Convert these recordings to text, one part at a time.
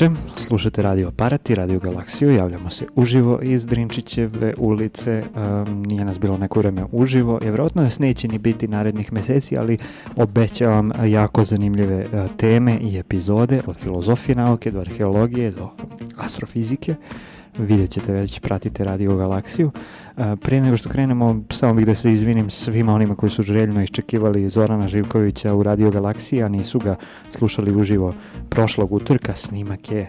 veče, slušate Radio Aparat i Radio Galaksiju, javljamo se uživo iz Drinčićeve ulice, um, nije nas bilo neko vreme uživo, je vjerojatno nas neće ni biti narednih meseci, ali obećavam jako zanimljive uh, teme i epizode od filozofije nauke do arheologije do astrofizike, vidjet ćete već, pratite Radio Galaksiju. Prije nego što krenemo, samo bih da se izvinim svima onima koji su željno iščekivali Zorana Živkovića u Radio Galaksiji, a nisu ga slušali uživo prošlog utorka. Snimak je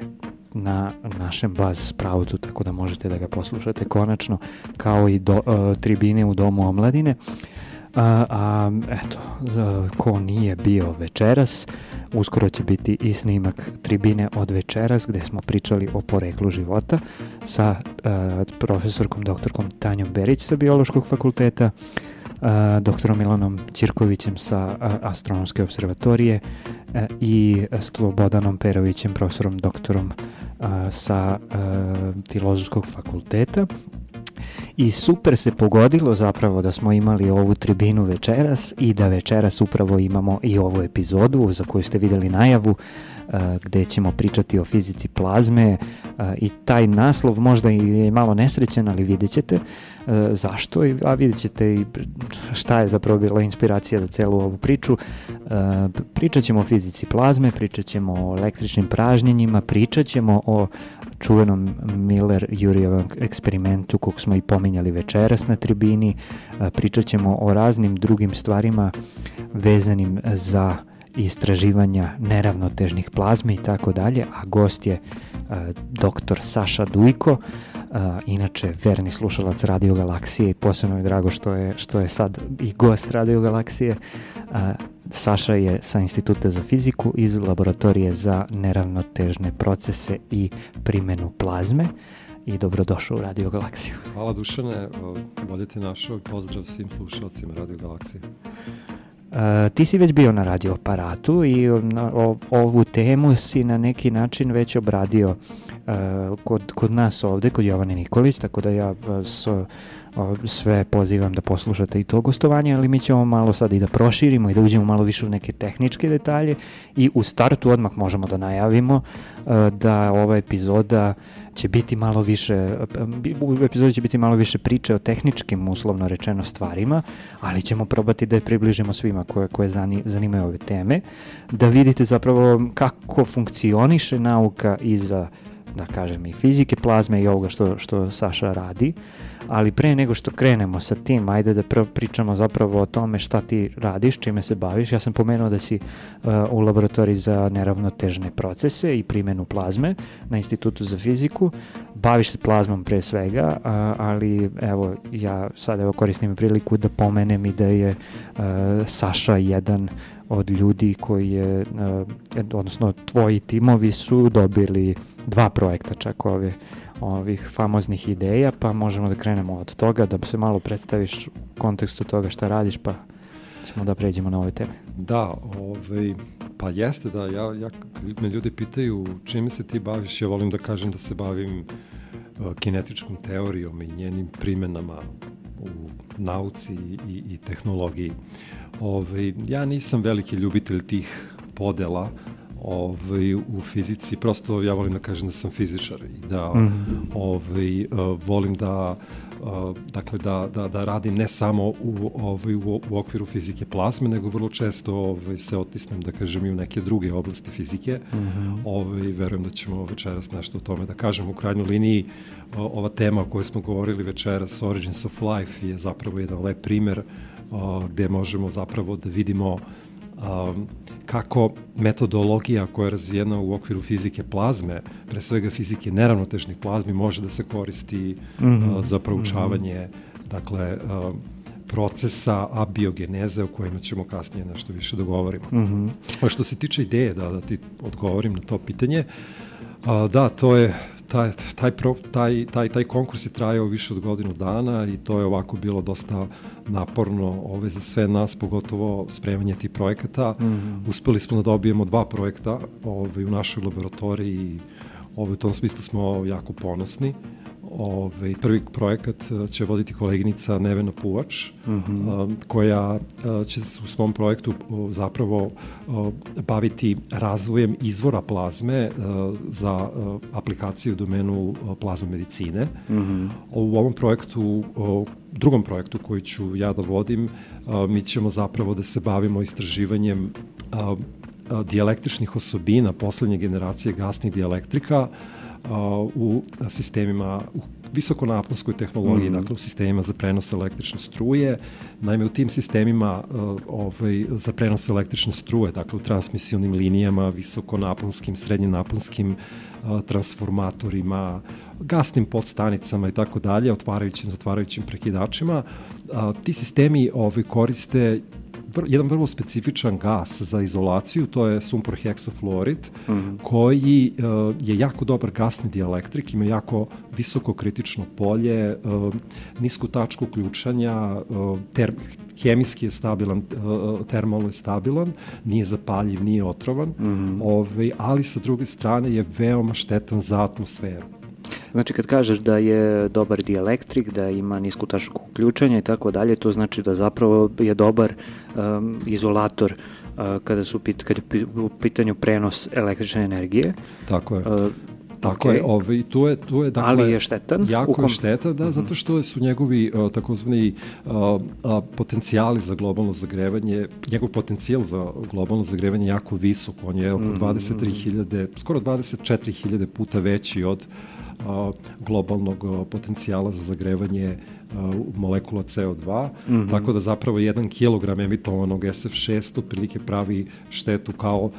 na našem baz sproutu, tako da možete da ga poslušate konačno, kao i do, uh, tribine u Domu omladine. A, a eto, ko nije bio večeras, uskoro će biti i snimak tribine od večeras gde smo pričali o poreklu života sa a, profesorkom doktorkom Tanjom Berić sa biološkog fakulteta, a, doktorom Milanom Ćirkovićem sa a, astronomske observatorije a, i Slobodanom Perovićem, profesorom doktorom a, sa a, filozofskog fakulteta i super se pogodilo zapravo da smo imali ovu tribinu večeras i da večeras upravo imamo i ovu epizodu za koju ste videli najavu gde ćemo pričati o fizici plazme i taj naslov možda je malo nesrećen, ali vidjet ćete zašto, a vidjet ćete i šta je zapravo bila inspiracija za celu ovu priču. Pričat ćemo o fizici plazme, pričat ćemo o električnim pražnjenjima, pričat ćemo o čuvenom Miller-Jurijevom eksperimentu kog smo i pominjali večeras na tribini, pričat ćemo o raznim drugim stvarima vezanim za istraživanja neravnotežnih plazmi i tako dalje, a gost je doktor Saša Dujko, inače verni slušalac Radio Galaksije i posebno je drago što je, što je sad i gost Radio Galaksije. Saša je sa Instituta za fiziku iz laboratorije za neravnotežne procese i primenu plazme i dobrodošao u Radio Galaksiju. Hvala Dušane, bolje te našao i pozdrav svim slušalcima Radio Galaksije. Uh, ti si već bio na radio aparatu i na, o, ovu temu si na neki način već obradio uh, kod, kod nas ovde, kod Jovane Nikolić, tako da ja vas uh, sve pozivam da poslušate i to gostovanje, ali mi ćemo malo sad i da proširimo i da uđemo malo više u neke tehničke detalje i u startu odmah možemo da najavimo da ova epizoda će biti malo više, u epizodi će biti malo više priče o tehničkim, uslovno rečeno, stvarima, ali ćemo probati da je približimo svima koje, koje zanimaju ove teme, da vidite zapravo kako funkcioniše nauka iza, da kažem, i fizike plazme i ovoga što, što Saša radi, ali pre nego što krenemo sa tim, ajde da prvo pričamo zapravo o tome šta ti radiš, čime se baviš. Ja sam pomenuo da si uh, u laboratoriji za neravnotežne procese i primenu plazme na Institutu za fiziku. Baviš se plazmom pre svega, uh, ali evo ja sad evo koristim priliku da pomenem i da je uh, Saša jedan od ljudi koji je, uh, odnosno tvoji timovi su dobili dva projekta čak ove ovih famoznih ideja, pa možemo da krenemo od toga, da se malo predstaviš u kontekstu toga šta radiš, pa ćemo da pređemo na ove teme. Da, ovaj, pa jeste da, ja, ja me ljudi pitaju čime se ti baviš, ja volim da kažem da se bavim uh, kinetičkom teorijom i njenim primenama u nauci i, i tehnologiji. Ove, ovaj, ja nisam veliki ljubitelj tih podela, ovaj, u fizici, prosto ja volim da kažem da sam fizičar i da mm -hmm. ovaj, uh, volim da uh, dakle da, da, da radim ne samo u, ovaj, u, u okviru fizike plazme, nego vrlo često ovaj, se otisnem, da kažem, i u neke druge oblasti fizike. Mm -hmm. ovaj, verujem da ćemo večeras nešto o tome da kažem. U krajnjoj liniji ova tema o kojoj smo govorili večeras, Origins of Life, je zapravo jedan lep primer uh, gde možemo zapravo da vidimo kako metodologija koja je razvijena u okviru fizike plazme, pre svega fizike neravnotežnih plazmi, može da se koristi mm -hmm. za proučavanje mm -hmm. dakle, procesa abiogeneze o kojima ćemo kasnije nešto više da govorimo. Mm -hmm. A što se tiče ideje, da, da ti odgovorim na to pitanje, a, da, to je, taj, taj, pro, taj, taj, taj konkurs je trajao više od godinu dana i to je ovako bilo dosta naporno ove za sve nas, pogotovo spremanje tih projekata. Mm -hmm. Uspeli smo da dobijemo dva projekta ove, u našoj laboratoriji i ove, u tom smislu smo jako ponosni. Ovaj, prvi projekat će voditi koleginica Nevena Puvač, mm -hmm. koja će se u svom projektu zapravo baviti razvojem izvora plazme za aplikaciju u domenu plazme medicine. Mm -hmm. U ovom projektu, drugom projektu koji ću ja da vodim, mi ćemo zapravo da se bavimo istraživanjem dijalektričnih osobina poslednje generacije gasnih dijalektrika u sistemima, u visokonaponskoj tehnologiji, mm -hmm. dakle u sistemima za prenos električne struje. Naime, u tim sistemima ovaj, za prenos električne struje, dakle u transmisionim linijama, visokonaponskim, srednjenaponskim transformatorima, gasnim podstanicama i tako dalje, otvarajućim, zatvarajućim prekidačima, ti sistemi ovaj, koriste jedan vrlo specifičan gas za izolaciju, to je sumpor heksafluorid, mm -hmm. koji uh, je jako dobar gasni dielektrik, ima jako visoko kritično polje, uh, nisku tačku uključanja, uh, ter, hemijski je stabilan, uh, termalno je stabilan, nije zapaljiv, nije otrovan, mm -hmm. ovaj, ali sa druge strane je veoma štetan za atmosferu. Znači kad kažeš da je dobar dielektrik, da ima nisku tačku uključanja i tako dalje, to znači da zapravo je dobar um, izolator uh, kada su pit, kada je u pitanju prenos električne energije. Tako je. Uh, Tako okay. je, ovaj, tu je, tu je, dakle, Ali je štetan? Jako kom... je štetan, da, uh -huh. zato što su njegovi uh, takozvani uh, uh, potencijali za globalno zagrevanje, njegov potencijal za globalno zagrevanje jako visok, on je oko mm -hmm. 23.000, skoro 24.000 puta veći od globalnog potencijala za zagrevanje molekula CO2, mm -hmm. tako da zapravo 1 kg emitovanog SF6 otprilike pravi štetu kao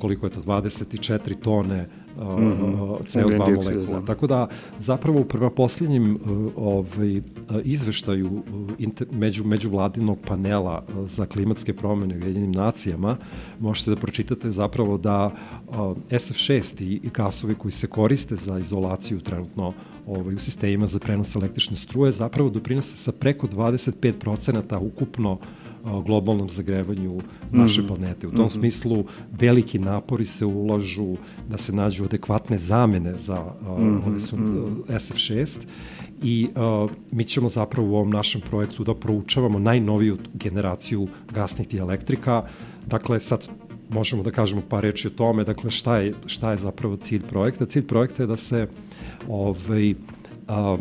koliko je to 24 tone mm -hmm. CO2 molekula. Da. Tako da zapravo u prva posljednjem ovaj, izveštaju inter, među, međuvladinog panela za klimatske promene u jedinim nacijama možete da pročitate zapravo da SF6 i gasovi koji se koriste za izolaciju trenutno ovaj, u sistemima za prenos električne struje zapravo doprinose sa preko 25% ukupno globalnom zagrevanju naše mm. planete. U tom mm -hmm. smislu veliki napori se ulažu da se nađu adekvatne zamene za uh, mm -hmm. ove su, uh, SF6 i uh, mi ćemo zapravo u ovom našem projektu da proučavamo najnoviju generaciju gasnih dijelektrika. Dakle, sad možemo da kažemo par reči o tome, dakle šta je, šta je zapravo cilj projekta. Cilj projekta je da se ovaj, a,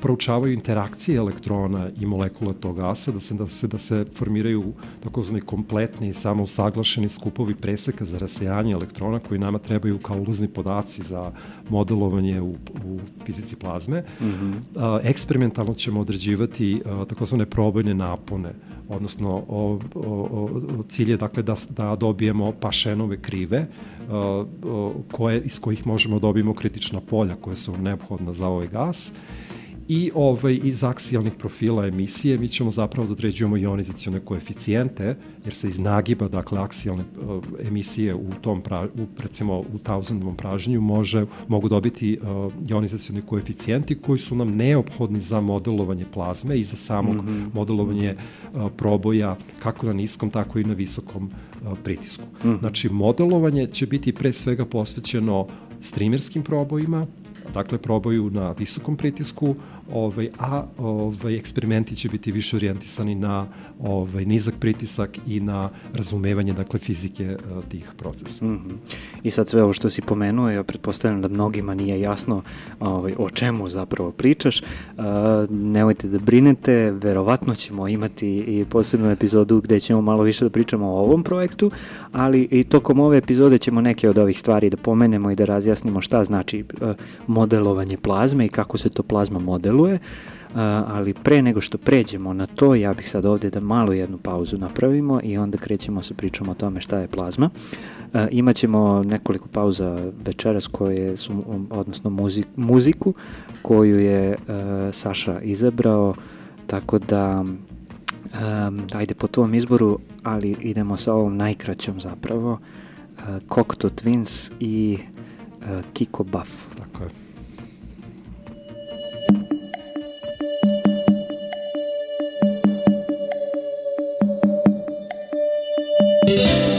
proučavaju interakcije elektrona i molekula tog gasa, da se, da se, da se formiraju takozvani kompletni i samo usaglašeni skupovi preseka za rasejanje elektrona koji nama trebaju kao ulazni podaci za modelovanje u, u fizici plazme. Mm -hmm. a, eksperimentalno ćemo određivati a, takozvane probojne napone, odnosno o, o, o, cilj je dakle da, da dobijemo pašenove krive a, a, koje, iz kojih možemo da dobijemo kritična polja koje su neophodna za ovaj gas i ovaj, iz aksijalnih profila emisije mi ćemo zapravo da određujemo ionizacione koeficijente, jer se iz nagiba, dakle, aksijalne uh, emisije u tom, pra, u, recimo, u tauzendovom pražnju može, mogu dobiti uh, ionizacioni koeficijenti koji su nam neophodni za modelovanje plazme i za samog mm -hmm. modelovanje uh, proboja kako na niskom, tako i na visokom uh, pritisku. Mm -hmm. Znači, modelovanje će biti pre svega posvećeno streamerskim probojima, dakle probaju na visokom pritisku, ovaj, a ovaj, eksperimenti će biti više orijentisani na ovaj, nizak pritisak i na razumevanje dakle, fizike uh, tih procesa. Mm -hmm. I sad sve ovo što si pomenuo, ja pretpostavljam da mnogima nije jasno ovaj, o čemu zapravo pričaš. Uh, nemojte da brinete, verovatno ćemo imati i posebnu epizodu gde ćemo malo više da pričamo o ovom projektu, ali i tokom ove epizode ćemo neke od ovih stvari da pomenemo i da razjasnimo šta znači uh, modelovanje plazme i kako se to plazma modeluje deluje, ali pre nego što pređemo na to, ja bih sad ovde da malo jednu pauzu napravimo i onda krećemo sa pričom o tome šta je plazma. Imaćemo nekoliko pauza večeras koje su, odnosno muzik, muziku koju je Saša izabrao, tako da um, ajde po tvom izboru, ali idemo sa ovom najkraćom zapravo, uh, Cocteau Twins i uh, Kiko Buff. Tako je. E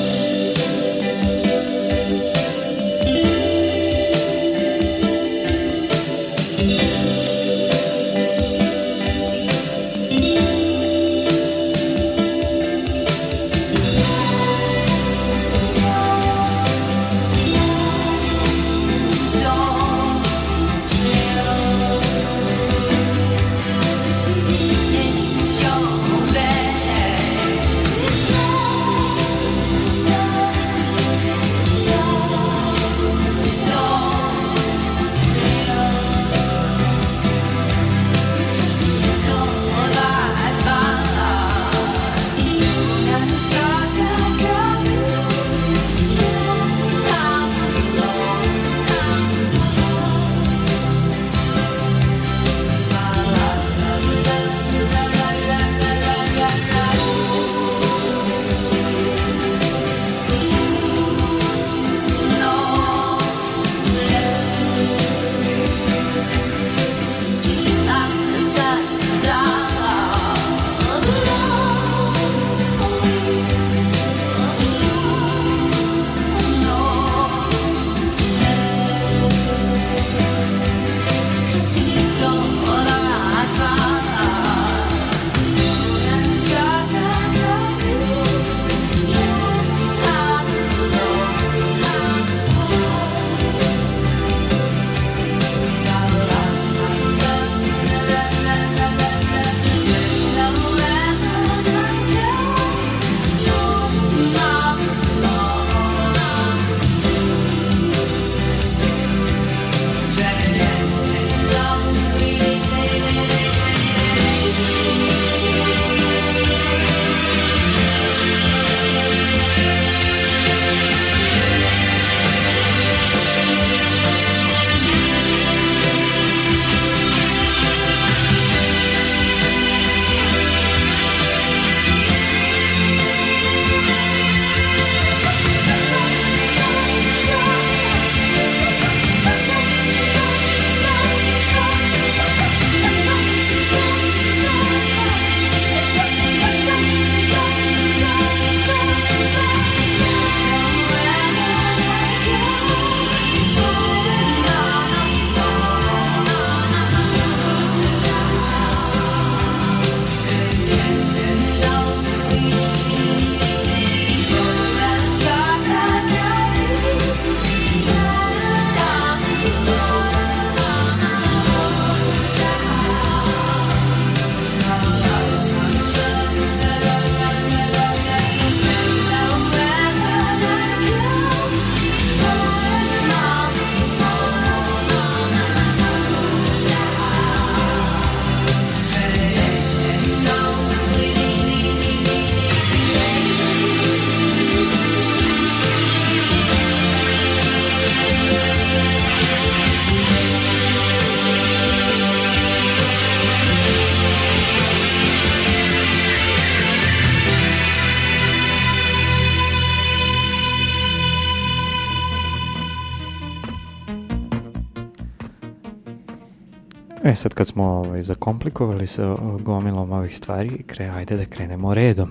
sad kad smo ovaj, zakomplikovali sa gomilom ovih stvari, kre, ajde da krenemo redom.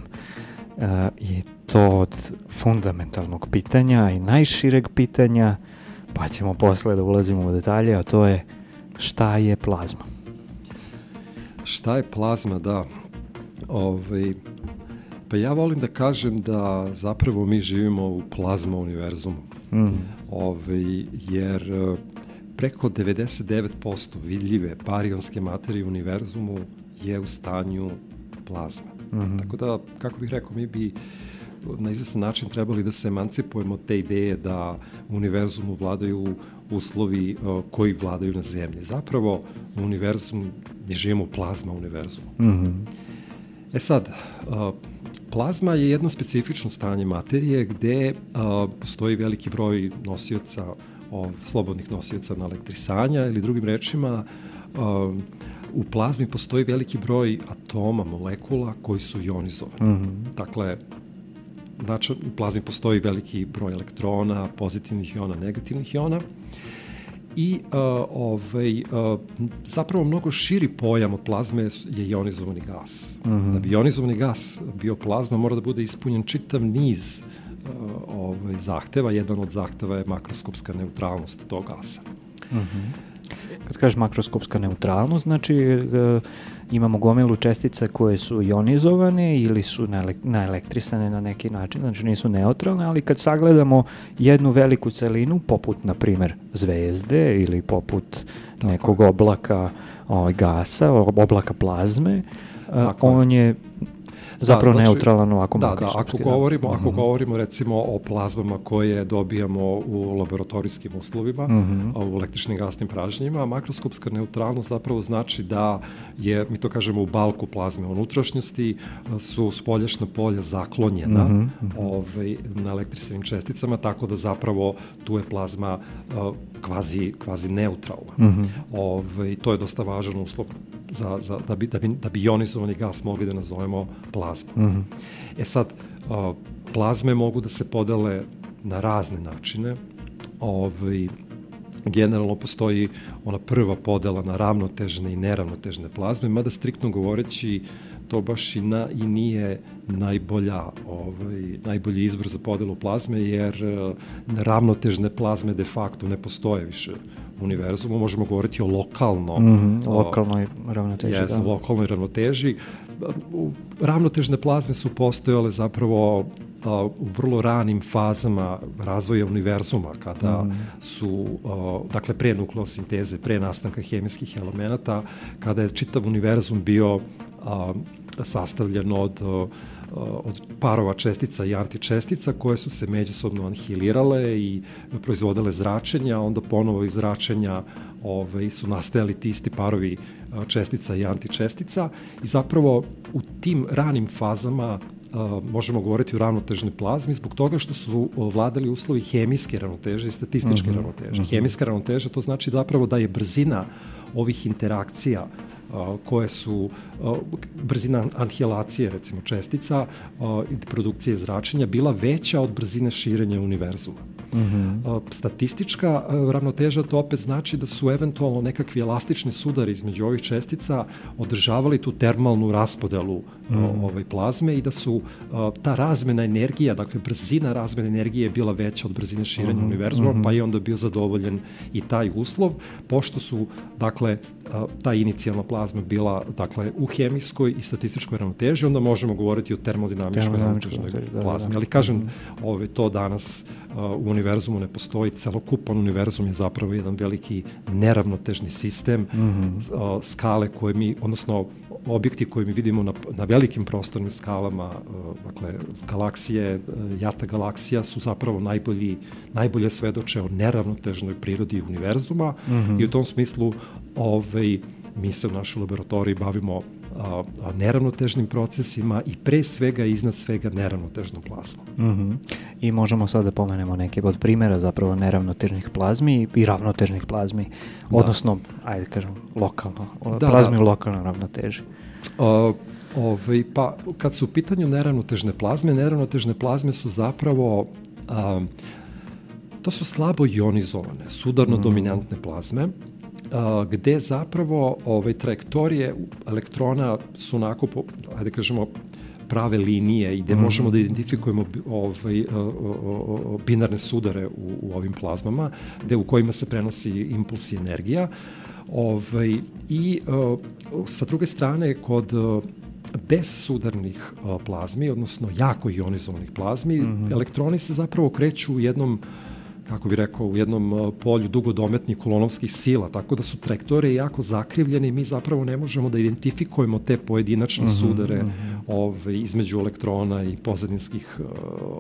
E, I to od fundamentalnog pitanja i najšireg pitanja, pa ćemo posle da ulazimo u detalje, a to je šta je plazma? Šta je plazma, da. Ovaj, pa ja volim da kažem da zapravo mi živimo u plazma univerzumu. Mm. Ovaj, jer preko 99% vidljive barionske materije u univerzumu je u stanju plazme. Mm -hmm. Tako da, kako bih rekao, mi bi na izvestan način trebali da se emancipujemo od te ideje da u univerzumu vladaju uslovi uh, koji vladaju na zemlji. Zapravo, u univerzumu mi živimo plazma univerzumu. Mm -hmm. E sad, uh, plazma je jedno specifično stanje materije gde uh, postoji veliki broj nosioca, uh, slobodnih nosioca na elektrisanja ili drugim rečima, uh, u plazmi postoji veliki broj atoma, molekula koji su ionizovani. Mm -hmm. Dakle, znači, u plazmi postoji veliki broj elektrona, pozitivnih iona, negativnih iona i uh, ovaj, uh, zapravo mnogo širi pojam od plazme je ionizovani gas. Mm -hmm. Da bi ionizovani gas bio plazma mora da bude ispunjen čitav niz uh, ovaj, zahteva. Jedan od zahteva je makroskopska neutralnost tog gasa. Mm -hmm. Kad kažeš makroskopska neutralnost, znači e, imamo gomilu čestica koje su ionizovane ili su naelektrisane na neki način, znači nisu neutralne, ali kad sagledamo jednu veliku celinu, poput, na primer, zvezde ili poput nekog oblaka o, ovaj, gasa, oblaka plazme, e, Tako on je zapravo da, znači, neutralan ovako da, da, ako da. govorimo, -hmm. ako mhm. govorimo recimo o plazmama koje dobijamo u laboratorijskim uslovima, mm -hmm. u električnim gasnim pražnjima, makroskopska neutralnost zapravo znači da je, mi to kažemo u balku plazme unutrašnjosti, su spoljašna polja zaklonjena mm -hmm. ovaj, na električnim česticama, tako da zapravo tu je plazma uh, kvazi, kvazi neutralna. Mm -hmm. ovaj, to je dosta važan uslov za, za, da, bi, da, bi, da bi ionizovani gas mogli da nazovemo plazma. Mm -hmm. E sad, uh, plazme mogu da se podele na razne načine. Ovaj, generalno postoji ona prva podela na ravnotežne i neravnotežne plazme, mada striktno govoreći to baš i, na, i nije najbolja, ovaj, najbolji izbor za podelu plazme, jer ravnotežne plazme de facto ne postoje više univerzumu. Možemo govoriti o lokalno, mm -hmm, lokalnoj ravnoteži. Jes, da. lokalnoj ravnoteži. Ravnotežne plazme su postojale zapravo a, u vrlo ranim fazama razvoja univerzuma, kada mm. su, a, dakle, pre nukleosinteze, pre nastanka hemijskih elemenata, kada je čitav univerzum bio a, sastavljen od od parova čestica i antičestica koje su se međusobno anihilirale i proizvodile zračenja, onda ponovo iz zračenja ovaj, su nastajali ti isti parovi čestica i antičestica i zapravo u tim ranim fazama možemo govoriti o ravnotežnoj plazmi zbog toga što su vladali uslovi hemijske ravnoteže i statističke uh mhm, -huh, ravnoteže. Uh mhm. -huh. Hemijska ravnoteža to znači zapravo da je brzina ovih interakcija koje su brzina anhilacije recimo čestica i produkcije zračenja bila veća od brzine širenja univerzuma. Mm -hmm. Statistička ravnoteža to opet znači da su eventualno nekakvi elastični sudari između ovih čestica održavali tu termalnu raspodelu. Ovaj plazme i da su ta razmena energija, dakle brzina razmene energije je bila veća od brzine širenja mm -hmm. univerzuma, mhm. pa je onda bio zadovoljen i taj uslov, pošto su dakle ta inicijalna plazma bila dakle u hemijskoj i statističkoj ravnoteži, onda možemo govoriti o termodinamičkoj ravnotežnoj da, plazmi. Da, da. Ali kažem, mm -hmm. ove, to danas u univerzumu ne postoji, celokupan univerzum je zapravo jedan veliki neravnotežni sistem mm -hmm. skale koje mi, odnosno objekti koje mi vidimo na, na velikim prostornim skalama, dakle, galaksije, jata galaksija su zapravo najbolji, najbolje svedoče o neravnotežnoj prirodi univerzuma mm -hmm. i u tom smislu ovaj, mi se u našoj laboratoriji bavimo a, a neravnotežnim procesima i pre svega i iznad svega neravnotežnom plazmom. Mm -hmm. I možemo sad da pomenemo neke od primjera zapravo neravnotežnih plazmi i ravnotežnih plazmi, da. odnosno, ajde kažem, lokalno, da, plazmi da. u lokalnoj ravnoteži. A, ovaj, pa, kad su u pitanju neravnotežne plazme, neravnotežne plazme su zapravo a, to su slabo ionizovane, sudarno-dominantne plazme gde zapravo ovaj, trajektorije elektrona su onako, po, ajde kažemo, prave linije i gde mm -hmm. možemo da identifikujemo ovaj, binarne sudare u, u ovim plazmama, gde u kojima se prenosi impuls i energija. Ovaj, I sa druge strane, kod bezsudarnih plazmi, odnosno jako ionizovanih plazmi, mm -hmm. elektroni se zapravo kreću u jednom kako bi rekao, u jednom polju dugodometnih kolonovskih sila, tako da su trajektore jako zakrivljene i mi zapravo ne možemo da identifikujemo te pojedinačne mm -hmm, sudare mm -hmm. ovaj, između elektrona i pozadinskih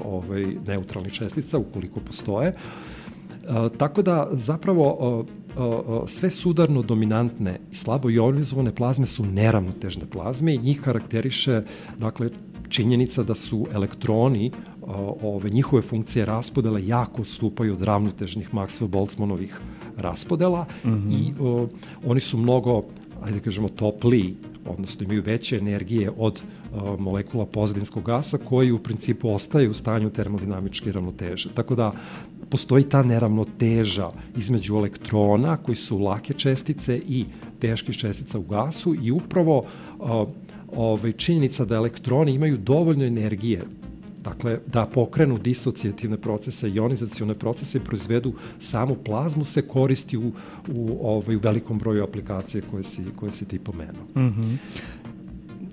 ovaj, neutralnih čestica, ukoliko postoje. Uh, tako da zapravo uh, uh, sve sudarno dominantne i slabo ionizovane plazme su neravnotežne plazme i njih karakteriše dakle činjenica da su elektroni ove njihove funkcije raspodela jako odstupaju od ravnotežnih Maxwell-Boltzmannovih raspodela mm -hmm. i o, oni su mnogo ajde da kažemo topliji, odnosno imaju veće energije od o, molekula pozadinskog gasa koji u principu ostaje u stanju termodinamičke ravnoteže. Tako da postoji ta neravnoteža između elektrona koji su lake čestice i teških čestica u gasu i upravo o, ovaj, činjenica da elektroni imaju dovoljno energije dakle, da pokrenu disocijativne procese, ionizacione procese i proizvedu samu plazmu se koristi u, u, ovaj, u velikom broju aplikacije koje si, koje si ti pomenuo. Mm -hmm.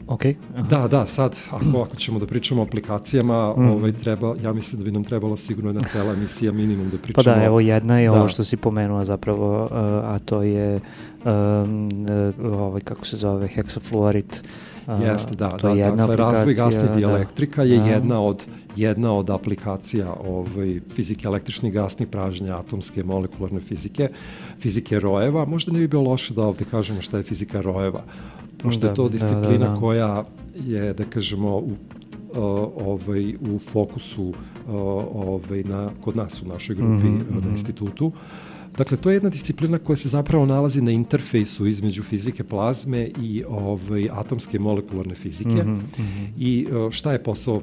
Ok. Aha. Da, da, sad, ako, ako ćemo da pričamo o aplikacijama, mm. ovaj, treba, ja mislim da bi nam trebala sigurno jedna cela emisija minimum da pričamo. Pa da, evo jedna je da. ovo što si pomenuo zapravo, uh, a to je um, ovaj, kako se zove, heksafluorit, Jeste, da. To da, je jedna dakle, razvoj gasne dielektrika da. je da. jedna od jedna od aplikacija ovaj, fizike električnih gasnih pražnja, atomske molekularne fizike, fizike rojeva. Možda ne bi bilo loše da ovde kažemo šta je fizika rojeva, pošto da, je to da, disciplina da, da, da. koja je, da kažemo, u, ovaj, u fokusu ovaj, na, kod nas u našoj grupi mm -hmm. na mhm. institutu. Uh, Dakle, to je jedna disciplina koja se zapravo nalazi na interfejsu između fizike plazme i ovaj, atomske molekularne fizike. Mm -hmm. I šta je posao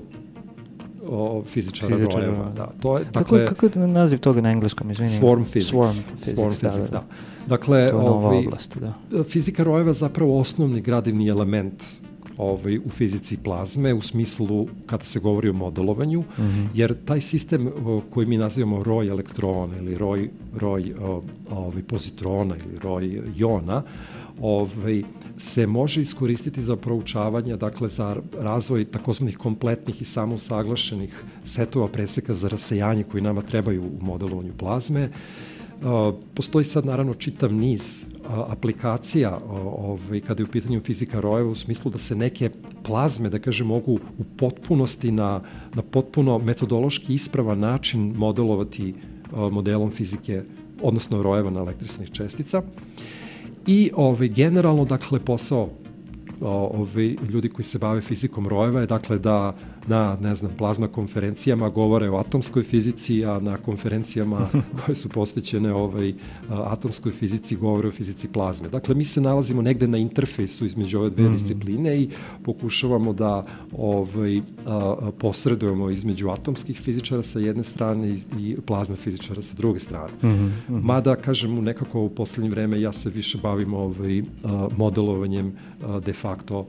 o, fizičara, fizičara rojeva. Da, to je, dakle, kako, kako je naziv toga na engleskom, izvini? Swarm physics. Swarm physics, swarm physics da, da. da. Dakle, to je nova ovaj, oblast, da. fizika rojeva je zapravo osnovni gradivni element ovaj, u fizici plazme u smislu kada se govori o modelovanju, mm -hmm. jer taj sistem koji mi nazivamo roj elektrona ili roj, roj ovaj, pozitrona ili roj jona, ovaj, se može iskoristiti za proučavanje, dakle za razvoj takozvanih kompletnih i samousaglašenih setova preseka za rasejanje koji nama trebaju u modelovanju plazme. Postoji sad naravno čitav niz aplikacija ovaj, kada je u pitanju fizika rojeva u smislu da se neke plazme, da kažem, mogu u potpunosti na, na potpuno metodološki ispravan način modelovati modelom fizike, odnosno rojeva na elektrisnih čestica. I ovaj, generalno, dakle, posao ovi ljudi koji se bave fizikom rojeva je dakle da na, ne znam, plazma konferencijama govore o atomskoj fizici, a na konferencijama koje su posvećene ovaj, atomskoj fizici govore o fizici plazme. Dakle, mi se nalazimo negde na interfejsu između ove dve mm. discipline i pokušavamo da ovaj, a, posredujemo između atomskih fizičara sa jedne strane i, i plazme fizičara sa druge strane. Mm -hmm. Mada, kažem, nekako u poslednje vreme ja se više bavim ovaj, a, modelovanjem a, de facto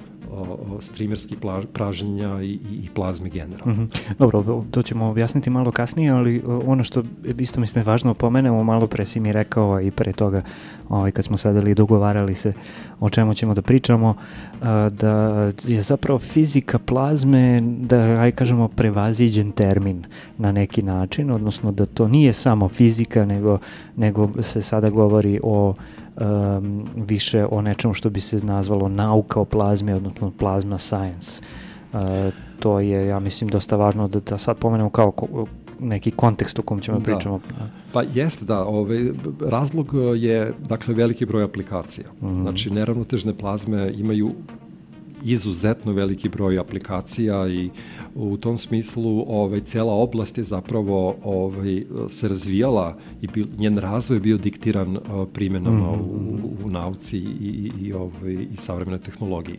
streamerskih praženja i, i, plazme generalno. Mm -hmm. Dobro, to ćemo objasniti malo kasnije, ali ono što isto mislim je važno pomenemo, malo pre si mi rekao i pre toga, ovaj, kad smo sedeli i dogovarali se o čemu ćemo da pričamo, da je zapravo fizika plazme, da aj kažemo prevaziđen termin na neki način, odnosno da to nije samo fizika, nego, nego se sada govori o um, više o nečemu što bi se nazvalo nauka o plazmi, odnosno plazma science. Uh, to je, ja mislim, dosta važno da, da sad pomenemo kao ko, neki kontekst u kom ćemo da. pričamo. Pa jeste, da. Ovaj, razlog je, dakle, veliki broj aplikacija. Mm -hmm. Znači, neravnotežne plazme imaju izuzetno veliki broj aplikacija i u tom smislu ovaj cela oblast je zapravo ovaj se razvijala i bil, njen razvoj je bio diktiran uh, primenama mm -hmm. u, u nauci i, i, i ovaj i savremenoj tehnologiji.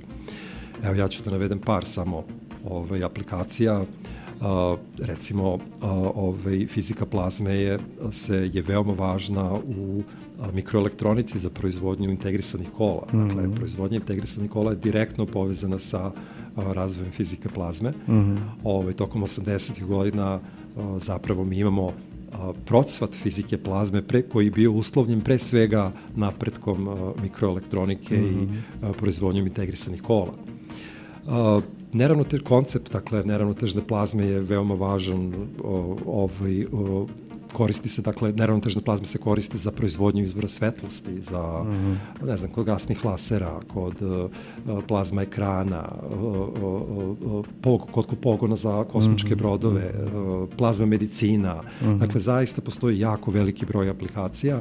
Evo ja ću da navedem par samo ovaj aplikacija recimo, ovaj, fizika plazme je, se, je veoma važna u mikroelektronici za proizvodnju integrisanih kola. Mm -hmm. Dakle, proizvodnja integrisanih kola je direktno povezana sa razvojem fizike plazme. Mm -hmm. Ove, ovaj, tokom 80. godina zapravo mi imamo procvat fizike plazme pre, koji je bio uslovljen pre svega napretkom mikroelektronike mm -hmm. i mhm. proizvodnjom integrisanih kola. Neravnotež koncept, dakle, neravnotežne plazme je veoma važan o, ovaj, o, koristi se, dakle, neravnotežne plazme se koriste za proizvodnju izvora svetlosti, za, mm -hmm. ne znam, kod gasnih lasera, kod uh, plazma ekrana, uh, kod pogona za kosmičke mm -hmm. brodove, uh, plazma medicina. Mm -hmm. Dakle, zaista postoji jako veliki broj aplikacija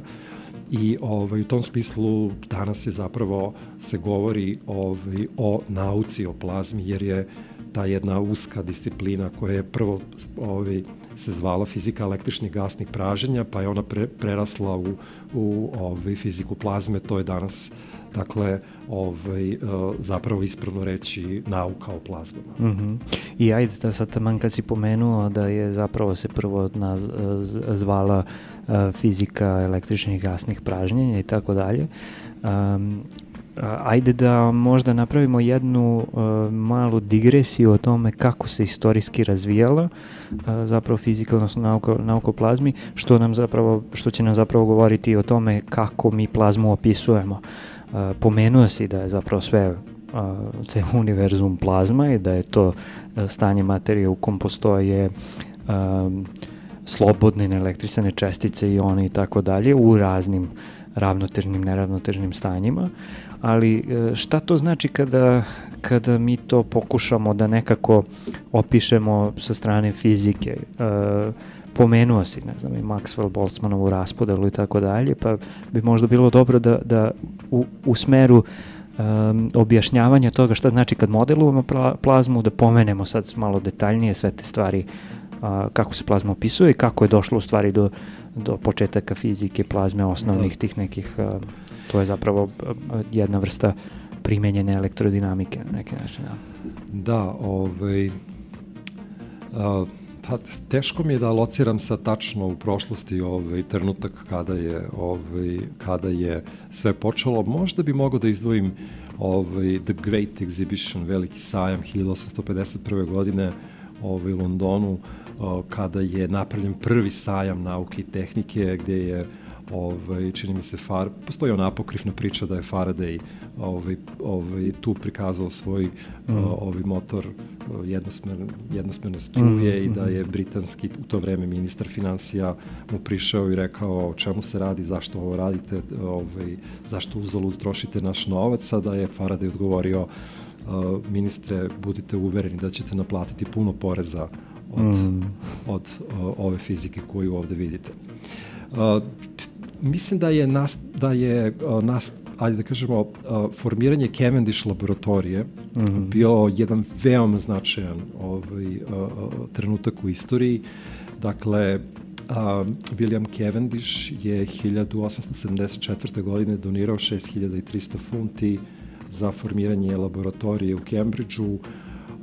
i ovaj, u tom smislu danas je zapravo se govori ovaj, o nauci o plazmi jer je ta jedna uska disciplina koja je prvo ovaj, se zvala fizika električnih gasnih praženja, pa je ona pre, prerasla u, u ovaj, fiziku plazme, to je danas dakle, ovaj, e, zapravo ispravno reći nauka o plazmama. Mm -hmm. I ajde, da sad taman kad si pomenuo da je zapravo se prvo naz, zvala fizika električnih gasnih pražnjenja i tako dalje, ajde da možda napravimo jednu malu digresiju o tome kako se istorijski razvijala zapravo fizika, odnosno nauka, nauka o plazmi, što, nam zapravo, što će nam zapravo govoriti o tome kako mi plazmu opisujemo. Pomenuo si da je zapravo sve ceo univerzum plazma i da je to stanje materije u kom postoje um, slobodne neelektrisane čestice i one i tako dalje u raznim ravnotežnim, neravnotežnim stanjima ali e, šta to znači kada, kada mi to pokušamo da nekako opišemo sa strane fizike? E, pomenuo si, ne znam, i Maxwell Boltzmanovu raspodelu i tako dalje, pa bi možda bilo dobro da, da u, u smeru um, objašnjavanja toga šta znači kad modelujemo plazmu, da pomenemo sad malo detaljnije sve te stvari a, kako se plazma opisuje i kako je došlo u stvari do, do početaka fizike, plazme, osnovnih da. tih nekih a, to je zapravo jedna vrsta primenjene elektrodinamike na neki način. Da, da ovaj, a, pa teško mi je da lociram sa tačno u prošlosti ovaj trenutak kada je ovaj kada je sve počelo. Možda bi mogao da izdvojim ovaj The Great Exhibition, veliki sajam 1851. godine ovaj u Londonu kada je napravljen prvi sajam nauke i tehnike gde je ovaj, čini mi se Far, postoji ona apokrifna priča da je Faraday ovaj, ovaj, tu prikazao svoj mm. ovaj motor jednosmer, jednosmerne struje mm. i da je mm-hmm. britanski u to vreme ministar financija mu prišao i rekao o čemu se radi, zašto ovo radite, ovaj, zašto uzalud trošite naš novac, a da je Faraday odgovorio Uh, ministre, budite uvereni da ćete naplatiti puno poreza od, mm. od uh, ove fizike koju ovde vidite. Uh, mislim da je nas, da je uh, nas, ajde da kažemo, uh, formiranje Cavendish laboratorije mm -hmm. bio jedan veoma značajan ovaj, uh, trenutak u istoriji. Dakle, Uh, William Cavendish je 1874. godine donirao 6300 funti za formiranje laboratorije u Cambridgeu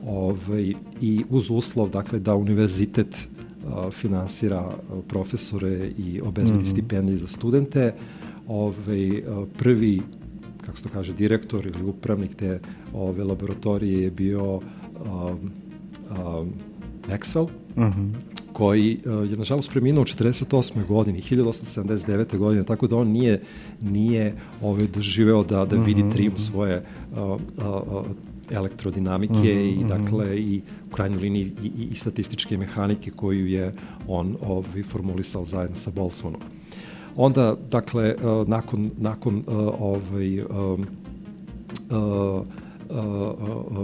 ovaj, i uz uslov dakle, da univerzitet finansira profesore i obezbedi mm -hmm. stipendije za studente. Ovaj, prvi kako se to kaže, direktor ili upravnik te ove laboratorije je bio um, um, Maxwell, mm -hmm. Koji uh, je nažalost preminuo u 48. godini, 1879. godine, tako da on nije, nije ovaj, doživeo da, da vidi mhm, trim mhm. svoje uh, uh, elektrodinamike mm -hmm, i dakle i u krajnjoj liniji i, i, i statističke mehanike koju je on ovaj, formulisao zajedno sa Boltzmannom. Onda, dakle, nakon, nakon ovaj, uh,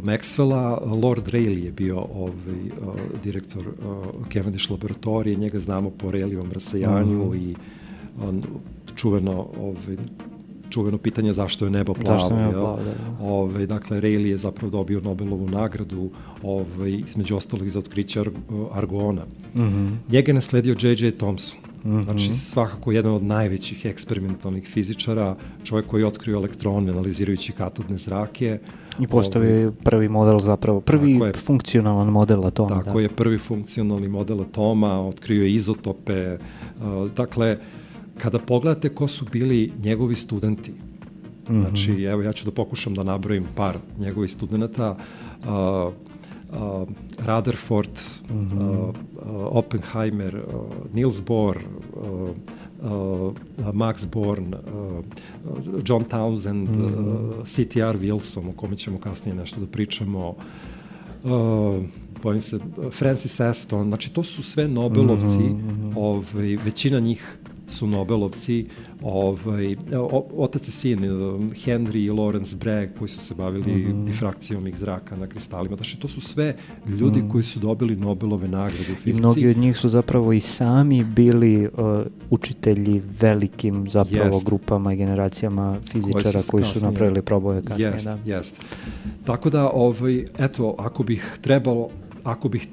Maxwella, Lord Rayleigh je bio ovaj, uh, direktor uh, Cavendish laboratorije, njega znamo po Rayleighovom rasajanju mm -hmm. i on čuveno ovaj, čuveno pitanje zašto je nebo plavo. Zašto je nebo plavo, da, da. Ove, dakle, Rayleigh je zapravo dobio Nobelovu nagradu ove, između ostalih za otkriće ar, argona. Mm -hmm. Njega je nasledio J.J. Thomson. Mm -hmm. Znači, svakako jedan od najvećih eksperimentalnih fizičara, čovjek koji je otkrio elektrone analizirajući katodne zrake. I postavi ovaj, prvi model zapravo, prvi je, funkcionalan model atoma. Tako da. je, prvi funkcionalni model atoma, otkrio je izotope. Uh, dakle, kada pogledate ko su bili njegovi studenti, mm -hmm. znači, evo ja ću da pokušam da nabrojim par njegovih studenta, uh, uh, Rutherford, mm -hmm. uh, uh, Oppenheimer, uh, Niels Bohr, uh, Max Born, uh, John Townsend, mm -hmm. uh, CTR Wilson, o kome ćemo kasnije nešto da pričamo, uh, bojim se, Francis Aston, znači to su sve Nobelovci, mm -hmm. ovaj, većina njih su Nobelovci, ovaj, o, otac i sin, eh, Henry i Lawrence Bragg, koji su se bavili mm -hmm. difrakcijom ih zraka na kristalima. Znači, to su sve ljudi mm. koji su dobili Nobelove nagrade u fizici. I mnogi od njih su zapravo i sami bili uh, učitelji velikim zapravo jest. grupama i generacijama fizičara koji su, koji su napravili proboje kasnije. Jest, da. jest. Tako da, ovaj, eto, ako bih trebalo, ako bih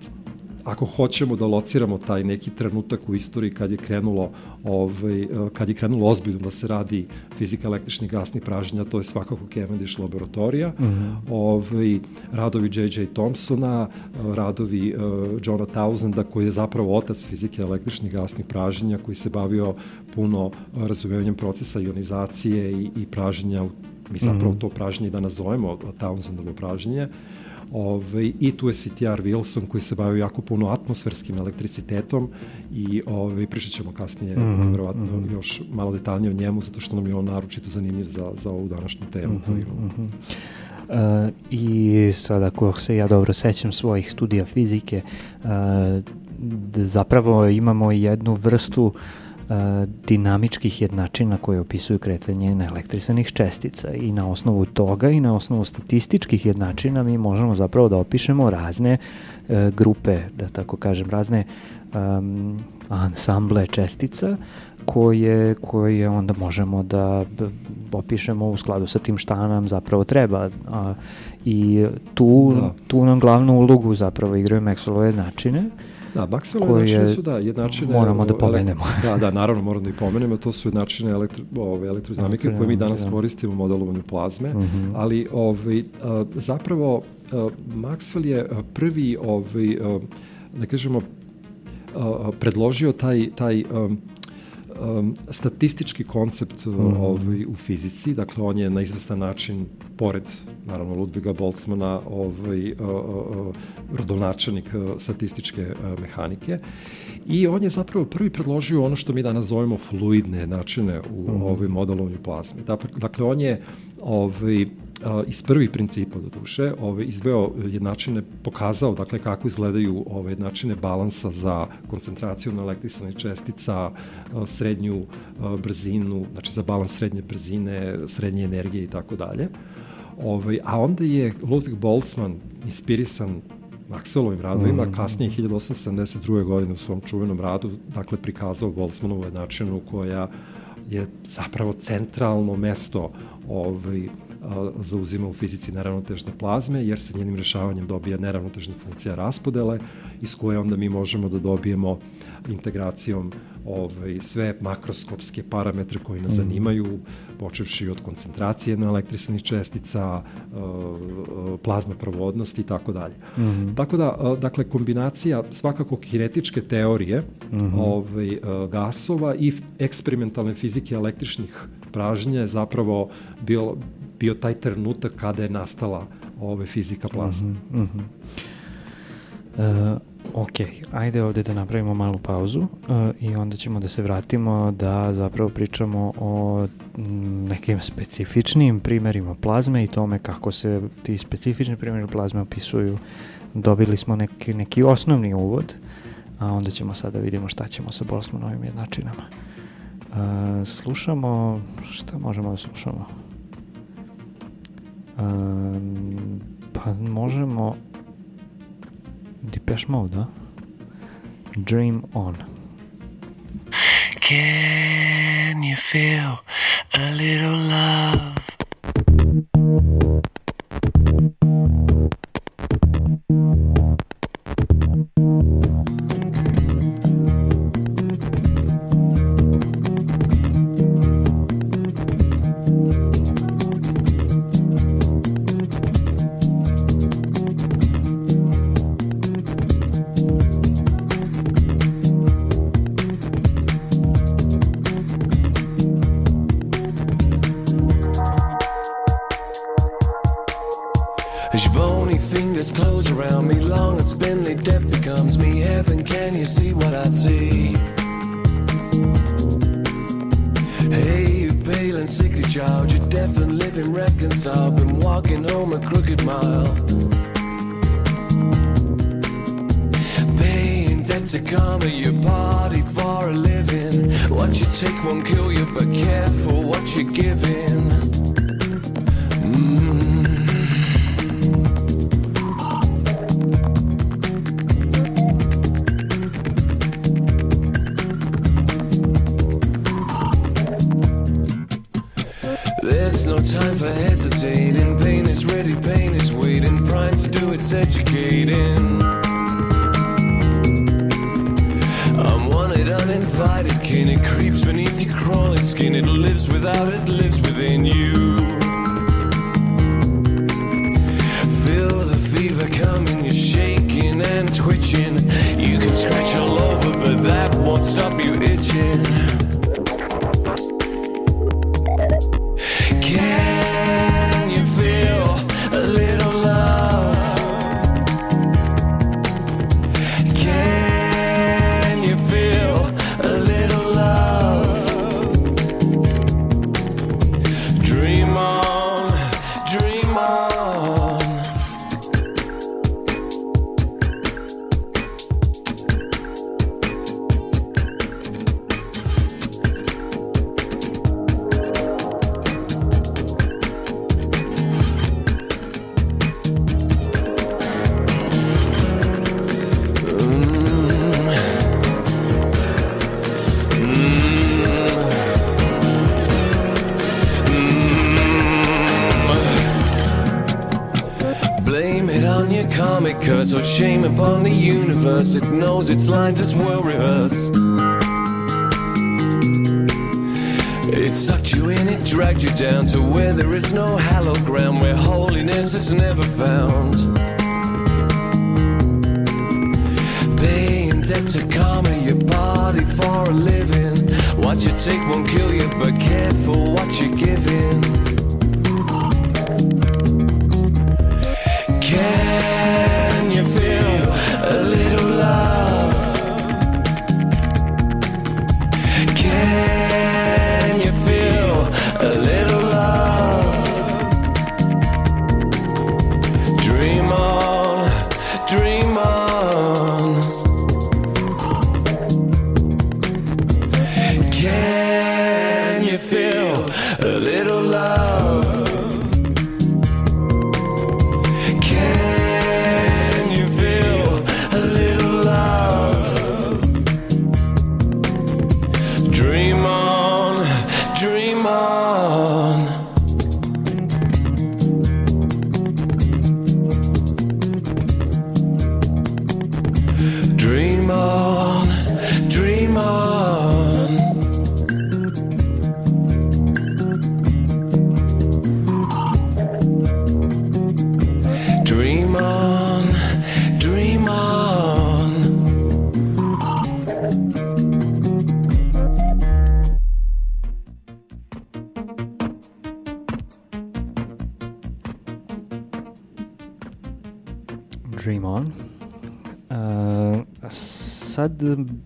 ako hoćemo da lociramo taj neki trenutak u istoriji kad je krenulo ovaj kad je krenulo ozbiljno da se radi fizika električnih gasnih pražnjenja to je svakako Cavendish laboratorija mm -hmm. ovaj radovi J.J. Thompsona radovi uh, Johna Townsenda koji je zapravo otac fizike električnih gasnih pražnjenja koji se bavio puno razumevanjem procesa ionizacije i, i pražnjenja mi zapravo mm -hmm. to pražnjenje da nazovemo Townsendovo pražnjenje Ove, I tu je CTR Wilson koji se bavio jako puno atmosferskim elektricitetom i ove, pričat ćemo kasnije, mm -hmm, verovatno, mm -hmm. još malo detaljnije o njemu, zato što nam je on naročito zanimljiv za, za ovu današnju temu. Mm -hmm, mm -hmm. Uh, I sad ako se ja dobro sećam svojih studija fizike, uh, zapravo imamo jednu vrstu uh, dinamičkih jednačina koje opisuju kretanje neelektrisanih čestica i na osnovu toga i na osnovu statističkih jednačina mi možemo zapravo da opišemo razne e, grupe, da tako kažem, razne um, ansamble čestica koje, koje onda možemo da opišemo u skladu sa tim šta nam zapravo treba. A, I tu, da. tu nam glavnu ulogu zapravo igraju Maxwellove jednačine. Da, Maxwellove jednačine su da, jednačine... Moramo da pomenemo. da, da, naravno moramo da ih pomenemo, to su jednačine elektro, ove, elektrodinamike koje mi danas da. koristimo u modelovanju plazme, mm -hmm. ali ovaj, a, zapravo a, Maxwell je prvi, ovaj, a, da kažemo, a, predložio taj, taj a, um, statistički koncept mm -hmm. ovaj, u fizici, dakle on je na izvestan način, pored naravno Ludviga Boltzmana, ovaj, uh, uh, rodonačelnik uh, statističke uh, mehanike i on je zapravo prvi predložio ono što mi danas zovemo fluidne načine u mm -hmm. ovaj modelovanju plazme. Dakle, on je ovaj, iz prvih principa do duše, ove, izveo jednačine, pokazao dakle kako izgledaju ove jednačine balansa za koncentraciju na električnih čestica, srednju brzinu, znači za balans srednje brzine, srednje energije i tako dalje. Ovaj, a onda je Ludwig Boltzmann inspirisan Maxwellovim radovima, mm. kasnije 1872. godine u svom čuvenom radu, dakle, prikazao Boltzmannovu jednačinu koja je zapravo centralno mesto ovaj, zauzima u fizici neravnotežne plazme, jer se njenim rešavanjem dobija neravnotežna funkcija raspodele, iz koje onda mi možemo da dobijemo integracijom ovaj, sve makroskopske parametre koji nas mm. zanimaju, počevši od koncentracije na elektrisanih čestica, plazme provodnosti i tako dalje. Mm. Tako da, dakle, kombinacija svakako kinetičke teorije mm -hmm. ovaj, gasova i eksperimentalne fizike električnih pražnja je zapravo bilo, bio taj trenutak kada je nastala ove fizika plazme. Mm -hmm, mm -hmm. Uh, ok, ajde ovde da napravimo malu pauzu uh, i onda ćemo da se vratimo da zapravo pričamo o nekim specifičnim primerima plazme i tome kako se ti specifični primjeri plazme opisuju. Dobili smo neki, neki osnovni uvod, a onda ćemo sada da vidimo šta ćemo sa Boltzmannovim jednačinama. Uh, slušamo, šta možemo da slušamo? Pa možemo Depeche Mode? Dream On. Can you feel a little love? Heaven, can you see what I see? Hey, you pale and sickly child, you're deaf and living reconciled. Been walking home a crooked mile. Paying debt to karma, your body for a living. What you take won't kill you, but careful what you're giving.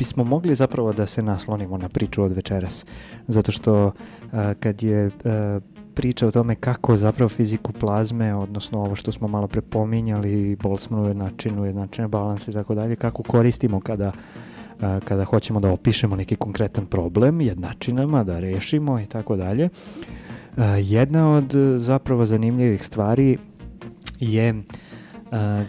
Bismo mogli zapravo da se naslonimo na priču od večeras, zato što uh, kad je uh, priča o tome kako zapravo fiziku plazme, odnosno ovo što smo malo prepominjali, Boltzmann ujednačinu, ujednačene balanse i tako dalje, kako koristimo kada uh, kada hoćemo da opišemo neki konkretan problem jednačinama, da rešimo i tako dalje. Jedna od zapravo zanimljivih stvari je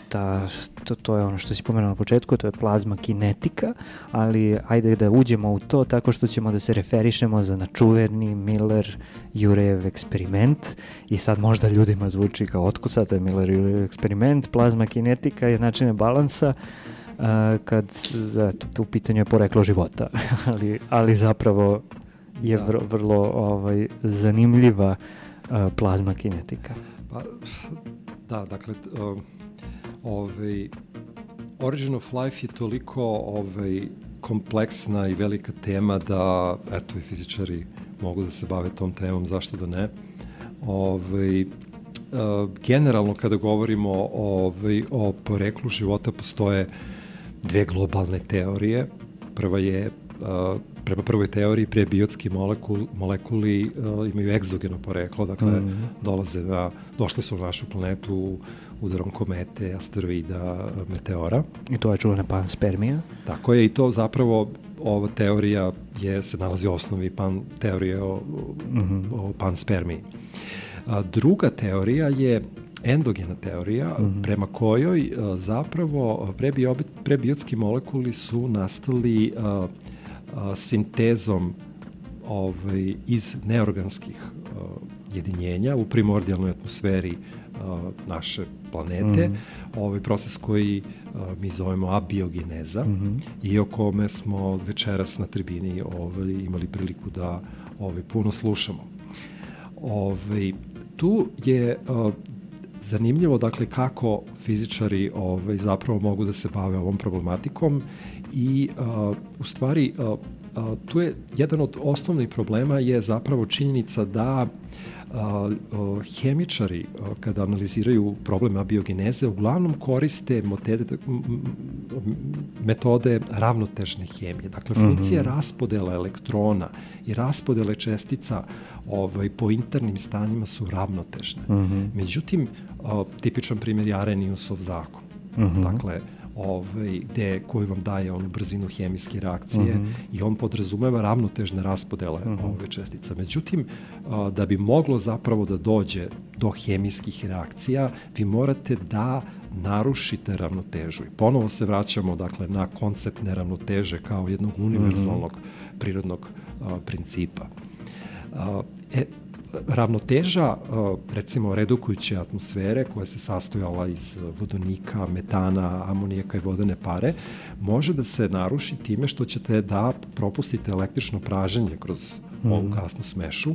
ta, to, to je ono što si pomenuo na početku, to je plazma kinetika, ali ajde da uđemo u to tako što ćemo da se referišemo za načuveni Miller Jurejev eksperiment i sad možda ljudima zvuči kao otkud sad je Miller Jurejev eksperiment, plazma kinetika je načine balansa, uh, kad eto, u pitanju je poreklo života, ali, ali zapravo je Da. vrlo, vrlo ovaj, zanimljiva uh, plazma kinetika. Pa, da, dakle, t- o, ovaj, Origin of Life je toliko ovaj, kompleksna i velika tema da, eto, i fizičari mogu da se bave tom temom, zašto da ne. Ovaj, generalno kada govorimo o, ovaj, o poreklu života postoje dve globalne teorije. Prva je prema prvoj teoriji prebiotski molekul, molekuli uh, imaju egzogeno poreklo, dakle mm -hmm. dolaze na, došle su na našu planetu udarom komete, asteroida, meteora. I to je čuvena panspermija. Tako je i to zapravo ova teorija je, se nalazi u osnovi pan, teorije o, mm -hmm. o panspermiji. A, druga teorija je endogena teorija mm -hmm. prema kojoj a, zapravo prebiotski molekuli su nastali a, a, sintezom ovaj, iz neorganskih a, jedinjenja u primordijalnoj atmosferi a, naše planete, mm -hmm. ovaj proces koji a, mi zovemo abiogeneza mm -hmm. i o kome smo večeras na tribini ovaj, imali priliku da ovaj, puno slušamo. Ovaj, tu je a, zanimljivo dakle kako fizičari ovaj zapravo mogu da se bave ovom problematikom i uh, u stvari uh, uh, tu je jedan od osnovnih problema je zapravo činjenica da hemičari kada analiziraju problem abiogeneze uglavnom koriste metode, metode ravnotežne hemije. Dakle, funkcija mm -hmm. raspodela elektrona i raspodele čestica ovaj, po internim stanjima su ravnotežne. Mm -hmm. Međutim, tipičan primjer je Arrheniusov zakon. Mm -hmm. Dakle, ovaj, gde, koji vam daje onu brzinu hemijske reakcije uh mhm. -huh. i on podrazumeva ravnotežne raspodele uh mhm. -huh. ove čestica. Međutim, a, da bi moglo zapravo da dođe do hemijskih reakcija, vi morate da narušite ravnotežu. I ponovo se vraćamo dakle, na koncept neravnoteže kao jednog univerzalnog uh mhm. -huh. prirodnog a, principa. A, e, ravnoteža, uh, recimo, redukujuće atmosfere koja se sastojala iz vodonika, metana, amonijaka i vodene pare, može da se naruši time što ćete da propustite električno praženje kroz ovu gasnu smešu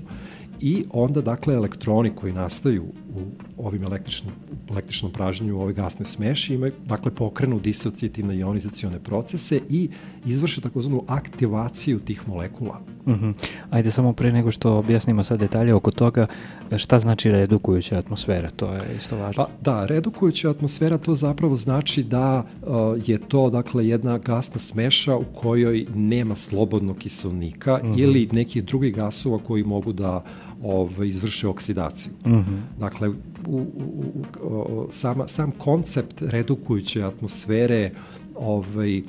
i onda dakle elektroni koji nastaju u ovim električnim, električnom pražnju u ovoj gasnoj smeši imaju, dakle pokrenu disocijativne ionizacione procese i izvrše takozvanu aktivaciju tih molekula. Mhm. -huh. Ajde samo pre nego što objasnimo sad detalje oko toga šta znači redukujuća atmosfera, to je isto važno. Pa, da, redukujuća atmosfera to zapravo znači da uh, je to dakle jedna gasna smeša u kojoj nema slobodnog kiselnika mhm. -huh. ili nekih drugih gasova koji mogu da ovaj, izvrše oksidaciju. Mm -hmm. Dakle, u, u, u, sama, sam koncept redukujuće atmosfere ovaj,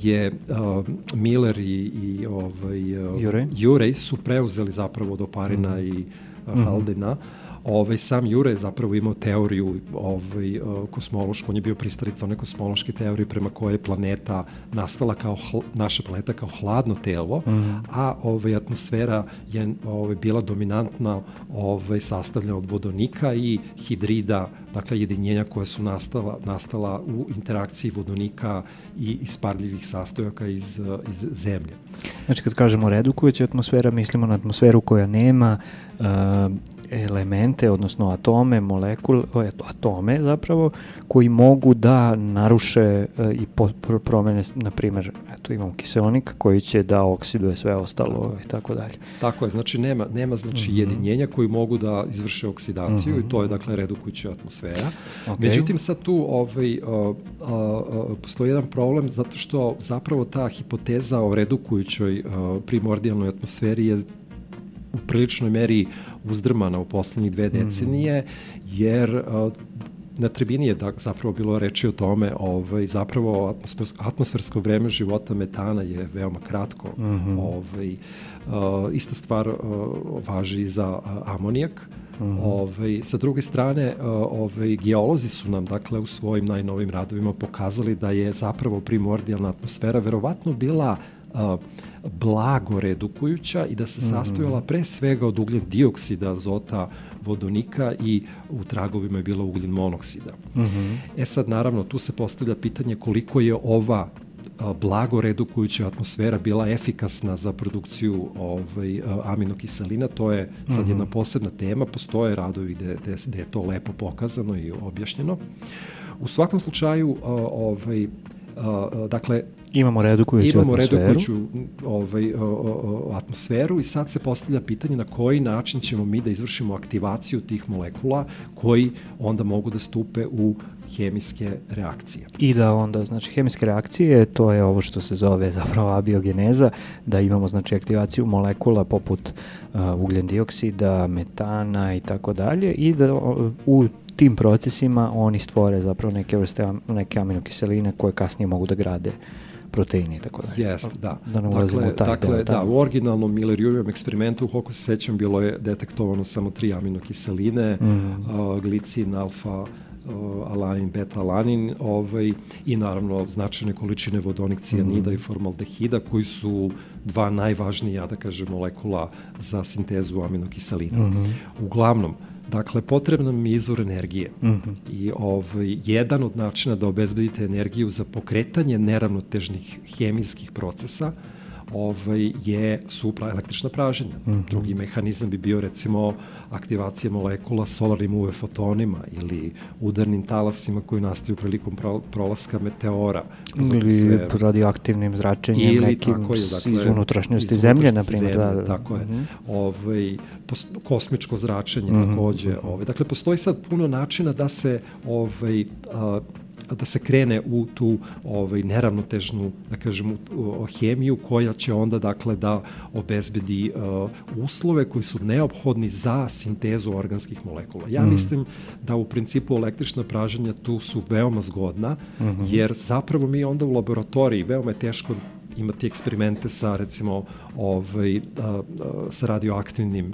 je uh, Miller i, i ovaj, uh, Jurej. Jurej su preuzeli zapravo od Oparina mm -hmm. i uh, Haldena. Mm -hmm ovaj, sam Jure je zapravo imao teoriju ovaj, kosmološku, on je bio pristalica one kosmološke teorije prema koje je planeta nastala kao, hl, naša planeta kao hladno telo, mm -hmm. a ovaj, atmosfera je ovaj, bila dominantna ovaj, sastavljena od vodonika i hidrida, dakle jedinjenja koja su nastala, nastala u interakciji vodonika i isparljivih sastojaka iz, iz zemlje. Znači kad kažemo redukujuća atmosfera, mislimo na atmosferu koja nema uh, elemente, odnosno atome, molekule, atome zapravo, koji mogu da naruše e, i po, promene, na primjer, eto imamo kiseonik koji će da oksiduje sve ostalo i tako dalje. Tako je, znači nema, nema znači mm -hmm. jedinjenja koji mogu da izvrše oksidaciju mm -hmm. i to je dakle redukujuća atmosfera. Okay. Međutim sad tu ovaj, a, a, a, postoji jedan problem zato što zapravo ta hipoteza o redukujućoj primordijalnoj atmosferi je u priličnoj meri uzdrmana u poslednjih dve decenije, jer na tribini je da, zapravo bilo reči o tome, ovaj, zapravo atmosfersko, atmosfersko vreme života metana je veoma kratko. Mm -hmm. ovaj, uh, ista stvar uh, važi za uh, amonijak. Mm -hmm. ovaj, sa druge strane, uh, ovaj, geolozi su nam dakle u svojim najnovim radovima pokazali da je zapravo primordijalna atmosfera verovatno bila uh, blago redukujuća i da se mhm. sastojala pre svega od ugljen dioksida, azota, vodonika i u tragovima je bila ugljen monoksida. Mm -hmm. E sad, naravno, tu se postavlja pitanje koliko je ova blago redukujuća atmosfera bila efikasna za produkciju ovaj, aminokiselina, to je sad mm jedna posebna tema, postoje radovi gde, gde, gde je to lepo pokazano i objašnjeno. U svakom slučaju, ovaj, dakle, Imamo redukujuću imamo atmosferu. redukujuću ovaj, o, o, o, atmosferu i sad se postavlja pitanje na koji način ćemo mi da izvršimo aktivaciju tih molekula koji onda mogu da stupe u hemijske reakcije. I da onda, znači, hemijske reakcije, to je ovo što se zove zapravo abiogeneza, da imamo, znači, aktivaciju molekula poput uh, ugljen dioksida, metana i tako dalje i da uh, u tim procesima oni stvore zapravo neke vrste, neke aminokiseline koje kasnije mogu da grade proteini i tako dalje. Jest, da. Da ne ulazimo dakle, u taj dakle, deo da, tamo. u originalnom Miller-Uriovom eksperimentu, koliko se sećam, bilo je detektovano samo tri aminokiseline, Mhm. uh, glicin, alfa, uh, alanin, beta-alanin ovaj, i naravno značajne količine vodonik cijanida Mhm. i formaldehida koji su dva najvažnija, da kažem, molekula za sintezu aminokiselina. Mhm. Uglavnom, dakle, potrebna mi je izvor energije. Mhm. I ovaj, jedan od načina da obezbedite energiju za pokretanje neravnotežnih hemijskih procesa ovaj, je supra električna praženja. Mm -hmm. Drugi mehanizam bi bio recimo aktivacija molekula solarnim UV fotonima ili udarnim talasima koji nastaju prilikom pro, prolaska meteora. Ili atmosferu. radioaktivnim zračenjem Ili nekim tako je, dakle, iz unutrašnjosti iz zemlje, na primjer. Da, da. Tako je. Mhm. Ovaj, pos, kosmičko zračenje Mhm, takođe. Ovaj, dakle, postoji sad puno načina da se ovaj, a, da se krene u tu ovaj neravnotežnu da kažem u- u- hemiju koja će onda dakle da obezbedi uh, uslove koji su neophodni za sintezu organskih molekula. Ja Mhm. mislim da u principu električna praženja tu su veoma zgodna Mhm. jer zapravo mi onda u laboratoriji veoma je teško imati eksperimente sa recimo ovaj a, a, sa radioaktivnim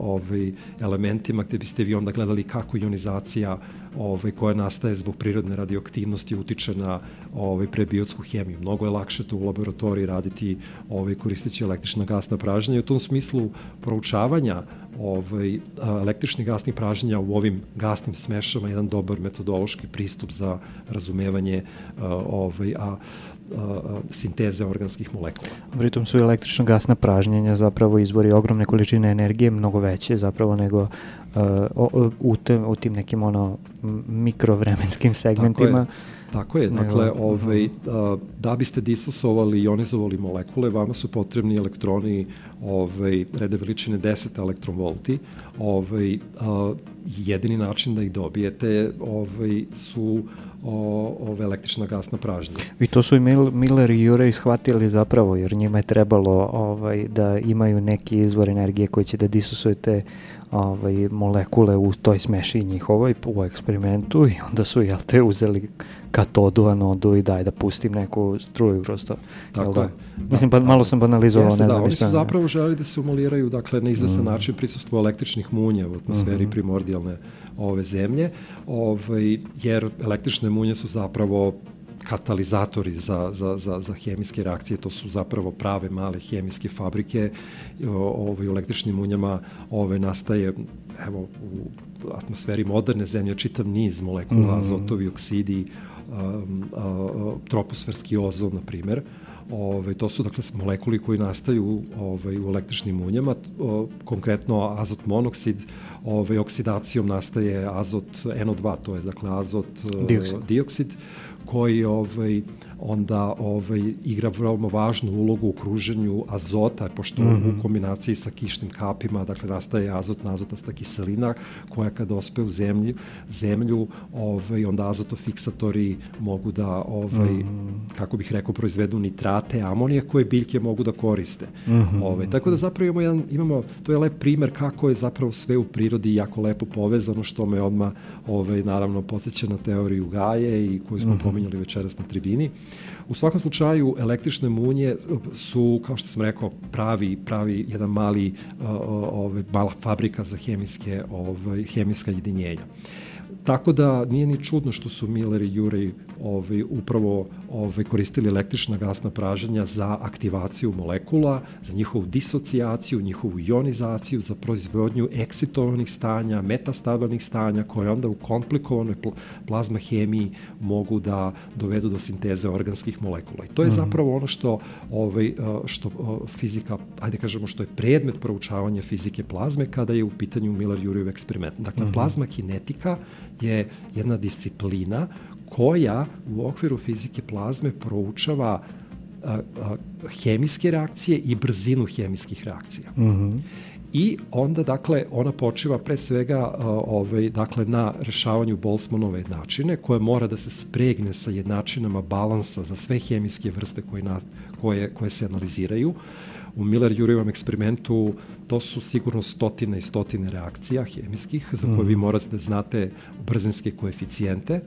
ovaj elementima gde biste vi onda gledali kako ionizacija ovaj koja nastaje zbog prirodne radioaktivnosti utiče na ovaj prebiotsku hemiju. Mnogo je lakše to u laboratoriji raditi ovaj koristeći električna gasna pražnja i u tom smislu proučavanja ovaj električnih gasnih pražnja u ovim gasnim smešama je jedan dobar metodološki pristup za razumevanje a, ovaj a, sinteze organskih molekula. Pritom su električno gasna pražnjenja zapravo izvori ogromne količine energije, mnogo veće zapravo nego uh, o, u, te, u tim nekim ono mikrovremenskim segmentima. Tako je, dakle, ovaj, a, da biste disosovali i ionizovali molekule, vama su potrebni elektroni ovaj, rede veličine 10 elektronvolti. Ovaj, a, jedini način da ih dobijete ovaj, su o, ove električna gasna pražnja. I to su i Mil, Miller i Urey shvatili zapravo, jer njima je trebalo ovaj, da imaju neki izvor energije koji će da disosuje te ovaj, molekule u toj smeši njihovoj u eksperimentu i onda su, jel te, uzeli katodu, anodu i daj da pustim neku struju kroz to. Jel Tako da? je. Mislim, Da, pa, malo tako sam banalizovao, Jeste, ne da, znam. oni su zapravo želi da se umuliraju dakle, na izvestan Mm. način prisustvo električnih munja u atmosferi Mhm. primordijalne ove zemlje, ovaj, jer električne munje su zapravo katalizatori za, za, za, za hemijske reakcije, to su zapravo prave male hemijske fabrike, O- ovaj, u električnim munjama ove, nastaje evo, u atmosferi moderne zemlje čitav niz molekula, Mhm. azotovi, oksidi, um, a, a, troposferski ozon, na primer. Ove, to su dakle molekuli koji nastaju ovaj, u električnim munjama, o, konkretno azot monoksid, ovaj, oksidacijom nastaje azot NO2, to je dakle azot e, Dioksid. dioksid koji ovaj onda ovaj igra veoma važnu ulogu u kruženju azota pošto mm Mhm. -hmm. u kombinaciji sa kišnim kapima dakle nastaje azotna azotasta kiselina koja kad ospe u zemlju zemlju ovaj onda azotofiksatori mogu da ovaj mm Mhm. -hmm. kako bih rekao proizvedu nitrate amonija koje biljke mogu da koriste. Mm Mhm. -hmm. ovaj tako da zapravo imamo jedan imamo to je lep primer kako je zapravo sve u prirodi jako lepo povezano što me odma ovaj naravno podseća na teoriju Gaje i koju smo mm -hmm. pominjali večeras na tribini. U svakom slučaju električne munje su kao što sam rekao pravi pravi jedan mali uh, ovaj mala fabrika za hemijske ovaj hemijska jedinjenja. Tako da nije ni čudno što su Miller i Urey ovaj, upravo ovaj, koristili električna gasna praženja za aktivaciju molekula, za njihovu disocijaciju, njihovu ionizaciju, za proizvodnju eksitovanih stanja, metastabilnih stanja koje onda u komplikovanoj pl plazma hemiji mogu da dovedu do sinteze organskih molekula. I to je zapravo ono što ovaj što fizika, ajde kažemo što je predmet proučavanja fizike plazme kada je u pitanju Miller-Urey eksperiment. Dakle, plazma kinetika je jedna disciplina koja u okviru fizike plazme proučava a, a, hemijske reakcije i brzinu hemijskih reakcija. Mm -hmm. I onda, dakle, ona počiva pre svega ovaj, dakle, na rešavanju Boltzmannove jednačine, koja mora da se spregne sa jednačinama balansa za sve hemijske vrste koje, na, koje, koje se analiziraju. U Miller-Jurjevom eksperimentu to su sigurno stotine i stotine reakcija hemijskih za koje mm. vi morate da znate brzinske koeficijente.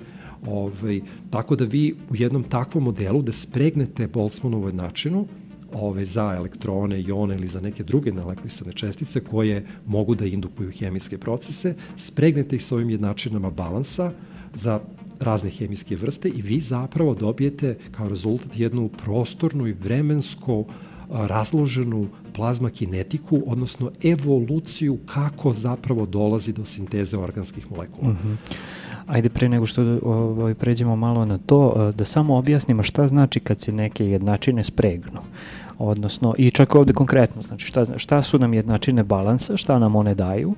Ovaj, tako da vi u jednom takvom modelu da spregnete Boltzmannovu jednačinu, ove, za elektrone, ione ili za neke druge neelektrisane čestice koje mogu da indukuju hemijske procese, spregnete ih s ovim jednačinama balansa za razne hemijske vrste i vi zapravo dobijete kao rezultat jednu prostornu i vremensko razloženu plazma kinetiku, odnosno evoluciju kako zapravo dolazi do sinteze organskih molekula. Mm -hmm. Ajde pre nego što ovaj, pređemo malo na to, da samo objasnimo šta znači kad se neke jednačine spregnu. Odnosno, i čak ovde konkretno, znači šta, šta su nam jednačine balansa, šta nam one daju,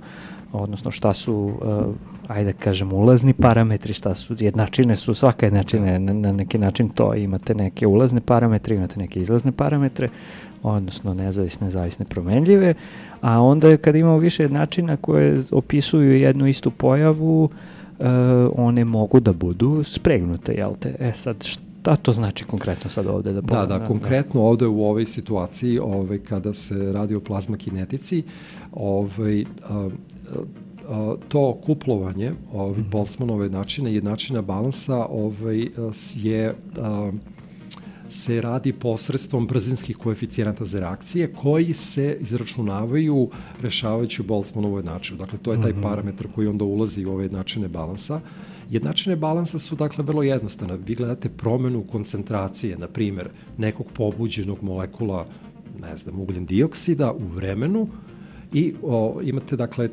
odnosno šta su, uh, ajde da kažem, ulazni parametri, šta su, jednačine su, svaka jednačina na, na neki način to, imate neke ulazne parametre, imate neke izlazne parametre, odnosno nezavisne, zavisne, promenljive, a onda kad imamo više jednačina koje opisuju jednu istu pojavu, uh, one mogu da budu spregnute, jel te? E sad, šta to znači konkretno sad ovde? Da, da, da, konkretno ovde u ovoj situaciji, ovaj, kada se radi o plazma kinetici, ovaj, a, a, to kuplovanje ovaj, -hmm. Boltzmannove načine i načina balansa ovaj, je a, se radi posredstvom brzinskih koeficijenata za reakcije koji se izračunavaju rešavajući Boltzmannovu jednačinu. Dakle, to je taj mm -hmm. parametar koji onda ulazi u ove jednačine balansa. Jednačine balansa su dakle vrlo jednostavne. Vi gledate promenu koncentracije, na primer, nekog pobuđenog molekula, ne znam, ugljen dioksida u vremenu i o, imate dakle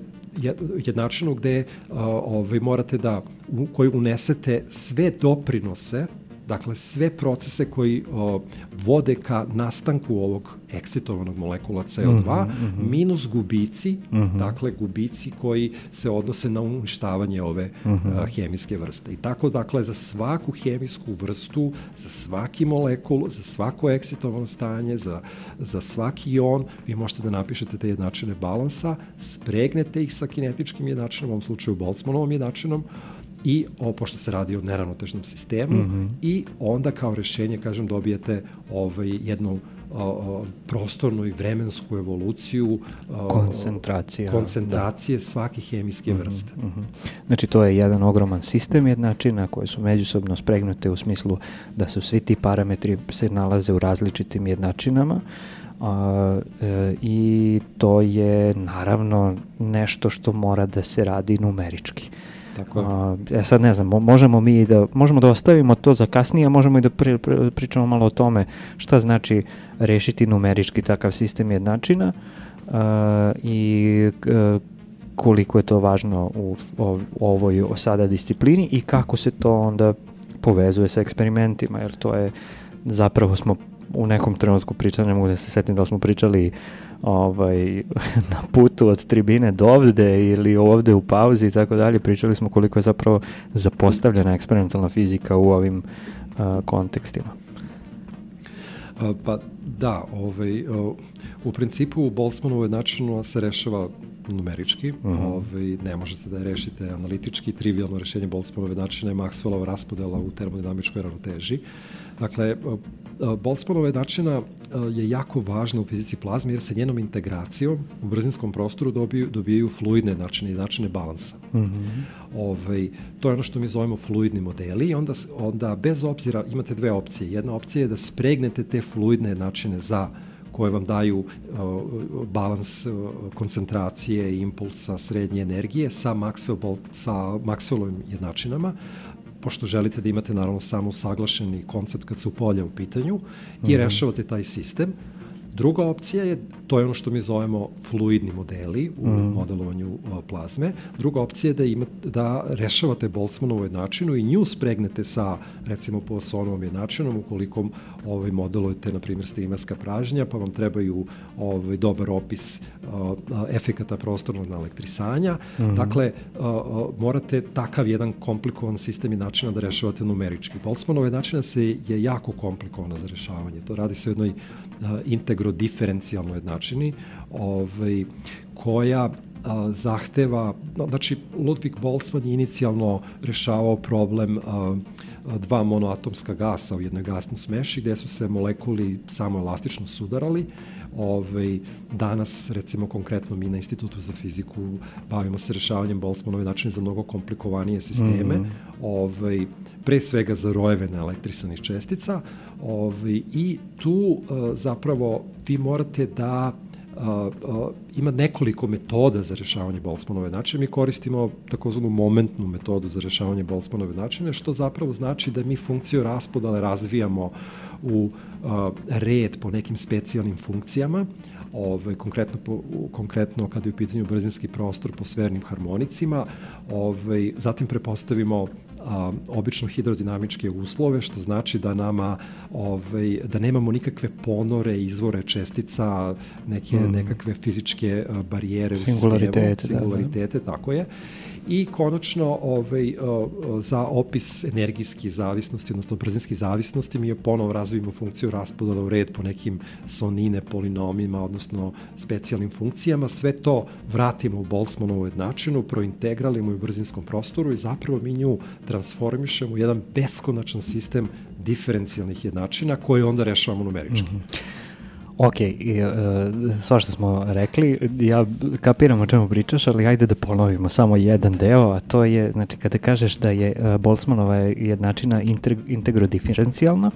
jednačinu gde o, ovaj, morate da, u, koji unesete sve doprinose Dakle, sve procese koji o, vode ka nastanku ovog eksitovanog molekula CO2 mm -hmm, minus gubici, mm -hmm. dakle gubici koji se odnose na uništavanje ove mm -hmm. a, hemijske vrste. I tako, dakle, za svaku hemijsku vrstu, za svaki molekul, za svako eksitovano stanje, za, za svaki ion, vi možete da napišete te jednačine balansa, spregnete ih sa kinetičkim jednačinom, u ovom slučaju Boltzmannovom jednačinom, i o, pošto se radi o neravnotežnom sistemu mm -hmm. i onda kao rešenje, kažem, dobijete ovaj, jednu o, o, prostornu i vremensku evoluciju koncentracija koncentracije da. svake hemijske mm -hmm, vrste. Mm -hmm. Znači to je jedan ogroman sistem jednačina koje su međusobno spregnute u smislu da su svi ti parametri se nalaze u različitim jednačinama a, e, i to je naravno nešto što mora da se radi numerički. Tako je. E sad ne znam, možemo mi da, možemo da ostavimo to za kasnije, možemo i da pri, pri, pričamo malo o tome šta znači rešiti numerički takav sistem jednačina uh, i uh, koliko je to važno u, u ovoj sada disciplini i kako se to onda povezuje sa eksperimentima, jer to je zapravo smo u nekom trenutku pričali, ne mogu da se setim da smo pričali ovaj, na putu od tribine do ovde ili ovde u pauzi i tako dalje, pričali smo koliko je zapravo zapostavljena eksperimentalna fizika u ovim uh, kontekstima. Pa da, ovaj, u principu Boltzmannove načinu se rešava numerički, uh mhm. -huh. ovaj, ne možete da je rešite analitički, trivialno rešenje Boltzmannove načine je Maxwellova raspodela u termodinamičkoj ravnoteži. Dakle, Boltzmannova jednačina je jako važna u fizici plazme jer se njenom integracijom u brzinskom prostoru dobiju, dobijaju fluidne jednačine, jednačine balansa. Mm -hmm. ovaj, to je ono što mi zovemo fluidni modeli i onda, onda bez obzira imate dve opcije. Jedna opcija je da spregnete te fluidne jednačine za koje vam daju uh, balans uh, koncentracije i impulsa srednje energije sa, Maxwell, sa Maxwellovim jednačinama, pošto želite da imate naravno samo saglašeni koncept kad su polja u pitanju i mm -hmm. rešavate taj sistem. Druga opcija je, to je ono što mi zovemo fluidni modeli u Mhm. modelovanju plazme. Druga opcija je da, ima, da rešavate Boltzmanovu jednačinu i nju spregnete sa, recimo, Poissonovom jednačinom, ukoliko ovaj, modelujete, na primjer, stigimarska pražnja, pa vam trebaju ovaj, dobar opis a, a, efekata prostornog naelektrisanja. Mm. Dakle, a, morate takav jedan komplikovan sistem i načina da rešavate numerički. Boltzmanova jednačina se je jako komplikovana za rešavanje. To radi se o jednoj integro-diferencijalnoj jednačini, ovaj, koja a, zahteva, znači Ludwig Boltzmann je inicijalno rešavao problem a, dva monoatomska gasa u jednoj gasnoj smeši gde su se molekuli samo elastično sudarali. Ovaj, danas, recimo konkretno mi na Institutu za fiziku bavimo se rešavanjem Boltzmannove načine za mnogo komplikovanije sisteme, mm -hmm. ovaj, pre svega za rojeve na elektrisanih čestica ovaj, i tu uh, zapravo vi morate da Uh, uh, ima nekoliko metoda za rešavanje Boltzmannove načine. Mi koristimo takozvanu momentnu metodu za rešavanje Boltzmannove načine, što zapravo znači da mi funkciju raspodale razvijamo u uh, red po nekim specijalnim funkcijama, ovaj, konkretno, po, konkretno kada je u pitanju brzinski prostor po svernim harmonicima, ovaj, zatim prepostavimo a, obično hidrodinamičke uslove, što znači da nama ovaj, da nemamo nikakve ponore, izvore čestica, neke mm. nekakve fizičke barijere u sistemu, singularitete, da, da. tako je. I konačno ovaj, za opis energijske zavisnosti, odnosno brzinske zavisnosti, mi je ponovo razvijemo funkciju raspodala u red po nekim sonine, polinomima, odnosno specijalnim funkcijama. Sve to vratimo u Boltzmannovu jednačinu, prointegralimo u brzinskom prostoru i zapravo mi nju transformišemo u jedan beskonačan sistem diferencijalnih jednačina koje onda rešavamo numerički. Mm -hmm. Ok, i, uh, sva što smo rekli, ja kapiram o čemu pričaš, ali ajde da ponovimo samo jedan deo, a to je, znači, kada kažeš da je uh, Boltzmannova jednačina integ integro-diferencijalna,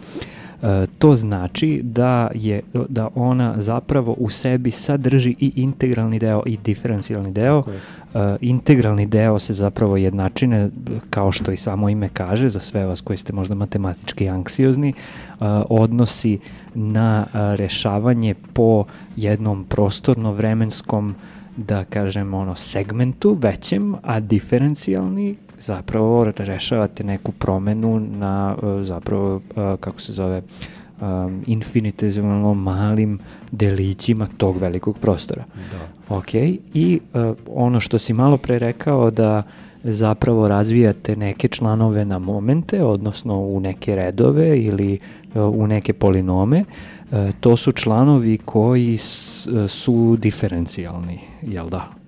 uh, to znači da je da ona zapravo u sebi sadrži i integralni deo i diferencijalni deo. Uh, integralni deo se zapravo jednačine, kao što i samo ime kaže, za sve vas koji ste možda matematički anksiozni, uh, odnosi na rešavanje po jednom prostorno-vremenskom da kažem ono segmentu većem, a diferencijalni zapravo rešavate neku promenu na zapravo kako se zove um, infinitezimalno malim delićima tog velikog prostora. Da. Ok, i uh, ono što si malo pre rekao da zapravo razvijate neke članove na momente, odnosno u neke redove ili u neke polinome, to su članovi koji su diferencijalni, jel da?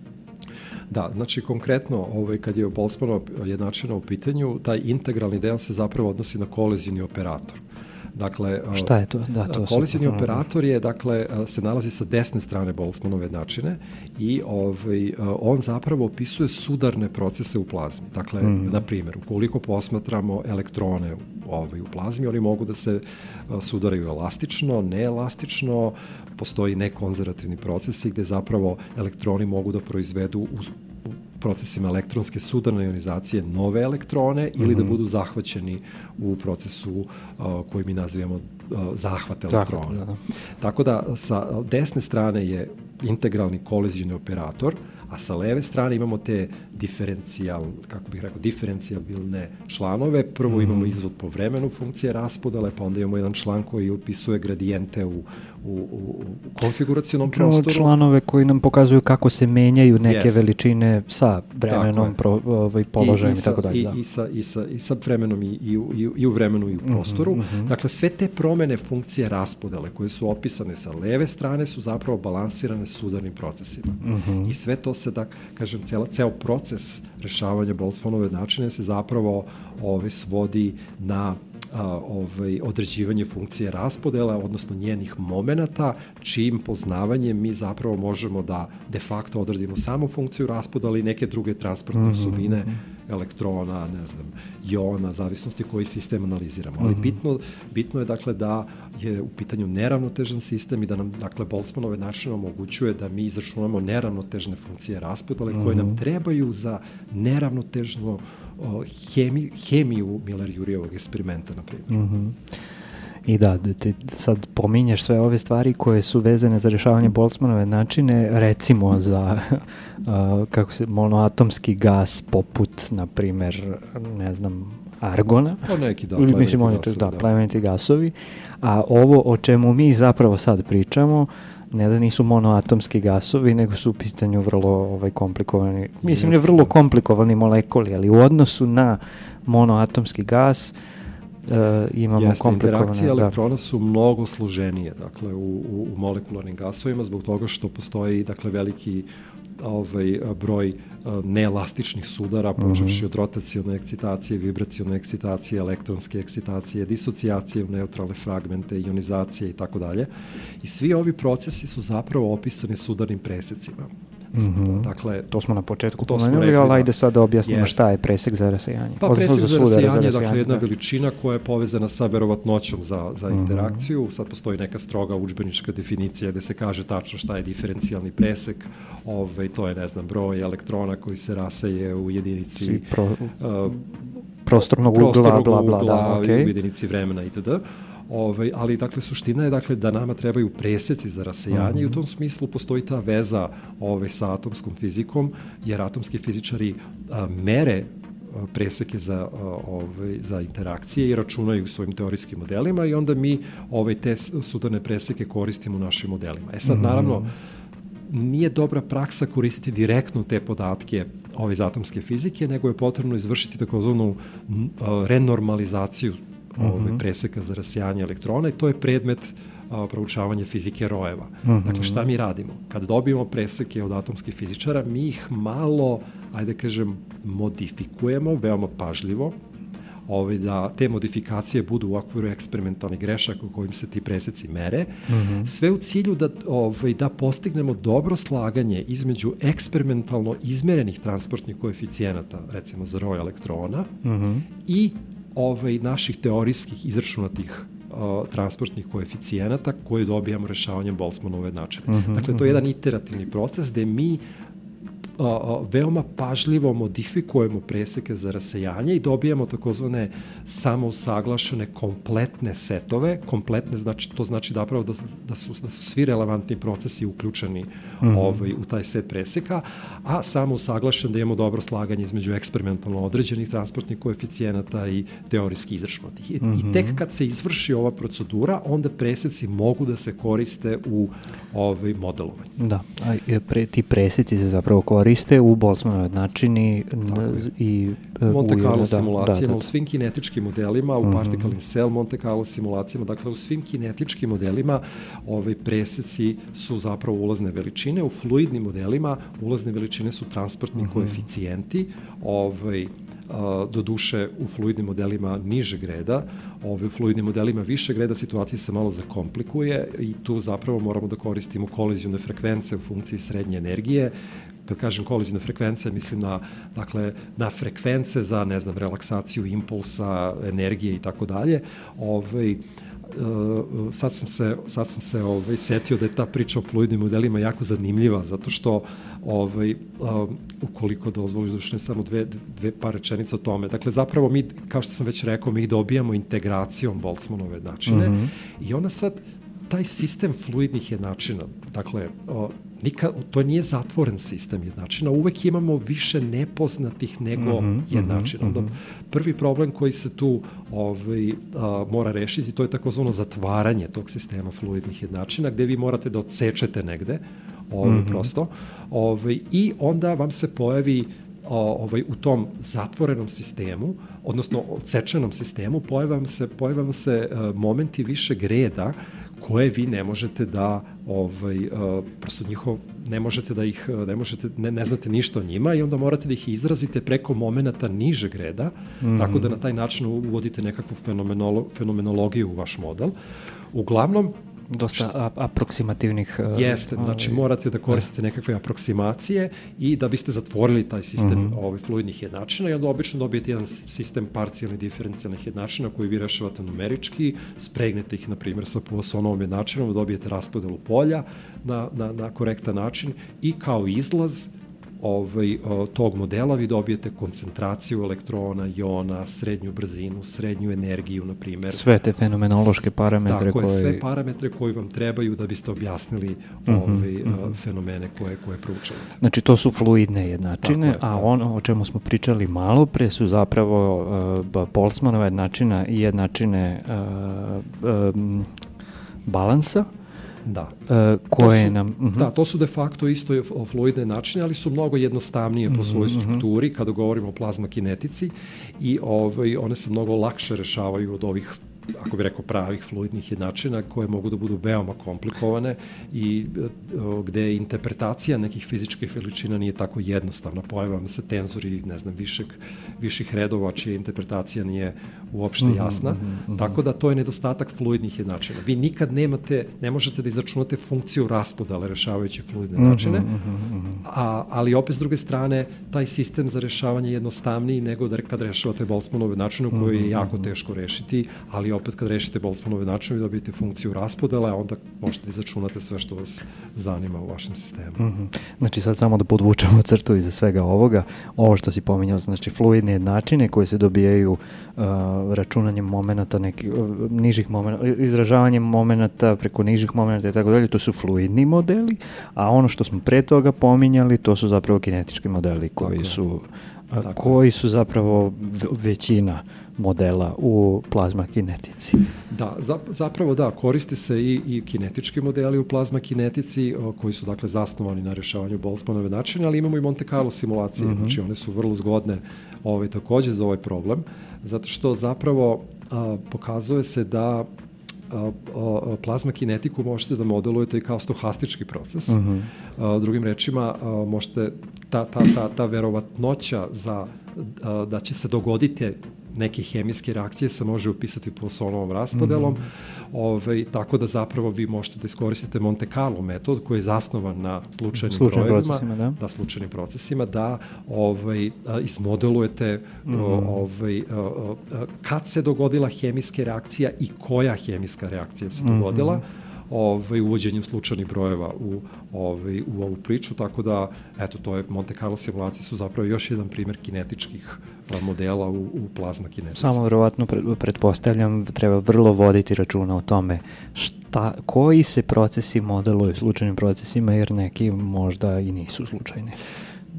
Da, znači konkretno ovaj, kad je Boltzmannova jednačina u pitanju, taj integralni deo se zapravo odnosi na kolizijni operator. Dakle, šta je to? Da, to kolizijni operator je, dakle, se nalazi sa desne strane Boltzmannove jednačine i ovaj, on zapravo opisuje sudarne procese u plazmi. Dakle, mm. na primjer, ukoliko posmatramo elektrone ovaj, u plazmi, oni mogu da se sudaraju elastično, neelastično, postoji nekonzervativni procesi gde zapravo elektroni mogu da proizvedu procesima elektronske sudarne ionizacije nove elektrone ili mm -hmm. da budu zahvaćeni u procesu uh, koji mi nazivamo uh, zahvat elektrona. Zahvat, da. Tako da sa desne strane je integralni kolizijni operator, a sa leve strane imamo te diferencijal, kako bih rekao, diferencijabilne članove. Prvo mm. imamo izvod po vremenu funkcije raspodale, pa onda imamo jedan član koji upisuje gradijente u, u, u konfiguracijonom prostoru. Članove koji nam pokazuju kako se menjaju neke Jest. veličine sa vremenom, pro, ovaj, položajem i, i, i tako dalje. I, da. i, sa, i, sa, I sa vremenom i, i, i, i u vremenu i u prostoru. Mm -hmm. Dakle, sve te promene funkcije raspodele koje su opisane sa leve strane su zapravo balansirane sudarnim procesima. Mm -hmm. I sve to se, da kažem, cela, ceo proces rešavanja Boltzmannove načine se zapravo ove, svodi na a, ovaj, određivanje funkcije raspodela, odnosno njenih momenata, čim poznavanjem mi zapravo možemo da de facto odredimo samo funkciju raspodela i neke druge transportne mm -hmm. osobine elektrona, ne znam, iona, zavisnosti koji sistem analiziramo. Ali mm -hmm. bitno, bitno je dakle da je u pitanju neravnotežan sistem i da nam dakle Boltzmannove načine omogućuje da mi izračunamo neravnotežne funkcije raspodele mm -hmm. koje nam trebaju za neravnotežno o, hemi, hemiju Miller-Jurijevog eksperimenta, na primjer. Mm -hmm. I da, da ti sad pominješ sve ove stvari koje su vezane za rješavanje Boltzmannove načine, recimo za uh, kako se, monoatomski gas poput, na primer, ne znam, argona. Pa neki, da, mislim, plemeniti oni to- da, gasovi, da. plemeniti gasovi. A ovo o čemu mi zapravo sad pričamo, ne da nisu monoatomski gasovi, nego su u pitanju vrlo ovaj, komplikovani, mislim ne vrlo da. komplikovani molekuli, ali u odnosu na monoatomski gas e, imamo Jeste, komplikovane... interakcije da. elektrona su mnogo složenije dakle, u, u, u molekularnim gasovima zbog toga što postoji dakle, veliki ovaj broj a, neelastičnih sudara, počevši od rotacione ekscitacije, vibracione ekscitacije, elektronske ekscitacije, disocijacije u neutralne fragmente, ionizacije i tako dalje. I svi ovi procesi su zapravo opisani sudarnim presecima. Dakle, To smo na početku To pomenuli, rekli, ali da. ajde sad da objasnimo Jeste. šta je presek za rasejanje. Pa Odnosno presek za sudar rasijanje je dakle jedna da. veličina koja je povezana sa verovatnoćom za, za Mhm. interakciju. Sad postoji neka stroga učbenička definicija gde se kaže tačno šta je diferencijalni presek. Ovaj, to je, ne znam, broj elektrona koji se raseje u jedinici Svi pro- uh, prostornog ugla, prostornog bla, bla, ugla, da, u okej. jedinici vremena itd. Ovaj, ali dakle suština je dakle da nama trebaju preseci za rasejanje i u tom smislu postoji ta veza ovaj, sa atomskom fizikom, jer atomski fizičari a, mere preseke za ovaj za interakcije i računaju svojim teorijskim modelima i onda mi ovaj te sudarne preseke koristimo u našim modelima. E sad naravno nije dobra praksa koristiti direktno te podatke ove iz atomske fizike, nego je potrebno izvršiti takozvanu m, a, renormalizaciju ove preseka za rasijanje elektrona i to je predmet a, proučavanja fizike rojeva. Dakle, šta mi radimo? Kad dobijemo preseke od atomskih fizičara, mi ih malo, ajde kažem, modifikujemo veoma pažljivo, ovaj, da te modifikacije budu u okviru eksperimentalnih grešaka u kojim se ti preseci mere, sve u cilju da, ovaj, da postignemo dobro slaganje između eksperimentalno izmerenih transportnih koeficijenata, recimo za roj elektrona, i ovaj, naših teorijskih izračunatih uh, transportnih koeficijenata koje dobijamo rešavanjem Boltzmannove načine. Dakle, to je jedan iterativni proces gde mi veoma pažljivo modifikujemo preseke za rasejanje i dobijamo takozvane samousaglašene kompletne setove. Kompletne znači to znači da pravo da, da su da su svi relevantni procesi uključeni ovaj u taj set preseka, a samousaglašen da imamo dobro slaganje između eksperimentalno određenih transportnih koeficijenata i teorijski izračunatih. I, I tek kad se izvrši ova procedura, onda preseci mogu da se koriste u ovaj modelovanju. Da, a pre, ti preseci se zapravo koriste u Boltzmannovoj načini i e, Monte u- Carlo da, simulacijama, da, u da. svim kinetičkim modelima, u particle in cell Monte Carlo simulacijama, dakle u svim kinetičkim modelima ovaj preseci su zapravo ulazne veličine, u fluidnim modelima ulazne veličine su transportni koeficijenti, ovaj do duše u fluidnim modelima nižeg reda, ovaj, u fluidnim modelima višeg reda situacija se malo zakomplikuje i tu zapravo moramo da koristimo kolizijone frekvence u funkciji srednje energije, kad kažem kolizijne frekvence, mislim na, dakle, na frekvence za, ne znam, relaksaciju impulsa, energije i tako dalje. Ovaj, Uh, sad sam se sad sam se ovaj setio da je ta priča o fluidnim modelima jako zanimljiva zato što ovaj um, ukoliko dozvoliš dušne samo dve dve par rečenica o tome. Dakle zapravo mi kao što sam već rekao mi ih dobijamo integracijom Boltzmannove načine mm -hmm. i onda sad taj sistem fluidnih jednačina, dakle, o, nika, to nije zatvoren sistem jednačina, uvek imamo više nepoznatih nego mm -hmm, jednačina. Onda prvi problem koji se tu ovaj, a, mora rešiti, to je takozvano zatvaranje tog sistema fluidnih jednačina, gde vi morate da odsečete negde, ovaj, mm -hmm. prosto, ovaj, i onda vam se pojavi ovaj u tom zatvorenom sistemu, odnosno odsečenom sistemu, pojave vam se pojave vam se uh, momenti višeg reda koje vi ne možete da ovaj uh, prosto njihov ne možete da ih ne možete ne, ne znate ništa o njima i onda morate da ih izrazite preko momenata nižeg reda mm -hmm. tako da na taj način uvodite nekakvu fenomenolo, fenomenologiju u vaš model. Uglavnom dosta aproksimativnih uh, Jeste, znači morate da koristite nekakve aproksimacije i da biste zatvorili taj sistem mm. -hmm. ovaj, fluidnih jednačina i onda obično dobijete jedan sistem parcijalnih diferencijalnih jednačina koji vi rešavate numerički, spregnete ih na primjer sa Poissonovom jednačinom, dobijete raspodelu polja na, na, na korektan način i kao izlaz ovaj, tog modela vi dobijete koncentraciju elektrona, jona, srednju brzinu, srednju energiju, na primer. Sve te fenomenološke parametre Tako koje... je, sve parametre koji vam trebaju da biste objasnili Mhm, ovaj, uh, fenomene koje, koje proučavate. Znači to su fluidne jednačine, Tako je, a da. ono o čemu smo pričali malo pre su zapravo uh, ba- Boltzmannova jednačina i jednačine uh, um, balansa Da. uh, koje su- nam... mhm. Da, to su de facto isto fluidne načine, ali su mnogo jednostavnije po svojoj Mhm, strukturi kada govorimo o plazma kinetici i ovaj, one se mnogo lakše rešavaju od ovih ako bi rekao pravih fluidnih jednačina koje mogu da budu veoma komplikovane i e, gde interpretacija nekih fizičkih veličina nije tako jednostavna. Pojavama se tenzori, ne znam, višeg, viših redova čija interpretacija nije uopšte Mhm, jasna. Tako da to je nedostatak fluidnih jednačina. Vi nikad nemate, ne možete da izračunate funkciju raspodale rešavajući fluidne Mhm, jednačine, a, ali opet s druge strane taj sistem za rešavanje je jednostavniji nego da kad rešavate Boltzmannove načine koje Mhm, je jako teško rešiti, ali opet kad rešite Boltzmannove načine vi dobijete funkciju raspodele, a onda možete da izračunate sve što vas zanima u vašem sistemu. Mhm. Znači sad samo da podvučemo crtu iza svega ovoga, ovo što si pominjao, znači fluidne jednačine koje se dobijaju uh, računanjem momenata, neki, uh, nižih momenata, izražavanjem momenata preko nižih momenata i tako dalje, to su fluidni modeli, a ono što smo pre toga pominjali, to su zapravo kinetički modeli koji je. su uh, Tako je. koji su zapravo većina modela u plazma kinetici. Da, za, zapravo da, koriste se i, i kinetički modeli u plazma kinetici koji su dakle zasnovani na rešavanju Boltzmannove načine, ali imamo i Monte Carlo simulacije, mm -hmm. znači one su vrlo zgodne ovaj, takođe za ovaj problem, zato što zapravo a, pokazuje se da plazma kinetiku možete da modelujete i kao stohastički proces. Mm -hmm. a, drugim rečima, možete ta, ta, ta, ta verovatnoća za da će se dogoditi neke hemijske reakcije se može upisati po Sonovom raspodelom, mm -hmm. ovaj, tako da zapravo vi možete da iskoristite Monte Carlo metod koji je zasnovan na slučajnim, Slučajnim brojevima, procesima, da. da slučajnim procesima, da ovaj, a, izmodelujete mm. -hmm. ovaj, a, a, kad se dogodila hemijska reakcija i koja hemijska reakcija se dogodila, mm -hmm ovaj, uvođenjem slučajnih brojeva u, ovaj, u ovu priču, tako da, eto, to je Monte Carlo simulacije su zapravo još jedan primer kinetičkih modela u, u plazma kinetici. Samo verovatno pre, pretpostavljam treba vrlo voditi računa o tome šta, koji se procesi modeluju slučajnim procesima jer neki možda i nisu slučajni.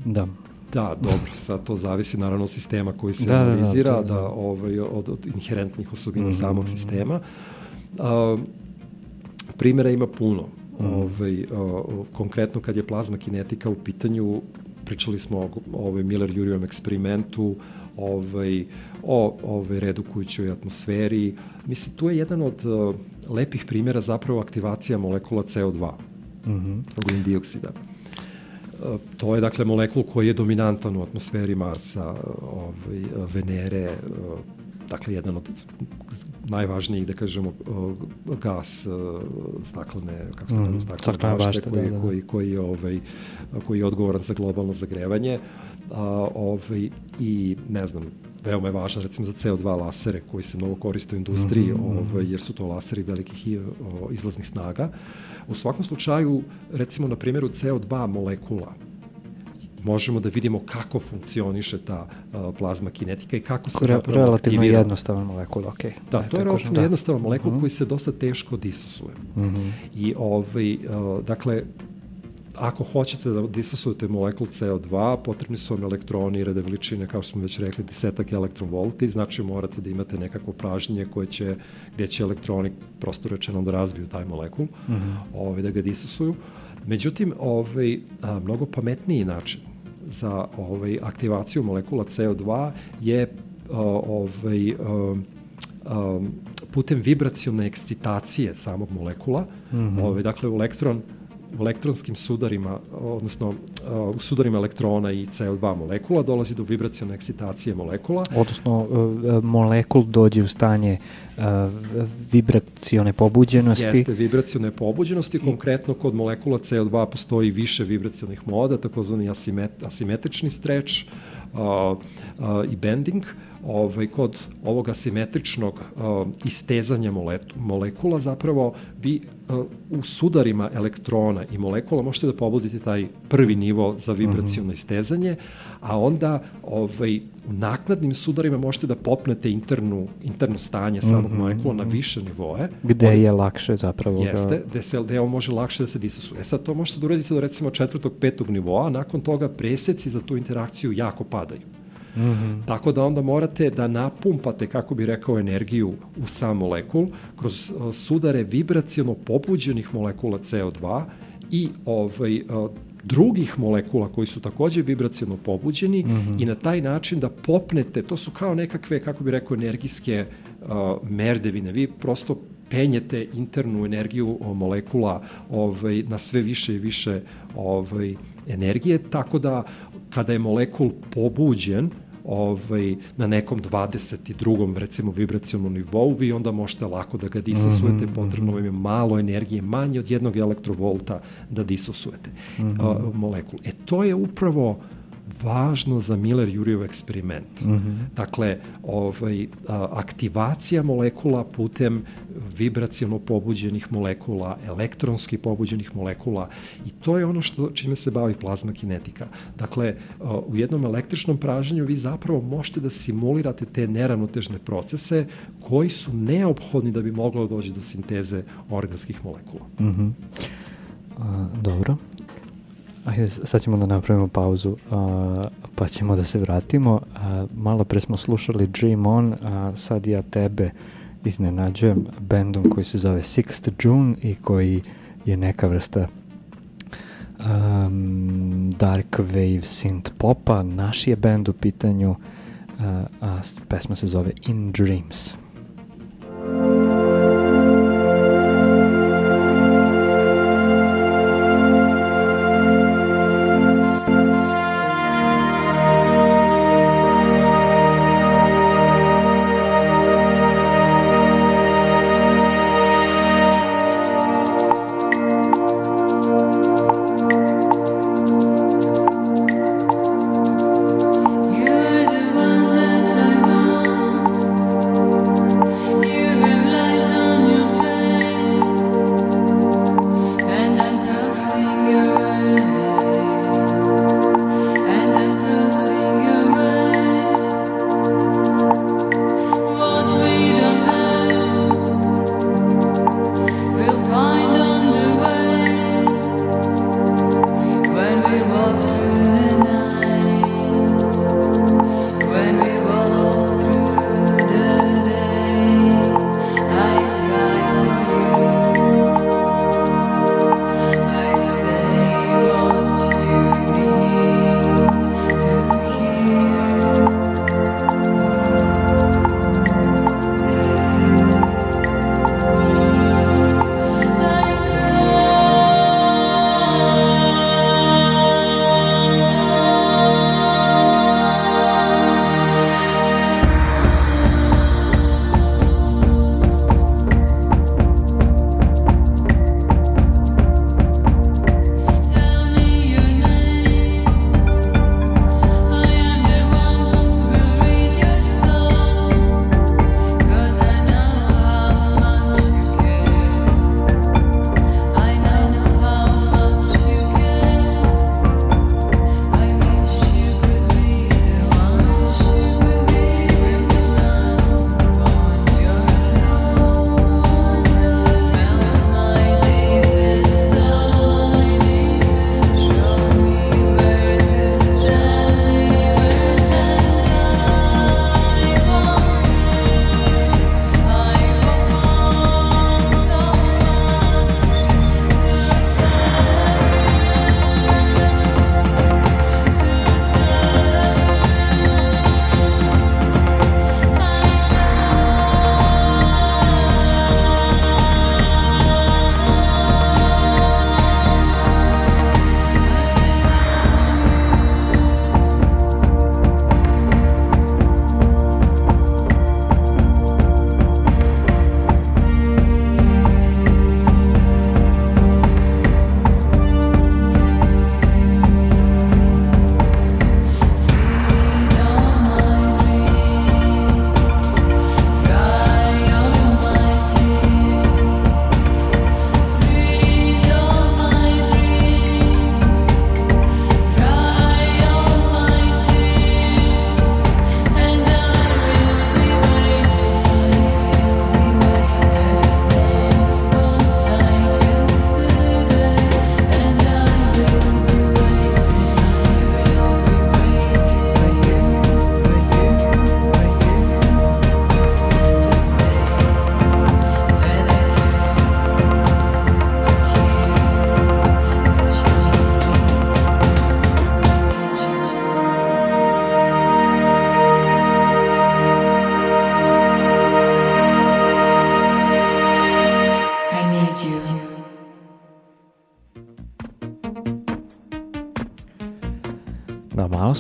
Da. Da, dobro, sad to zavisi naravno od sistema koji se Da, da, da, analizira, to- da, da. ovaj, od, od inherentnih osobina Mhm. samog sistema. A, primjera ima puno. Mhm. Ovaj, a, konkretno kad je plazma kinetika u pitanju, pričali smo o ovaj Miller-Uriovom eksperimentu, ovaj, o ovaj, redukujućoj atmosferi. Mislim, tu je jedan od uh, lepih primjera zapravo aktivacija molekula CO2, Mhm. ugljen dioksida. E, To je dakle molekul koji je dominantan u atmosferi Marsa, ovaj, Venere, e, dakle jedan od najvažnijih, da kažemo, gas e, staklene, kako se to kaže, staklene staklena bašte, bašta, da, koji, da, da. koji, koji, je, ovaj, koji je odgovoran za globalno zagrevanje. A, ovaj, I, ne znam, veoma je važan recimo za CO2 lasere koji se mnogo koriste u industriji, Mhm, ovaj, jer su to laseri velikih o, izlaznih snaga. U svakom slučaju, recimo na primjeru CO2 molekula, možemo da vidimo kako funkcioniše ta uh, plazma kinetika i kako se Re, zapravo relativno aktivira. jednostavan molekul, ok. Da, to je relativno jednostavan molekul uh -huh. koji se dosta teško disosuje. Uh Mhm. -huh. I ovaj, uh, dakle, ako hoćete da disosujete molekul CO2, potrebni su vam elektroni rede veličine, kao što smo već rekli, desetak elektronvolti, znači morate da imate nekakvo pražnje koje će, gdje će elektroni prosto rečeno da razbiju taj molekul, uh -huh. ovaj, da ga disosuju. Međutim, ovaj, a, mnogo pametniji način za ovaj, aktivaciju molekula CO2 je a, ovaj, a, a, putem vibracione ekscitacije samog molekula. Mm -hmm. ovaj, dakle, elektron u elektronskim sudarima, odnosno u sudarima elektrona i CO2 molekula dolazi do vibracione ekscitacije molekula. Odnosno, molekul dođe u stanje uh, vibracione pobuđenosti. Jeste, vibracione pobuđenosti. Konkretno kod molekula CO2 postoji više vibracionih moda, takozvani asimet, asimetrični streč uh, uh, i bending. Ovaj, kod ovog asimetričnog uh, istezanja mole, molekula zapravo vi uh, u sudarima elektrona i molekula možete da pobudite taj prvi nivo za vibracijono mm -hmm. istezanje, a onda ovaj, u naknadnim sudarima možete da popnete internu, interno stanje samog mm -hmm. molekula na više nivoe. Gde On, je lakše zapravo? Jeste, da... gde, se, gde on može lakše da se disosuje. E sad to možete da uradite do recimo četvrtog, petog nivoa, a nakon toga preseci za tu interakciju jako padaju. Mm -hmm. Tako da onda morate da napumpate, kako bi rekao, energiju u sam molekul kroz uh, sudare vibracijalno pobuđenih molekula CO2 i ovaj, uh, drugih molekula koji su takođe vibracijalno pobuđeni mm -hmm. i na taj način da popnete, to su kao nekakve, kako bi rekao, energijske uh, merdevine. Vi prosto penjete internu energiju molekula ovaj, na sve više i više ovaj, energije, tako da kada je molekul pobuđen, ovaj, na nekom 22. recimo vibracijalnom nivou, vi onda možete lako da ga disosujete, mm -hmm. potrebno vam je malo energije, manje od jednog elektrovolta da disosujete mm -hmm. uh, molekulu. E to je upravo važno za Miller-Jurjev eksperiment. Mm -hmm. Dakle, ovaj, aktivacija molekula putem vibracijalno pobuđenih molekula, elektronski pobuđenih molekula i to je ono što čime se bavi plazma kinetika. Dakle, u jednom električnom praženju vi zapravo možete da simulirate te neravnotežne procese koji su neophodni da bi moglo doći do sinteze organskih molekula. Mm -hmm. A, dobro. Ajde, sad ćemo da napravimo pauzu, a, pa ćemo da se vratimo. A, malo pre smo slušali Dream On, a sad ja tebe iznenađujem bendom koji se zove Sixth June i koji je neka vrsta um, dark wave synth popa. Naš je bend u pitanju, a, a pesma se zove In Dreams.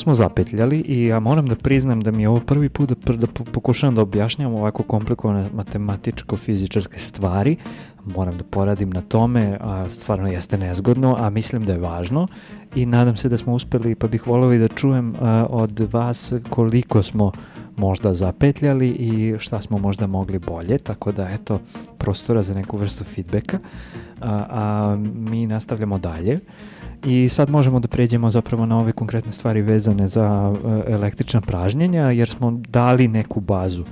Smo zapetljali i ja moram da priznam da mi je ovo prvi put da, da pokušavam da objašnjam ovako komplikovane matematičko-fizičarske stvari. Moram da poradim na tome, a stvarno jeste nezgodno, a mislim da je važno i nadam se da smo uspeli, pa bih volio i da čujem a, od vas koliko smo možda zapetljali i šta smo možda mogli bolje, tako da eto prostora za neku vrstu feedbacka, a, a mi nastavljamo dalje. I sad možemo da pređemo zapravo na ove konkretne stvari vezane za uh, električna pražnjenja, jer smo dali neku bazu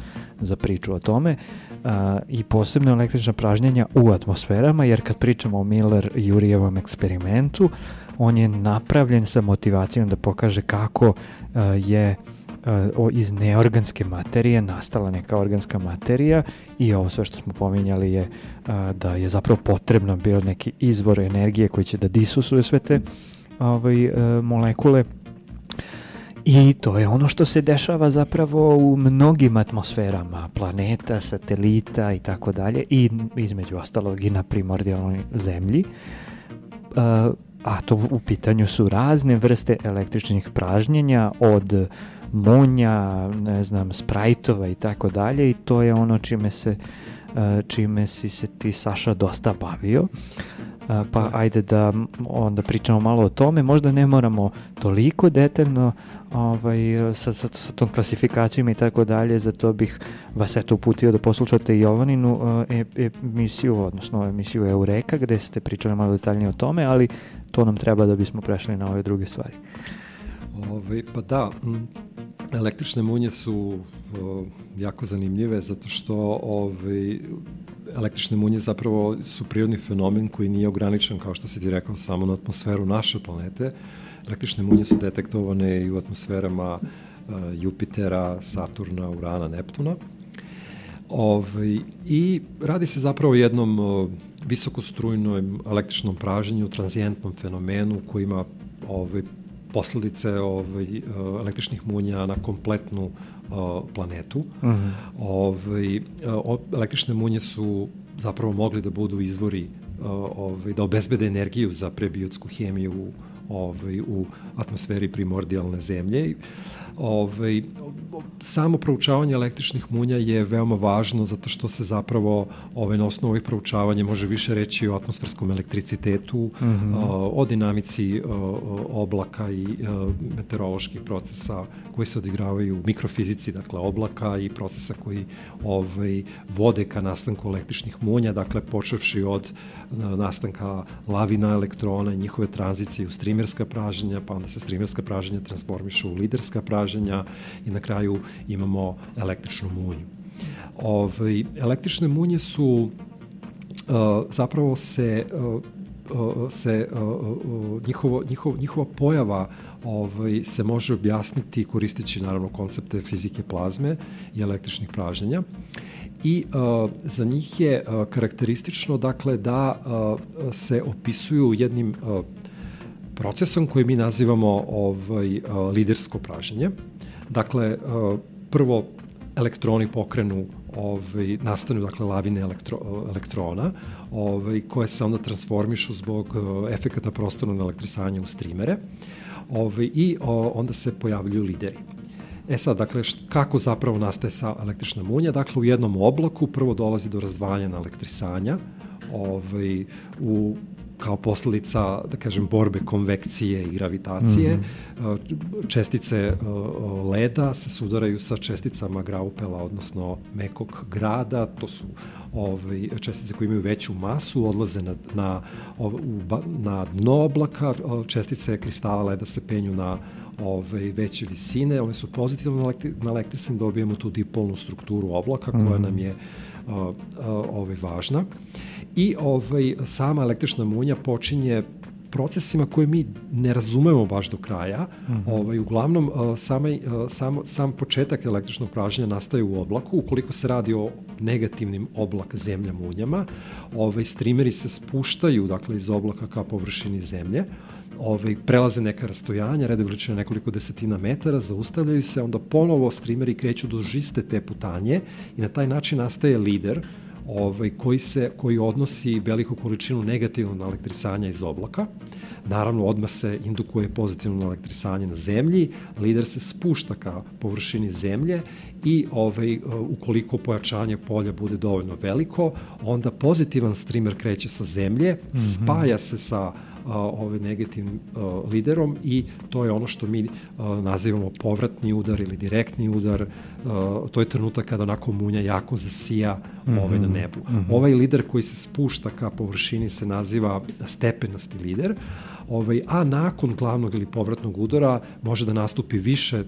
za priču o tome uh, i posebno električna pražnjenja u atmosferama, jer kad pričamo o Miller-Jurijevom eksperimentu, on je napravljen sa motivacijom da pokaže kako uh, je o, iz neorganske materije nastala neka organska materija i ovo sve što smo pominjali je a, da je zapravo potrebno bio neki izvor energije koji će da disusuje sve te ovaj, a, molekule I to je ono što se dešava zapravo u mnogim atmosferama planeta, satelita i tako dalje i između ostalog i na primordijalnoj zemlji. A to u pitanju su razne vrste električnih pražnjenja od munja, ne znam, sprajtova i tako dalje i to je ono čime se e, čime si se ti Saša dosta bavio. E, pa ajde da onda pričamo malo o tome, možda ne moramo toliko detaljno ovaj, sa, sa, sa tom klasifikacijom i tako dalje, zato bih vas eto uputio da poslušate Jovaninu e, emisiju, odnosno emisiju Eureka, gde ste pričali malo detaljnije o tome, ali to nam treba da bismo prešli na ove druge stvari. Ove, ovaj, pa da, električne munje su o, jako zanimljive zato što ovaj, električne munje zapravo su prirodni fenomen koji nije ograničen, kao što si ti rekao, samo na atmosferu naše planete. Električne munje su detektovane i u atmosferama uh, Jupitera, Saturna, Urana, Neptuna. Ove, ovaj, I radi se zapravo o jednom uh, visokostrujnom električnom praženju, tranzijentnom fenomenu koji ima ovaj, posledice ovaj, eh, električnih munja na kompletnu uh, planetu. Uh mhm. -huh. ovaj, uh, električne munje su zapravo mogli da budu izvori uh, ovaj, da obezbede energiju za prebiotsku hemiju u, ovaj, u atmosferi primordijalne zemlje. Ovaj, samo proučavanje električnih munja je veoma važno zato što se zapravo ovaj, na osnovu ovih proučavanja može više reći o atmosferskom elektricitetu, mm -hmm. o dinamici oblaka i meteoroloških procesa koji se odigravaju u mikrofizici, dakle oblaka i procesa koji ovaj, vode ka nastanku električnih munja, dakle počevši od nastanka lavina elektrona njihove tranzicije u strimerska praženja, pa onda se strimerska praženja transformišu u liderska praženja i na kraju imamo električnu munju. Ove, ovaj, električne munje su uh, zapravo se uh, se uh, njihovo, njihovo, njihova pojava ovaj, se može objasniti koristeći naravno koncepte fizike plazme i električnih pražnjenja. I uh, za njih je uh, karakteristično dakle da uh, se opisuju jednim procesom koji mi nazivamo ovaj, lidersko praženje. Dakle, prvo elektroni pokrenu ovaj, nastanu dakle lavine elektro, elektrona ovaj, koje se onda transformišu zbog uh, efekata prostornog elektrisanja u strimere ovaj, i o, onda se pojavljuju lideri. E sad, dakle, kako zapravo nastaje sa električna munja? Dakle, u jednom oblaku prvo dolazi do razdvajanja na elektrisanja, ovaj, u kao posledica, da kažem, borbe konvekcije i gravitacije. Mm -hmm. Čestice leda se sudaraju sa česticama graupela, odnosno mekog grada, to su ovaj, čestice koje imaju veću masu, odlaze na, na, na dno oblaka, čestice kristala leda se penju na ove, veće visine, one su pozitivno na elektrisane, dobijemo tu dipolnu strukturu oblaka koja mm. nam je uh, ovaj, važna. I ovaj, sama električna munja počinje procesima koje mi ne razumemo baš do kraja. Mm -hmm. ovaj, uglavnom, uh, sam, sam početak električnog pražnja nastaje u oblaku. Ukoliko se radi o negativnim oblak zemlja munjama, ovaj, streameri se spuštaju dakle, iz oblaka ka površini zemlje ovaj, prelaze neka rastojanja, rede veličine nekoliko desetina metara, zaustavljaju se, onda ponovo streameri kreću do žiste te putanje i na taj način nastaje lider ovaj, koji, se, koji odnosi veliku količinu negativnog elektrisanja iz oblaka. Naravno, odmah se indukuje pozitivno elektrisanje na zemlji, lider se spušta ka površini zemlje i ovaj, ukoliko pojačanje polja bude dovoljno veliko, onda pozitivan streamer kreće sa zemlje, mm -hmm. spaja se sa ovaj negativnim liderom i to je ono što mi nazivamo povratni udar ili direktni udar. To je trenutak kada onako munja jako zasija mm -hmm. ovaj na nebu. Mm -hmm. Ovaj lider koji se spušta ka površini se naziva stepenasti lider. Ovaj, a nakon glavnog ili povratnog udara može da nastupi više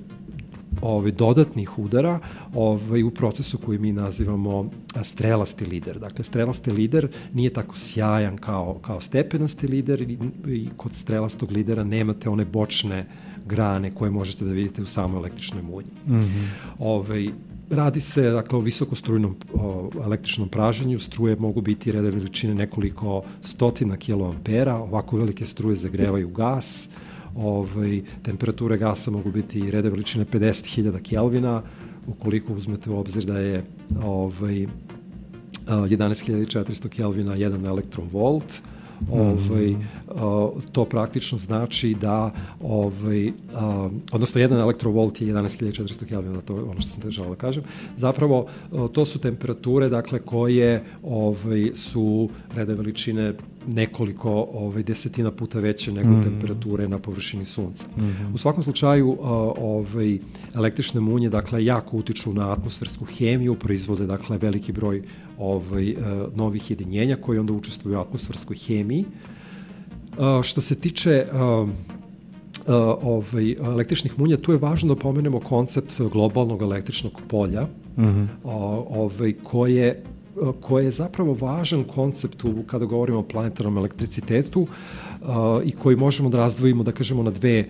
ovaj, dodatnih udara ovaj, u procesu koji mi nazivamo strelasti lider. Dakle, strelasti lider nije tako sjajan kao, kao stepenasti lider i, i kod strelastog lidera nemate one bočne grane koje možete da vidite u samoj električnoj mulji. Mm -hmm. ovaj, Radi se dakle, o visokostrujnom o, električnom praženju, struje mogu biti reda veličine nekoliko stotina kiloampera, ovako velike struje zagrevaju gas, ovaj, temperature gasa mogu biti reda veličine 50.000 Kelvina, ukoliko uzmete u obzir da je ovaj, 11.400 Kelvina jedan elektron volt, ovaj, uh, to praktično znači da ovaj, odnosno jedan elektrovolt je 11.400 Kelvina, to je ono što sam te želao da kažem. Zapravo to su temperature dakle koje ovaj su reda veličine nekoliko ovaj desetina puta veće nego mm. temperature na površini sunca. Mm -hmm. U svakom slučaju ovaj električne munje dakle jako utiču na atmosfersku hemiju, proizvode dakle veliki broj ovaj uh, novih jedinjenja koji onda učestvuju u atmosferskoj hemiji. Što se tiče ovaj, električnih munja, tu je važno da pomenemo koncept globalnog električnog polja, mm -hmm. ovaj, koje koje je zapravo važan koncept u, kada govorimo o planetarnom elektricitetu uh, i koji možemo da razdvojimo, da kažemo, na dve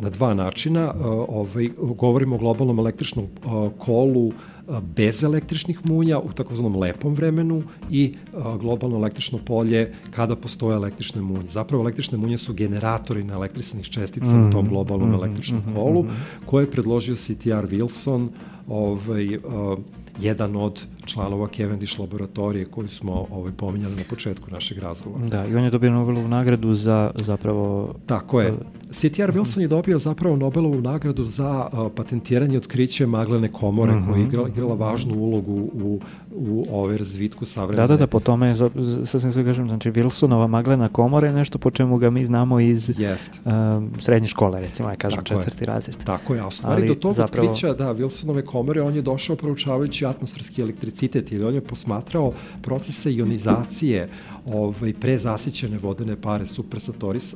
na dva načina. Ovaj, govorimo o globalnom električnom kolu bez električnih munja u takozvanom lepom vremenu i globalno električno polje kada postoje električne munje. Zapravo električne munje su generatori na elektrisanih čestica mm, u tom globalnom mm, električnom mm, kolu koje je predložio CTR Wilson ovaj, jedan od članova Cavendish laboratorije koju smo ovaj, pominjali na početku našeg razgovora. Da, i on je dobio Nobelovu nagradu za zapravo... Tako je. CTR Wilson je dobio zapravo Nobelovu nagradu za uh, patentiranje otkriće maglene komore, mm -hmm. koja je igrala, igrala važnu ulogu u, u ovaj razvitku savremene... Da, da, da, po tome, sasvim se kažem, znači Wilsonova maglena komora je nešto po čemu ga mi znamo iz Jest. Um, srednje škole, recimo, ja kažem Tako četvrti je. razred. Tako je, a u stvari Ali, do tog zapravo... otkrića, da, Wilsonove komore, on je došao proučavajući atmosferski elektricitet, ili on je posmatrao procese ionizacije ovaj, prezasićene vodene pare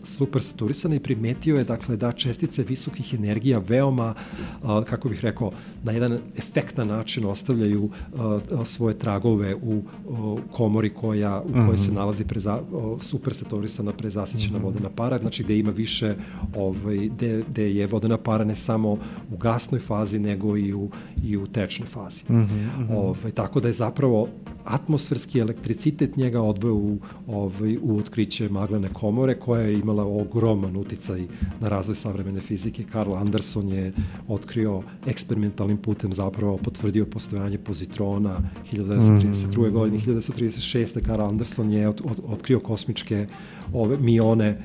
supersaturisane i primetio je dakle, da čestice visokih energija veoma, a, kako bih rekao, na jedan efektan način ostavljaju a, svoje tragove u a, komori koja, u kojoj mm -hmm. se mhm. nalazi preza, supersatorisana prezasićena mm -hmm. vodena para, znači gde ima više, ovaj, gde, gde je vodena para ne samo u gasnoj fazi, nego i u, i u tečnoj fazi. Mm -hmm. ovaj, tako da je zapravo atmosferski elektricitet njega odveo u, ovaj, u otkriće maglene komore koja je imala ogroman uticaj na razvoj savremene fizike. Karl Anderson je otkrio eksperimentalnim putem zapravo potvrdio postojanje pozitrona 1932. Mm. godine. 1936. Karl Anderson je od, od, otkrio kosmičke ove mione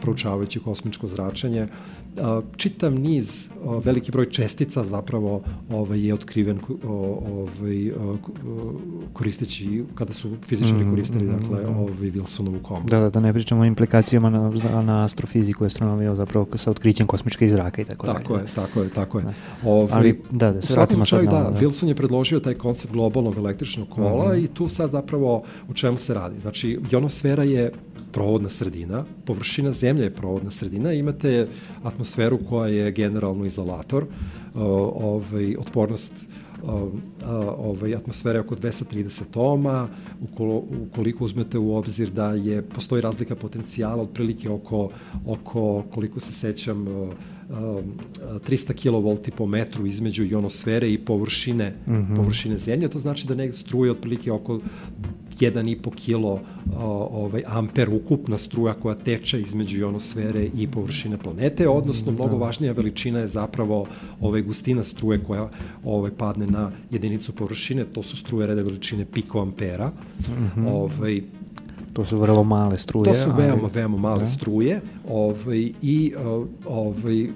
proučavajući kosmičko zračenje čitav niz, veliki broj čestica zapravo ovaj, je otkriven ovaj, koristeći, kada su fizičari mm, koristili, mm, dakle, mm. ovaj, Wilsonovu komu. Da, da, da ne pričamo o implikacijama na, na astrofiziku, astronomiju, zapravo sa otkrićem kosmičke izraka i tako, tako dalje. Je, tako je, tako je. Da. Ovaj, Ali, da, da, se vratimo sad na... Da, da, Wilson je predložio taj koncept globalnog električnog kola mm -hmm. i tu sad zapravo u čemu se radi. Znači, ionosfera je provodna sredina, površina zemlje je provodna sredina, imate atmosferu koja je generalno izolator, ovaj, otpornost ovaj, atmosfere oko 230 ohma, ukoliko uzmete u obzir da je postoji razlika potencijala otprilike oko, oko koliko se sećam, 300 kV po metru između ionosfere i površine, mm -hmm. površine zemlje, to znači da negde struje otprilike oko 1,5 kilo ovaj, amper ukupna struja koja teče između ionosfere i površine planete, odnosno mnogo da. važnija veličina je zapravo ovaj, gustina struje koja ovaj, padne na jedinicu površine, to su struje reda veličine pikoampera. Mm -hmm. ovaj, To su vrlo male struje. To su veoma, ali... veoma male da. struje ovaj, i ovaj,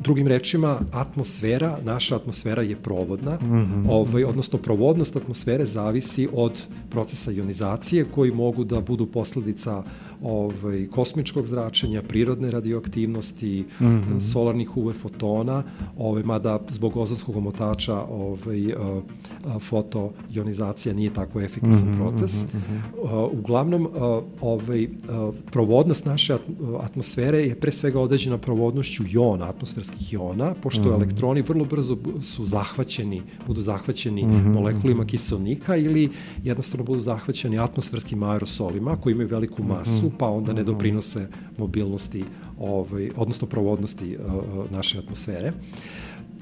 Drugim rečima, atmosfera, naša atmosfera je provodna, mm -hmm. ovaj, odnosno provodnost atmosfere zavisi od procesa ionizacije koji mogu da budu posledica ovaj, kosmičkog zračenja, prirodne radioaktivnosti, mm -hmm. solarnih UV fotona, ovaj, mada zbog ozonskog omotača ovaj, fotoionizacija nije tako efikasan mm -hmm, proces. Mm -hmm. Uglavnom, ovaj, provodnost naše atmosfere je pre svega određena provodnošću jona, atmosferskih jona, pošto mm -hmm. elektroni vrlo brzo su zahvaćeni, budu zahvaćeni mm -hmm. molekulima kiselnika ili jednostavno budu zahvaćeni atmosferskim aerosolima koji imaju veliku masu, pa onda ne doprinose mobilnosti, ovaj, odnosno provodnosti uh, naše atmosfere.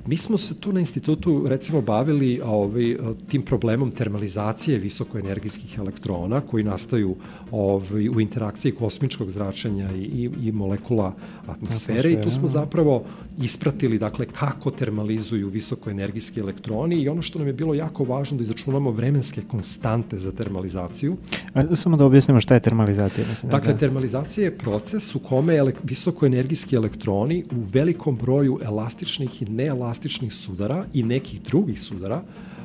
Mi smo se tu na institutu recimo bavili ovaj, tim problemom termalizacije visokoenergijskih elektrona koji nastaju ovaj, u interakciji kosmičkog zračenja i, i, molekula atmosfere, atmosfere i tu smo zapravo ispratili dakle kako termalizuju visokoenergijski elektroni i ono što nam je bilo jako važno da izračunamo vremenske konstante za termalizaciju. A, samo da objasnimo šta je termalizacija. Mislim, dakle, da... termalizacija je proces u kome ele, visokoenergijski elektroni u velikom broju elastičnih i neelastičnih sudara i nekih drugih sudara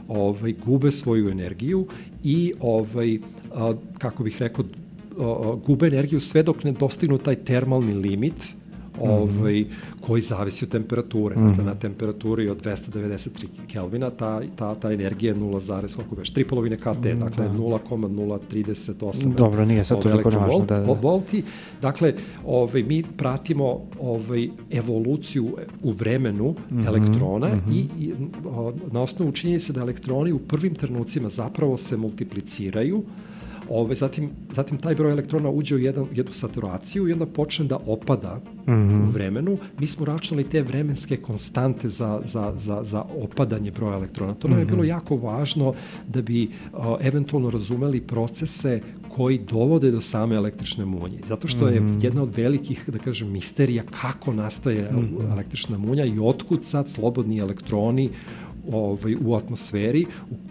ovaj, gube svoju energiju i ovaj, kako bih rekao, gube energiju sve dok ne dostignu taj termalni limit ovaj, koji zavisi od temperature. Mm. Dakle, na temperaturi od 293 Kelvina ta, ta, ta energija je 0, koliko već, 3,5 KT, mm, dakle da. 0,038 Dobro, nije sad toliko važno. Da, da. Volti. Dakle, ovaj, mi pratimo ovaj, evoluciju u vremenu mm -hmm. elektrona mm -hmm. i, i na osnovu činjenice da elektroni u prvim trenucima zapravo se multipliciraju, Ove, zatim, zatim taj broj elektrona uđe u jedan, jednu saturaciju i onda počne da opada mm -hmm. u vremenu. Mi smo računali te vremenske konstante za, za, za, za opadanje broja elektrona. To nam je mhm. bilo jako važno da bi o, eventualno razumeli procese koji dovode do same električne munje. Zato što je mm -hmm. jedna od velikih, da kažem, misterija kako nastaje mm -hmm. električna munja i otkud sad slobodni elektroni ovaj, u atmosferi,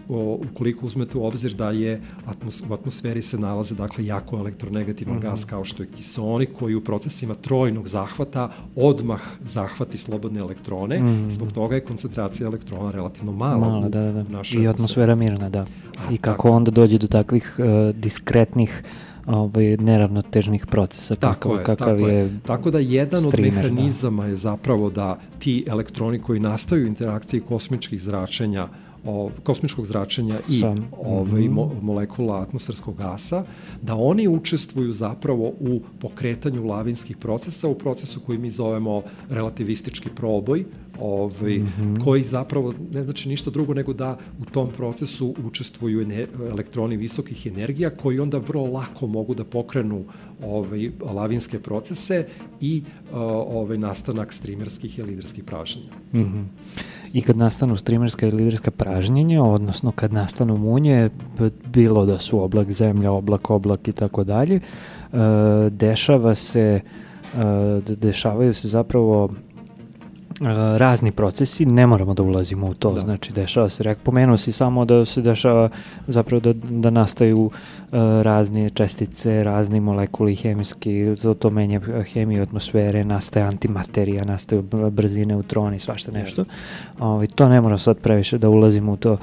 u, ukoliko uzmete u obzir da je atmos, u atmosferi se nalaze dakle jako elektronegativan mm -hmm. gas kao što je kisonik koji u procesima trojnog zahvata odmah zahvati slobodne elektrone mm -hmm. zbog toga je koncentracija elektrona relativno mala, mala u, da, da, da. našoj I atmosfera mirna, da. A, I kako tako. onda dođe do takvih uh, diskretnih ovaj, neravnotežnih procesa tako kakav, je, kakav tako je. je. Tako da jedan streamer, od da. mehanizama da. je zapravo da ti elektroni koji nastaju u interakciji kosmičkih zračenja o, kosmičkog zračenja i Sam. ovaj, mm -hmm. mo, molekula atmosferskog gasa, da oni učestvuju zapravo u pokretanju lavinskih procesa, u procesu koji mi zovemo relativistički proboj, ovaj, mm -hmm. koji zapravo ne znači ništa drugo nego da u tom procesu učestvuju ener, elektroni visokih energija koji onda vrlo lako mogu da pokrenu ovaj, lavinske procese i ovaj, nastanak strimerskih i liderskih pražnjenja. Mm -hmm i kad nastanu streamerska i liderska pražnjenja, odnosno kad nastanu munje, bilo da su oblak zemlja, oblak, oblak i tako dalje, e, dešava se, e, dešavaju se zapravo razni procesi, ne moramo da ulazimo u to, da. znači dešava se, rek, pomenuo si samo da se dešava zapravo da, da nastaju uh, razne čestice, razni molekuli hemijski, to, to menja hemiju atmosfere, nastaje antimaterija, nastaju brzine neutroni, svašta nešto. Yes. Ovaj, to ne moramo sad previše da ulazimo u to uh,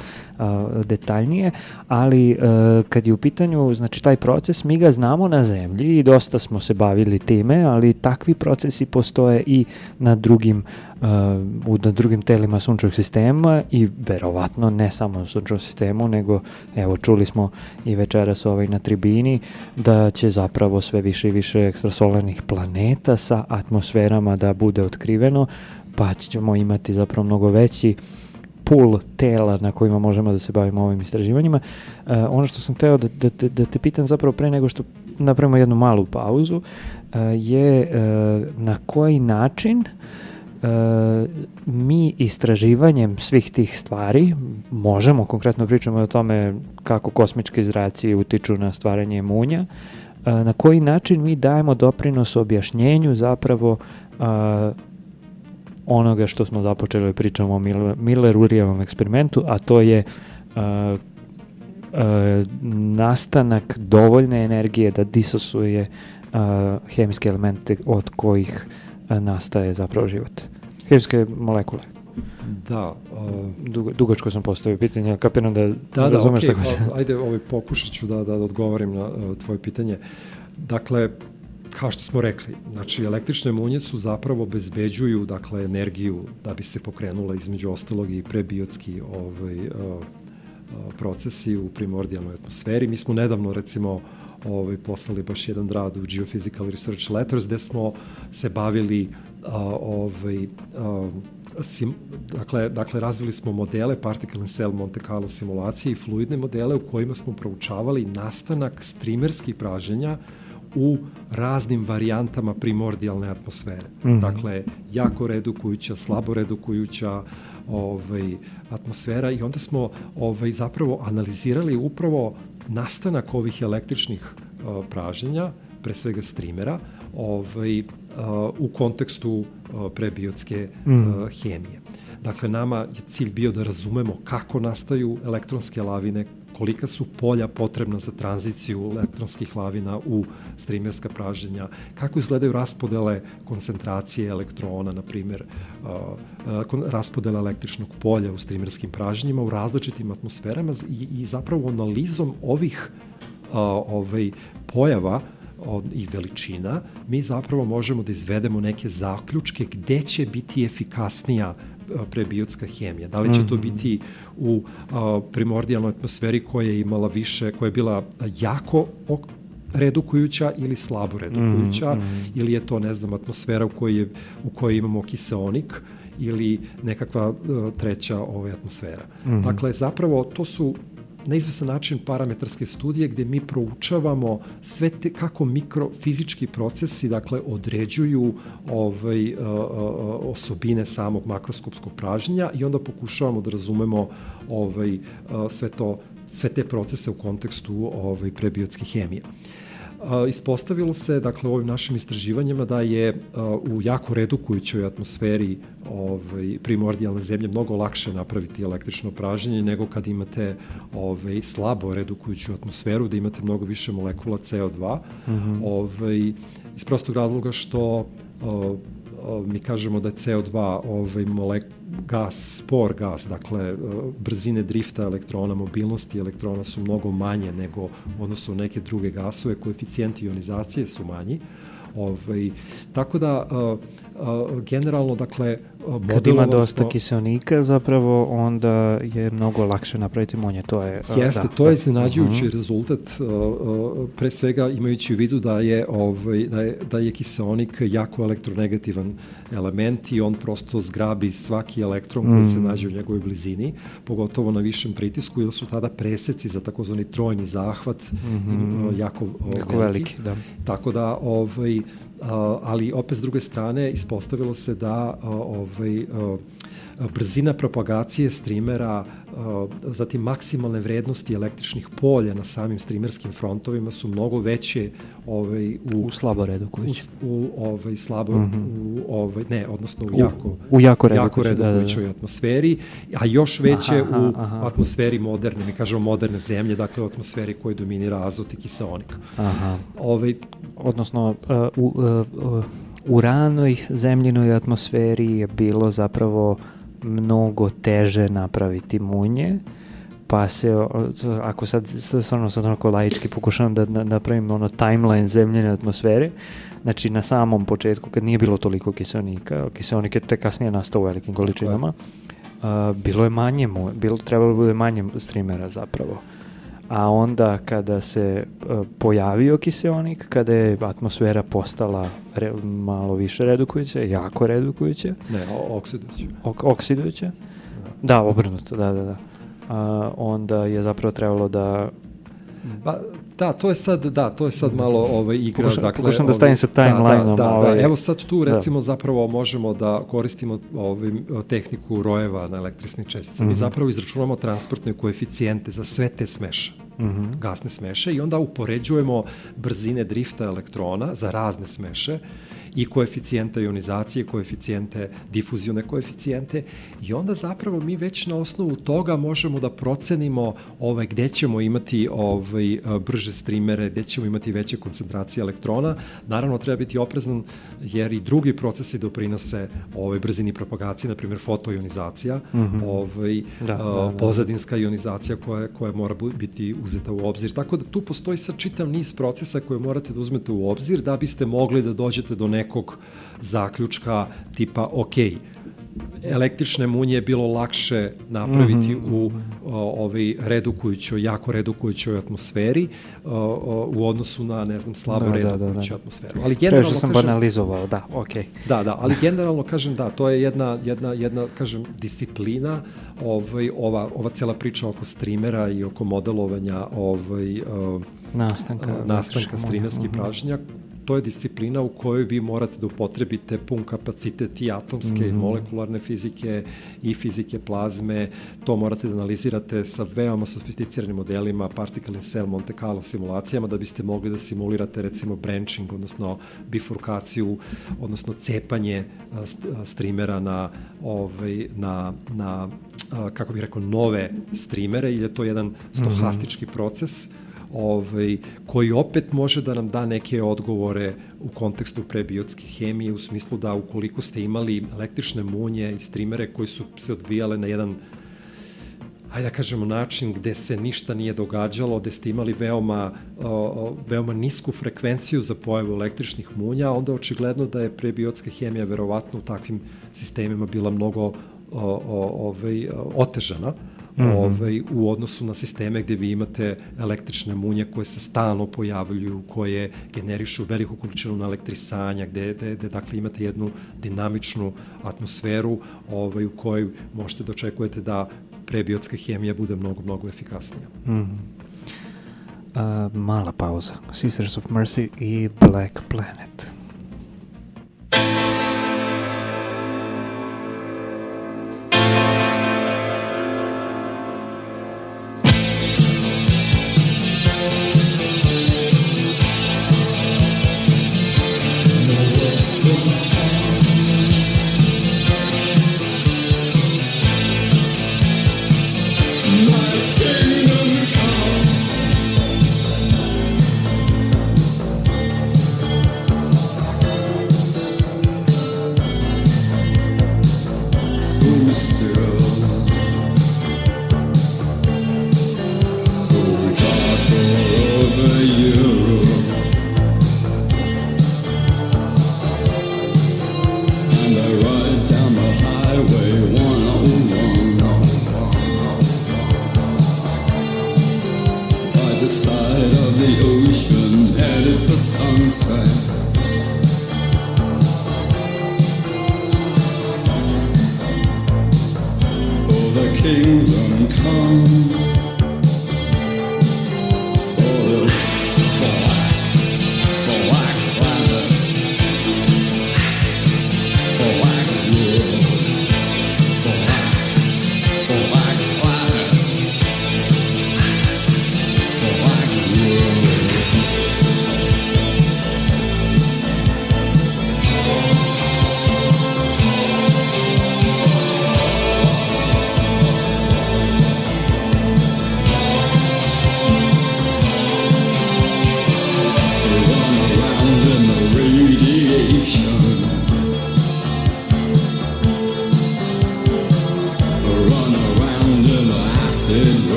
detaljnije, ali uh, kad je u pitanju, znači taj proces, mi ga znamo na zemlji i dosta smo se bavili time, ali takvi procesi postoje i na drugim u na drugim telima sunčevog sistema i verovatno ne samo u sunčevom sistemu, nego evo čuli smo i večeras ovaj na tribini da će zapravo sve više i više ekstrasolarnih planeta sa atmosferama da bude otkriveno, pa ćemo imati zapravo mnogo veći pool tela na kojima možemo da se bavimo ovim istraživanjima. Uh, ono što sam teo da, da, da, da te pitam zapravo pre nego što napravimo jednu malu pauzu uh, je uh, na koji način mi istraživanjem svih tih stvari možemo, konkretno pričamo o tome kako kosmičke zraci utiču na stvaranje munja, e, na koji način mi dajemo doprinos objašnjenju zapravo a, onoga što smo započeli da pričamo o Miller-Urijevom eksperimentu, a to je a, a, nastanak dovoljne energije da disosuje a, hemijske elemente od kojih nastaje zapravo život. Hemijske molekule. Da. Uh, Dugo, dugačko sam postavio pitanje, kapiram da, da, da razumeš okay, tako se... Ajde, ovaj, pokušat ću da, da, da odgovorim na uh, tvoje pitanje. Dakle, kao što smo rekli, znači električne munje su zapravo obezbeđuju dakle energiju da bi se pokrenula između ostalog i prebiotski ovaj uh, uh, procesi u primordijalnoj atmosferi. Mi smo nedavno recimo ovaj, poslali baš jedan rad u Geophysical Research Letters gde smo se bavili uh, ovaj, uh, sim, dakle, dakle, razvili smo modele Particle and Cell Monte Carlo simulacije i fluidne modele u kojima smo proučavali nastanak streamerskih praženja u raznim varijantama primordijalne atmosfere. Mm -hmm. Dakle, jako redukujuća, slabo redukujuća ovaj, atmosfera i onda smo ovaj, zapravo analizirali upravo nastanak ovih električnih uh, praženja, pre svega streamera, ovaj, uh, u kontekstu uh, prebiotske mm. uh, hemije. Dakle, nama je cilj bio da razumemo kako nastaju elektronske lavine, kolika su polja potrebna za tranziciju elektronskih lavina u streamerska praženja, kako izgledaju raspodele koncentracije elektrona, na primjer, uh, raspodele električnog polja u streamerskim praženjima u različitim atmosferama i, i zapravo analizom ovih ovaj, pojava i veličina, mi zapravo možemo da izvedemo neke zaključke gde će biti efikasnija prebiotska hemija. Da li će to mhm. biti u a, primordijalnoj atmosferi koja je imala više, koja je bila jako redukujuća ili slabo redukujuća, mm, mm. ili je to, ne znam, atmosfera u kojoj, je, u kojoj imamo kiseonik ili nekakva uh, treća ovaj, atmosfera. Mm. Dakle, zapravo to su na izvesan način parametarske studije gde mi proučavamo sve te kako mikrofizički procesi dakle određuju ovaj osobine samog makroskopskog pražnja i onda pokušavamo da razumemo ovaj sve to sve te procese u kontekstu ovaj prebiotske hemije. A, ispostavilo se, dakle, u ovim našim istraživanjima da je u jako redukujućoj atmosferi ovaj, primordijalne zemlje mnogo lakše napraviti električno praženje nego kad imate ovaj, slabo redukujuću atmosferu, da imate mnogo više molekula CO2, mm -hmm. ovaj, iz prostog razloga što mi kažemo da je CO2 ovaj molek, gas, spor gas, dakle brzine drifta elektrona, mobilnosti elektrona su mnogo manje nego odnosno neke druge gasove, koeficijenti ionizacije su manji. Ovaj, tako da, generalno, dakle, Kad ima dosta smo... kiselnika, zapravo, onda je mnogo lakše napraviti monje. To je, Jeste, da, to je iznenađujući uh mhm. -huh. rezultat, uh, pre svega imajući u vidu da je, ovaj, da je, da je kiselnik jako elektronegativan element i on prosto zgrabi svaki elektron koji mm. se nađe u njegovoj blizini, pogotovo na višem pritisku, jer su tada preseci za takozvani trojni zahvat mm -hmm. jako, jako veliki. veliki da. Tako da, ovaj, ali opet s druge strane ispostavilo se da ovaj, brzina propagacije streamera, zatim maksimalne vrednosti električnih polja na samim streamerskim frontovima su mnogo veće ovaj, u, u slabo redukujući. U, u ovaj, slabo, mm -hmm. u, ovaj, ne, odnosno u, jako, u, u jako, jako redukujućoj da, da, da. atmosferi, a još veće aha, u aha. atmosferi moderne, mi kažemo moderne zemlje, dakle u atmosferi koje dominira azot i kiseonik. Aha. Ovaj, odnosno, uh, u, uh, uh, u ranoj zemljinoj atmosferi je bilo zapravo mnogo teže napraviti munje, pa se, ako sad, stvarno sad onako laički pokušavam da napravim ono timeline zemljene atmosfere, znači na samom početku kad nije bilo toliko kiselnika, kiselnik je tek kasnije nastao u velikim količinama, uh, bilo je manje, bilo, trebalo da bude manje streamera zapravo a onda kada se uh, pojavio kiseonik, kada je atmosfera postala re, malo više redukujuća, jako redukujuća. Ne, oksidujuća. Ok, oksidujuća. Da. da, obrnuto, da, da, da. A, onda je zapravo trebalo da Pa, da, to je sad, da, to je sad malo ovaj, igra. Pokušam- dakle, pokušam da ovaj, stavim sa timelineom, Da, da, da, ovaj, evo sad tu da. recimo zapravo možemo da koristimo ovaj, tehniku rojeva na elektrisne čestice. Mi zapravo izračunamo transportne koeficijente za sve te smeše. gasne smeše i onda upoređujemo brzine drifta elektrona za razne smeše i koeficijente ionizacije, koeficijente, difuzione koeficijente i onda zapravo mi već na osnovu toga možemo da procenimo ovaj, gde ćemo imati ovaj, brže streamere, gde ćemo imati veće koncentracije elektrona. Naravno, treba biti oprezan jer i drugi procesi doprinose ovaj, brzini propagacije, na primjer fotoionizacija, mm -hmm. ovaj, Da, da, da, pozadinska ionizacija koja, koja mora biti uzeta u obzir. Tako da tu postoji sad čitav niz procesa koje morate da uzmete u obzir da biste mogli da dođete do nekog zaključka tipa ok, električne munje je bilo lakše napraviti mm -hmm. u o, ovaj redukujućoj, jako redukujućoj atmosferi o, o, u odnosu na, ne znam, slabo Da, da, da, da, da. redukujuću atmosferu. Ali Previše generalno, sam kažem, banalizovao, da, okej. Da, da, ali generalno kažem da, to je jedna, jedna, jedna kažem, disciplina, ovaj, ova, ova cela priča oko streamera i oko modelovanja ovaj, uh, Nastanka. nastanka streamerskih mhm. pražnja, to je disciplina u kojoj vi morate da upotrebite pun kapacitet i atomske i molekularne fizike i fizike plazme, to morate da analizirate sa veoma sofisticiranim modelima, particle in cell, Monte Carlo simulacijama, da biste mogli da simulirate recimo branching, odnosno bifurkaciju, odnosno cepanje streamera na, ovaj, na, na kako bih rekao, nove streamere, ili je to jedan stohastički proces, ovaj, koji opet može da nam da neke odgovore u kontekstu prebiotske hemije, u smislu da ukoliko ste imali električne munje i streamere koji su se odvijale na jedan hajde da kažemo način gde se ništa nije događalo, gde ste imali veoma, veoma nisku frekvenciju za pojavu električnih munja, onda očigledno da je prebiotska hemija verovatno u takvim sistemima bila mnogo o, o, ovaj, otežana mm -hmm. ovaj, u odnosu na sisteme gde vi imate električne munje koje se stalno pojavljuju, koje generišu veliku količinu elektrisanja, gde, gde, gde dakle imate jednu dinamičnu atmosferu ovaj, u kojoj možete da očekujete da prebiotska hemija bude mnogo, mnogo efikasnija. Uh, mala pauza. Sisters of Mercy i Black Planet. the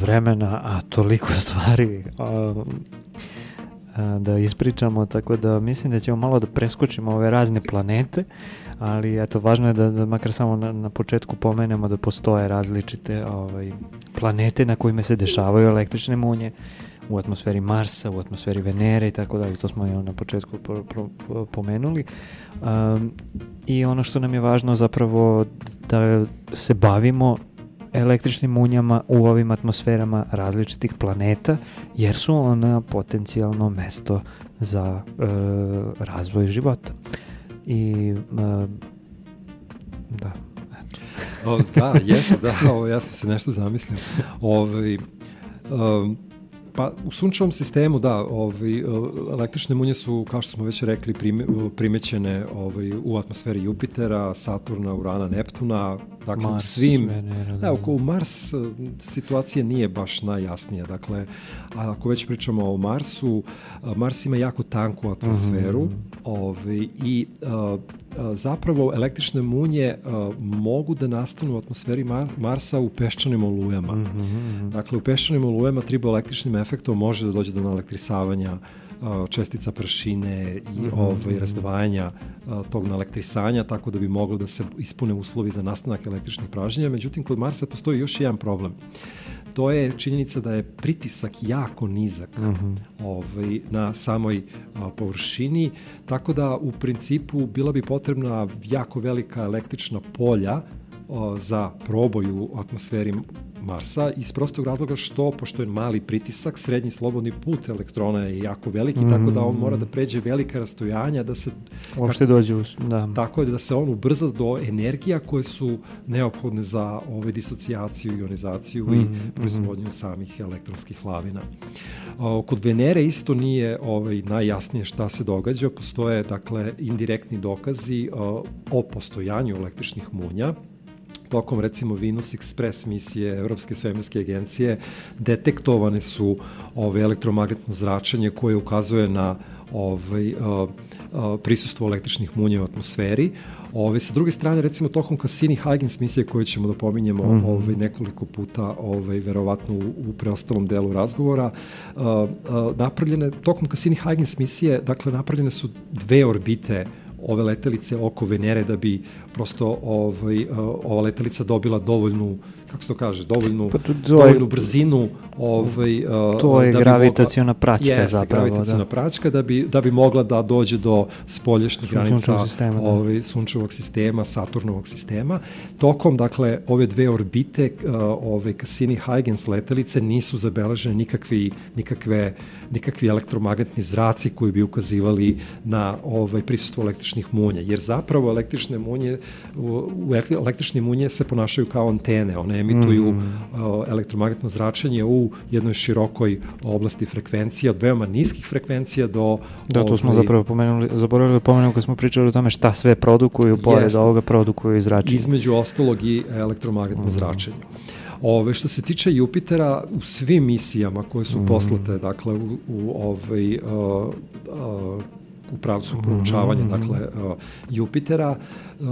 vremena, a toliko stvari a, a, da ispričamo, tako da mislim da ćemo malo da preskočimo ove razne planete, ali eto, važno je da, da makar samo na, na početku pomenemo da postoje različite ovaj, planete na kojima se dešavaju električne munje u atmosferi Marsa, u atmosferi Venere i tako dalje, to smo na početku pro- pro- pomenuli. Um, I ono što nam je važno zapravo da se bavimo električnim munjama u ovim atmosferama različitih planeta, jer su ona potencijalno mesto za e, razvoj života. I e, da, O, da, jeste, da, ovo, ja sam se nešto zamislio. Ovaj, um, pa u sunčevom sistemu, da, ovaj, električne munje su, kao što smo već rekli, prime, primećene ovaj, u atmosferi Jupitera, Saturna, Urana, Neptuna, dakle u Mars, svim... Venera, Da, oko Mars eh, situacija nije baš najjasnija. Dakle, a ako već pričamo o Marsu, Mars ima jako tanku atmosferu ovaj, i a, a, zapravo električne munje mogu da nastanu u atmosferi Mar Marsa u peščanim olujama. Dakle, u peščanim olujama triboelektričnim efektom može da dođe do naelektrisavanja čestica prašine i ovaj, razdvajanja a, tog naelektrisanja, tako da bi moglo da se ispune uslovi za nastanak električnih pražnjenja. Međutim, kod Marsa postoji još jedan problem. To je činjenica da je pritisak jako nizak ovaj, na samoj a, površini, tako da u principu bila bi potrebna jako velika električna polja za proboj u atmosferi Marsa iz prostog razloga što, pošto je mali pritisak, srednji slobodni put elektrona je jako veliki, tako da on mora da pređe velika rastojanja, da se uopšte dođe u... Da. tako je da se on ubrza do energija koje su neophodne za ove disocijaciju, ionizaciju i proizvodnju samih elektronskih lavina. O, kod Venere isto nije ovaj, najjasnije šta se događa, postoje dakle indirektni dokazi o, o postojanju električnih munja, tokom recimo Venus Express misije Evropske svemirske agencije detektovane su ove elektromagnetno zračenje koje ukazuje na ovaj, a, a, prisustvo električnih munja u atmosferi. Ove, sa druge strane, recimo, tokom Cassini-Huygens misije koje ćemo da pominjemo mm -hmm. ovaj, nekoliko puta, ovaj, verovatno u, u preostalom delu razgovora, a, a, napravljene, tokom Cassini-Huygens misije, dakle, napravljene su dve orbite ove letelice oko Venere da bi prosto ovaj, uh, ova letelica dobila dovoljnu kako se to kaže, dovoljnu, Pa to- to je- dovoljnu brzinu ovaj, uh, To je da bi gravitaciona mogla- praćka Jeste, zapravo, gravitaciona da. praćka da bi, da bi mogla da dođe do Sunčevog granica sistema, da. ovaj, sunčevog sistema, Saturnovog sistema. Tokom, dakle, ove dve orbite, uh, ove Cassini-Huygens letelice nisu zabeležene nikakvi, nikakve, nikakvi elektromagnetni zraci koji bi ukazivali na ovaj prisustvo električnih munja, jer zapravo električne munje u, u elektri- električne munje se ponašaju kao antene, one emituju uh, elektromagnetno zračenje u jednoj širokoj oblasti frekvencija, od veoma niskih frekvencija do Da, to smo ovaj, zapravo pomenuli, zaboravili da pomenemo kad smo pričali o tome šta sve produkuju, pored Jeste. ovoga produkuju i zračenje. između ostalog i elektromagnetno zračenje. Ove, što se tiče Jupitera, u svim misijama koje su poslate, dakle, u, u ovaj, uh, uh, u pravcu proučavanja, dakle, uh, Jupitera, uh,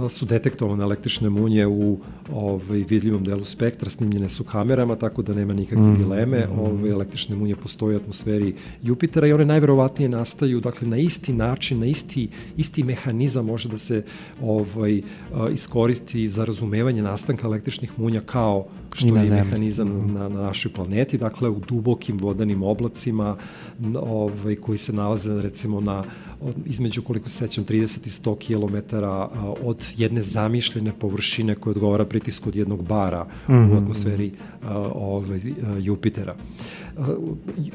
su detektovane električne munje u ovaj, vidljivom delu spektra, snimljene su kamerama, tako da nema nikakve dileme. Ove električne munje postoje u atmosferi Jupitera i one najverovatnije nastaju dakle, na isti način, na isti, isti mehanizam može da se ovaj, uh, iskoristi za razumevanje nastanka električnih munja kao što na je Zemlji. mehanizam na, na našoj planeti, dakle u dubokim vodanim oblacima ovaj, koji se nalaze recimo na između koliko se sećam 30 i 100 km od jedne zamišljene površine koja odgovara pritisku od jednog bara u atmosferi a, ovaj, Jupitera. A,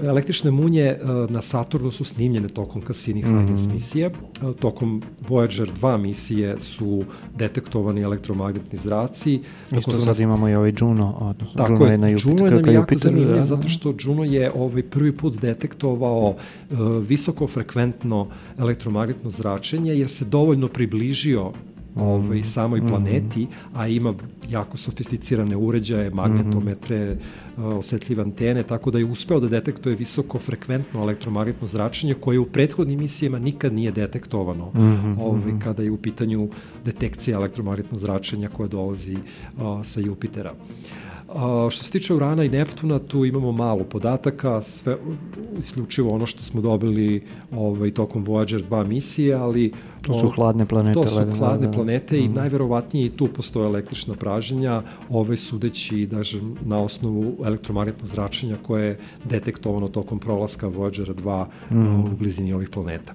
Električne munje a, na Saturnu su snimljene tokom Cassini-Huygens misije. A, Tokom Voyager 2 misije su detektovani elektromagnetni zraci. Isto sad imamo i ovaj Juno, odnosno Tako Juno je, na Jupiter, Juno je nam jako Jupiteru, zanimljiv da, zato da. što Juno je ovaj prvi put detektovao uh, visokofrekventno elektromagnetno zračenje jer se dovoljno približio ovaj, samoj planeti, a ima jako sofisticirane uređaje, magnetometre, uh, osetljive antene, tako da je uspeo da detektuje visokofrekventno elektromagnetno zračenje koje u prethodnim misijama nikad nije detektovano ovaj, kada je u pitanju detekcija elektromagnetnog zračenja koja dolazi uh, sa Jupitera. A, što se tiče Urana i Neptuna, tu imamo malo podataka, sve, isključivo ono što smo dobili ovaj, tokom Voyager 2 misije, ali... To su o, hladne planete, To su ledene, hladne da, da. planete i najverovatnije i tu postoje električna praženja, ove sudeći daže, na osnovu elektromagnetnog zračenja koje je detektovano tokom prolaska Voyagera 2 u blizini ovih planeta.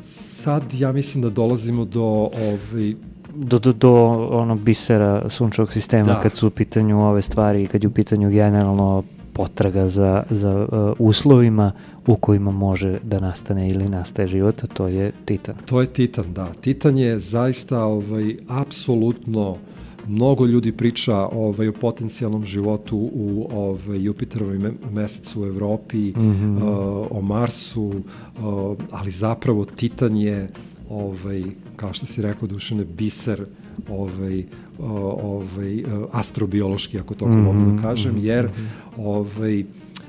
Sad ja mislim da dolazimo do ovaj, do, do, do ono bisera sunčevog sistema Da. kad su u pitanju ove stvari i kad je u pitanju generalno potraga za, za uh, uslovima u kojima može da nastane ili nastaje život, a to je Titan. To je Titan, da. Titan je zaista ovaj, apsolutno mnogo ljudi priča ovaj, o potencijalnom životu u ovaj, Jupiterovoj me mesecu u Evropi, mm -hmm. uh, o Marsu, uh, ali zapravo Titan je ovaj, kao što si rekao Dušane, biser ovaj, ovaj, astrobiološki, ako to mm -hmm. mogu da kažem, jer ovaj,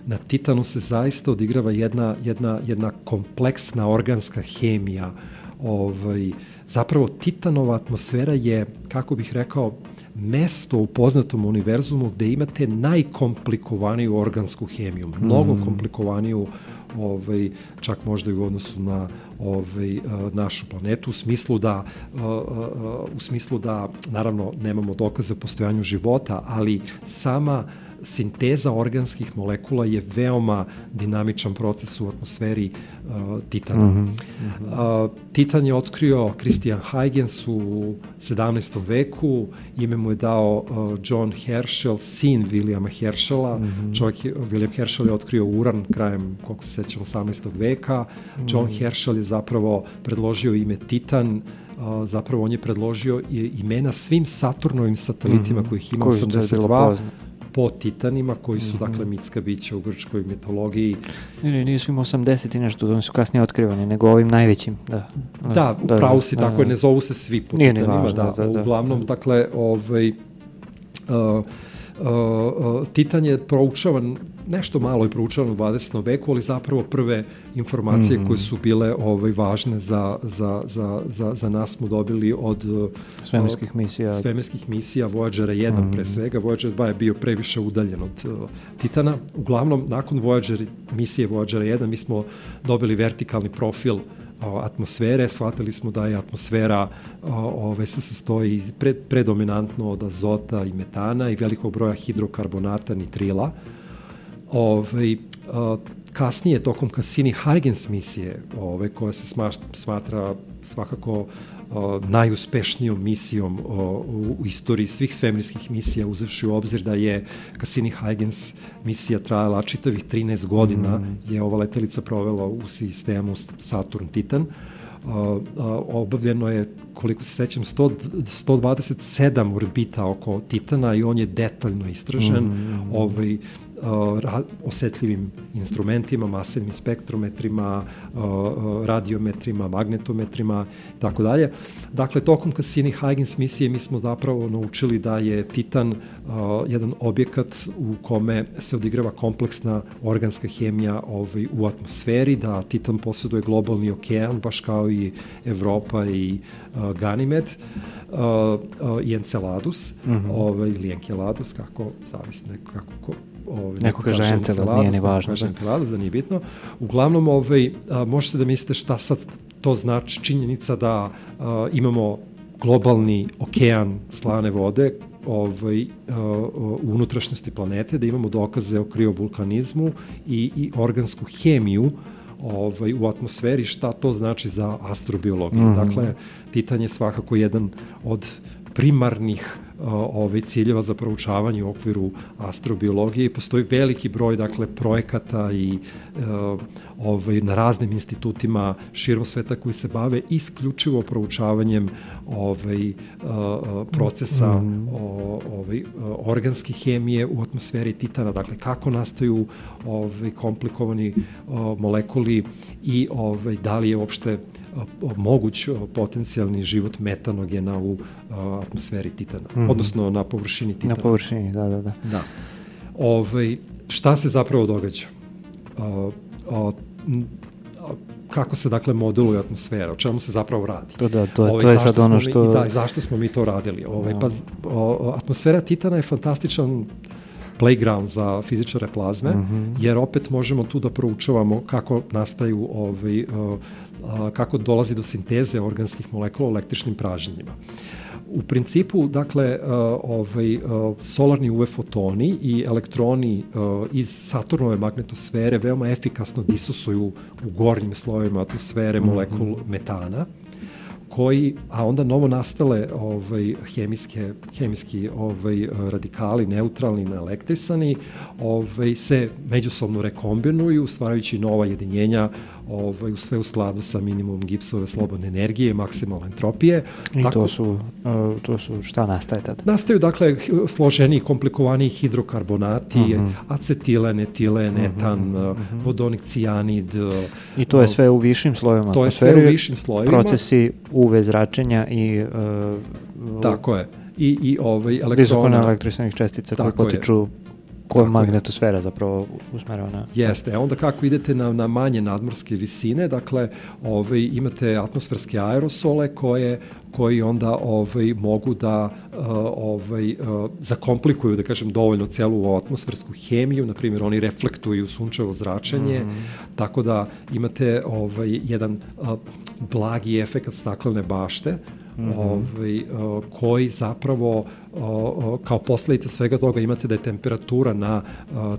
na Titanu se zaista odigrava jedna, jedna, jedna kompleksna organska hemija. Ovaj, zapravo Titanova atmosfera je, kako bih rekao, mesto u poznatom univerzumu gde imate najkomplikovaniju organsku hemiju, mnogo mm. komplikovaniju ovaj čak možda i u odnosu na ovaj našu planetu u smislu da u smislu da naravno nemamo dokaze o postojanju života, ali sama sinteza organskih molekula je veoma dinamičan proces u atmosferi uh, Titana. Mm -hmm. uh, Titan je otkrio Christian Huygens u 17. veku, ime mu je dao uh, John Herschel, sin Williama Herschela. Mm -hmm. Čovjek je, William Herschel je otkrio uran krajem, koliko se sećam, 18. veka. Mm -hmm. John Herschel je zapravo predložio ime Titan, Uh, zapravo on je predložio imena svim Saturnovim satelitima mm -hmm. kojih ima Koji 82 po titanima koji su, mm -hmm. dakle, mitska bića u grčkoj mitologiji. Ne, ne, nisu im 80 i nešto, oni su kasnije otkrivani, nego ovim najvećim, da. Da, da upravo si, da, tako da, je, ne zovu se svi po Nije titanima, važno, da, da, da, uglavnom, da. dakle, ovaj, uh, uh, uh, Titan je proučavan, nešto malo je proučavan u 20. veku, ali zapravo prve informacije mm -hmm. koje su bile ovaj, važne za, za, za, za, za nas smo dobili od svemirskih misija. Svemirskih misija Voyagera 1 mm -hmm. pre svega. Voyager 2 je bio previše udaljen od uh, Titana. Uglavnom, nakon Voyager, misije Voyagera 1 mi smo dobili vertikalni profil o, atmosfere, shvatili smo da je atmosfera ove, se sastoji pred, predominantno od azota i metana i velikog broja hidrokarbonata, nitrila. Ove, a, kasnije, tokom Cassini-Huygens misije, ove, koja se sma, smatra svakako a, najuspešnijom misijom u, u istoriji svih svemirskih misija, uzevši u obzir da je Cassini-Huygens misija trajala čitavih 13 godina, mm. je ova letelica provela u sistemu Saturn-Titan. Obavljeno je, koliko se sećam, 100, 127 orbita oko Titana i on je detaljno istražen. Mm. Ovaj, uh, ra, osetljivim instrumentima, masivnim spektrometrima, radiometrima, magnetometrima i tako dalje. Dakle, tokom Cassini-Huygens misije mi smo zapravo naučili da je Titan jedan objekat u kome se odigrava kompleksna organska hemija ovaj, u atmosferi, da Titan posjeduje globalni okean, baš kao i Evropa i Ganymed uh, i Enceladus, -hmm. ovaj, ili Enceladus, kako, zavisi neko, kako, ko, ovaj, Neko kaže Encelad, nije ni neko važno, Kaže da. Enceladus, da nije bitno. Uglavnom, ovaj, a, možete da mislite šta sad to znači činjenica da a, imamo globalni okean slane vode ovaj, u unutrašnjosti planete, da imamo dokaze o kriovulkanizmu i, i organsku hemiju ovaj, u atmosferi, šta to znači za astrobiologiju. Mm. -hmm. Dakle, Titan je svakako jedan od primarnih ove ciljeva za proučavanje u okviru astrobiologije postoji veliki broj dakle projekata i e, ovaj na raznim institutima širom sveta koji se bave isključivo proučavanjem ovaj e, procesa mm. ovaj organske hemije u atmosferi Titana dakle kako nastaju ovaj komplikovani molekuli i ovaj da li je uopšte moguć potencijalni život metanogena u atmosferi Titana, mm. Odnosno na površini Titana. Na površini, da, da, da. Da. Ove, šta se zapravo događa? A, a, kako se dakle modeluje atmosfera, o čemu se zapravo radi. To da, to, je, to je sad ono što... Mi, da, zašto smo mi to radili? Ovaj, no. pa, o, atmosfera Titana je fantastičan playground za fizičare plazme, mm -hmm. jer opet možemo tu da proučavamo kako nastaju ovaj, kako dolazi do sinteze organskih molekula u električnim pražnjenjima. U principu, dakle, ovaj, solarni UV fotoni i elektroni iz Saturnove magnetosfere veoma efikasno disusuju u gornjim slojevima atmosfere molekul mm -hmm. metana koji, a onda novo nastale ovaj, hemijske, hemijski ovaj, radikali, neutralni, naelektrisani, ovaj, se međusobno rekombinuju, stvarajući nova jedinjenja ovaj, sve u skladu sa minimum gipsove slobodne energije, maksimalne entropije. I Tako, to, su, uh, to su, šta nastaje tada? Nastaju, dakle, složeni, komplikovaniji hidrokarbonati, uh -huh. acetilen, etilen, etan, uh -huh. vodonik cijanid. I to je sve u višim slojevima To je sve u višim slojevima. Procesi UV zračenja i... Uh, Tako je. I, i ovaj, elektrona. Visokone električnih čestica koje potiču koja magnetosfera zapravo usmerava na... Jeste, onda kako idete na, na manje nadmorske visine, dakle, ovaj, imate atmosferske aerosole koje koji onda ovaj mogu da uh, ovaj uh, zakomplikuju da kažem dovoljno celu atmosfersku hemiju. Na primjer oni reflektuju sunčevo zračenje. Mm. tako da imate ovaj jedan uh, blagi efekat staklene bašte Mm -hmm. ovaj, uh, koji zapravo uh, kao posledica svega toga imate da je temperatura na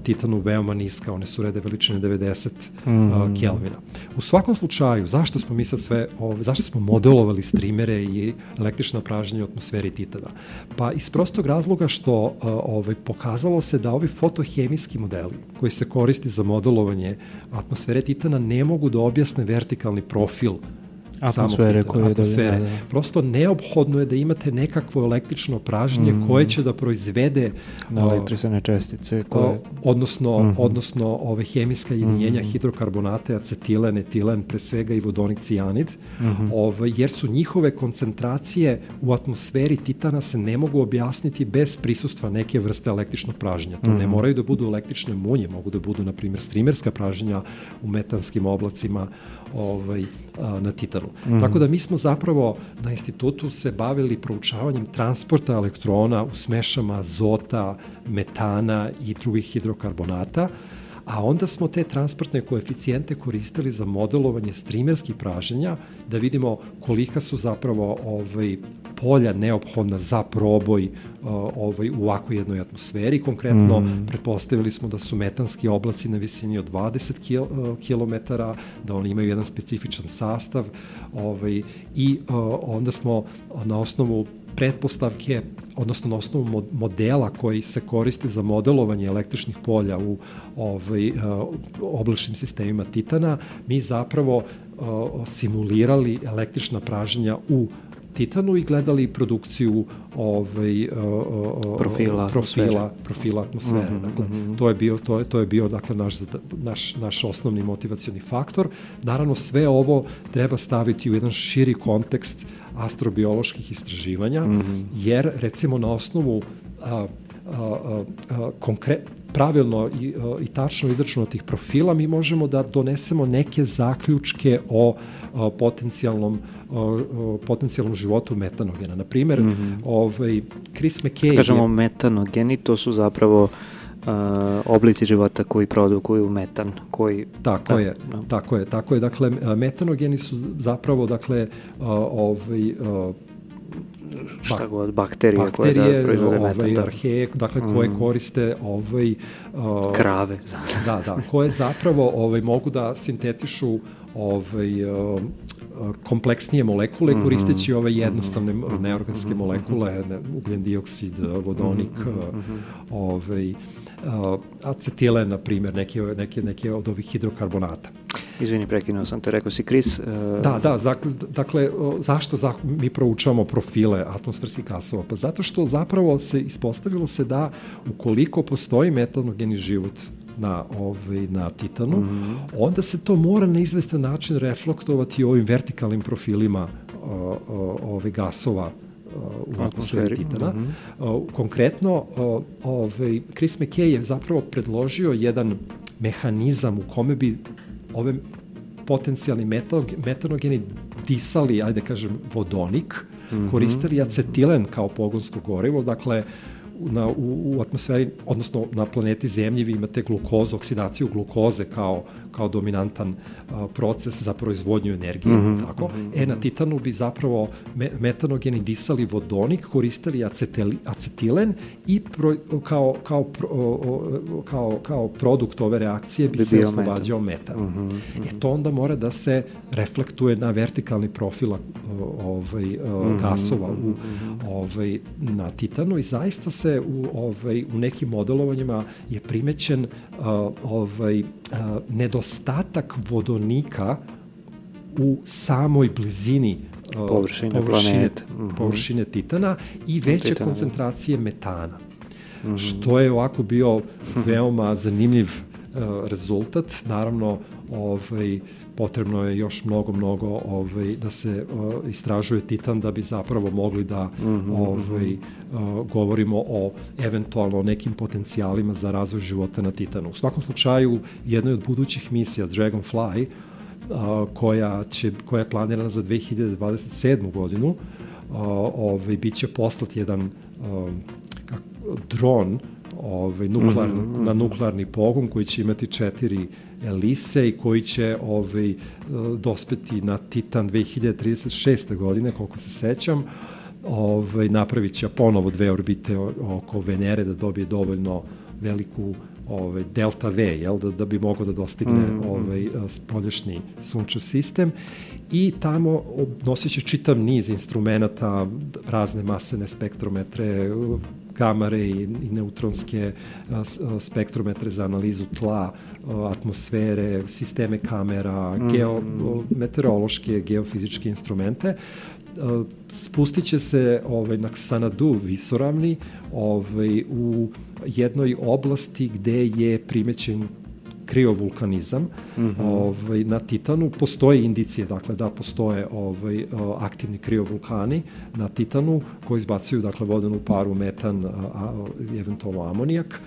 Titanu veoma niska, one su rede veličine 90 mm -hmm. Kelvina. U svakom slučaju, zašto smo mi sad sve, ovaj, zašto smo modelovali streamere i električna pražnja u atmosferi Titana? Pa iz prostog razloga što ovaj, pokazalo se da ovi fotohemijski modeli koji se koristi za modelovanje atmosfere Titana ne mogu da objasne vertikalni profil atmosfere koje atmosfere. Da, da. Prosto neophodno je da imate nekakvo električno pražnje mm. koje će da proizvede na elektrisane čestice koje odnosno mm -hmm. odnosno ove hemijska jedinjenja mm -hmm. hidrokarbonate, acetilen, etilen, pre svega i vodonik cijanid. Mm -hmm. ove, jer su njihove koncentracije u atmosferi titana se ne mogu objasniti bez prisustva neke vrste električnog pražnja. To mm -hmm. ne moraju da budu električne munje, mogu da budu na primjer strimerska pražnja u metanskim oblacima ovaj, na Titanu. Mm. Tako da mi smo zapravo na institutu se bavili proučavanjem transporta elektrona u smešama azota, metana i drugih hidrokarbonata, a onda smo te transportne koeficijente koristili za modelovanje strimerskih praženja, da vidimo kolika su zapravo ovaj, polja neophodna za proboj uh, ovaj, u ovakvoj jednoj atmosferi. Konkretno, mm. pretpostavili smo da su metanski oblaci na visini od 20 kil, uh, km, da oni imaju jedan specifičan sastav ovaj, i uh, onda smo na osnovu pretpostavke, odnosno na osnovu modela koji se koristi za modelovanje električnih polja u ovaj, oblačnim sistemima Titana, mi zapravo simulirali električna praženja u Titanu i gledali produkciju ovaj uh, profila profila profila atmosfere. Mm -hmm, dakle, mm -hmm. to je bio to je to je bio dakle naš naš naš osnovni motivacioni faktor. Naravno sve ovo treba staviti u jedan širi kontekst astrobioloških istraživanja, mm -hmm. jer recimo na osnovu a, a, a, konkre, pravilno i, i tačno izračunatih profila mi možemo da donesemo neke zaključke o, o potencijalnom o, o potencijalnom životu metanogena. Na primer, mm -hmm. ovaj Chris McKay Kad kažemo je, metanogeni, to su zapravo uh, oblici života koji produkuju metan, koji Tako da, je, da. tako je, tako je. Dakle metanogeni su zapravo dakle uh, ovaj uh, šta god, bakterije, bakterije koje da proizvode ovaj, metan. Arheje, dakle, koje mm. koriste ovaj, uh, krave. da, da, koje zapravo ovaj, mogu da sintetišu ovaj, uh, kompleksnije molekule mm -hmm. koristeći ove jednostavne mm -hmm. neorganske molekule, ne, ugljen dioksid, vodonik, mm -hmm. ovaj, uh, acetile, na primjer, neke, neke, neke od ovih hidrokarbonata. Izvini, prekinuo sam te, rekao si Kris. Uh... Da, da, dakle, zašto za, mi proučavamo profile atmosferskih gasova? Pa zato što zapravo se ispostavilo se da ukoliko postoji metanogeni život na, ovaj, na Titanu, mm -hmm. onda se to mora na izvestan način reflektovati ovim vertikalnim profilima o, o, ove gasova u atmosferi Titana. Mm -hmm. Konkretno, ovaj, Chris McKay je zapravo predložio jedan mehanizam u kome bi ove potencijalni metanogeni disali, ajde da kažem, vodonik, mm -hmm. koristili acetilen kao pogonsko gorivo, dakle, na, u, u atmosferi, odnosno na planeti Zemlji vi imate glukozu, oksidaciju glukoze kao, kao dominantan a, proces za proizvodnju energije, mm -hmm, tako? Mm -hmm. E, na Titanu bi zapravo me, metanogeni disali vodonik, koristili acetili, acetilen i pro, kao, kao, pro, o, kao, kao produkt ove reakcije bi, bi se oslobađao metan. Mm -hmm, mm -hmm. E, to onda mora da se reflektuje na vertikalni profil ovaj, mm -hmm, gasova u, -hmm. ovaj, na Titanu i zaista se se u, ovaj, u nekim modelovanjima je primećen uh, ovaj, uh, nedostatak vodonika u samoj blizini uh, površine, površine, mm -hmm. površine titana i veće titana. Da. koncentracije metana. Mm -hmm. Što je ovako bio veoma zanimljiv uh, rezultat. Naravno, ovaj, potrebno je još mnogo, mnogo ovaj, da se uh, istražuje titan da bi zapravo mogli da mm -hmm. ovaj, uh, govorimo o eventualno nekim potencijalima za razvoj života na titanu. U svakom slučaju, jednoj od budućih misija Dragonfly, uh, koja, će, koja je planirana za 2027. godinu, uh, ovaj, bit će poslat jedan uh, dron ovaj, nuklear, mm -hmm. na nuklearni pogon koji će imati četiri elise i koji će ovaj, dospeti na Titan 2036. godine, koliko se sećam. Ovaj, napravit će ponovo dve orbite oko Venere da dobije dovoljno veliku ovaj, delta V, jel, da, da bi mogao da dostigne mm -hmm. ovaj, spoljašnji sunčev sistem i tamo nosit će čitav niz instrumenta, razne masene spektrometre, gamare i, i neutronske spektrometre za analizu tla, atmosfere, sisteme kamera, mm. geo, meteorološke, geofizičke instrumente spustit će se ovaj, na Xanadu visoravni ovaj, u jednoj oblasti gde je primećen kriovulkanizam mm -hmm. ovaj, na Titanu. Postoje indicije dakle, da postoje ovaj, aktivni kriovulkani na Titanu koji izbacuju dakle, vodenu paru, metan, a, a, eventualno amonijak.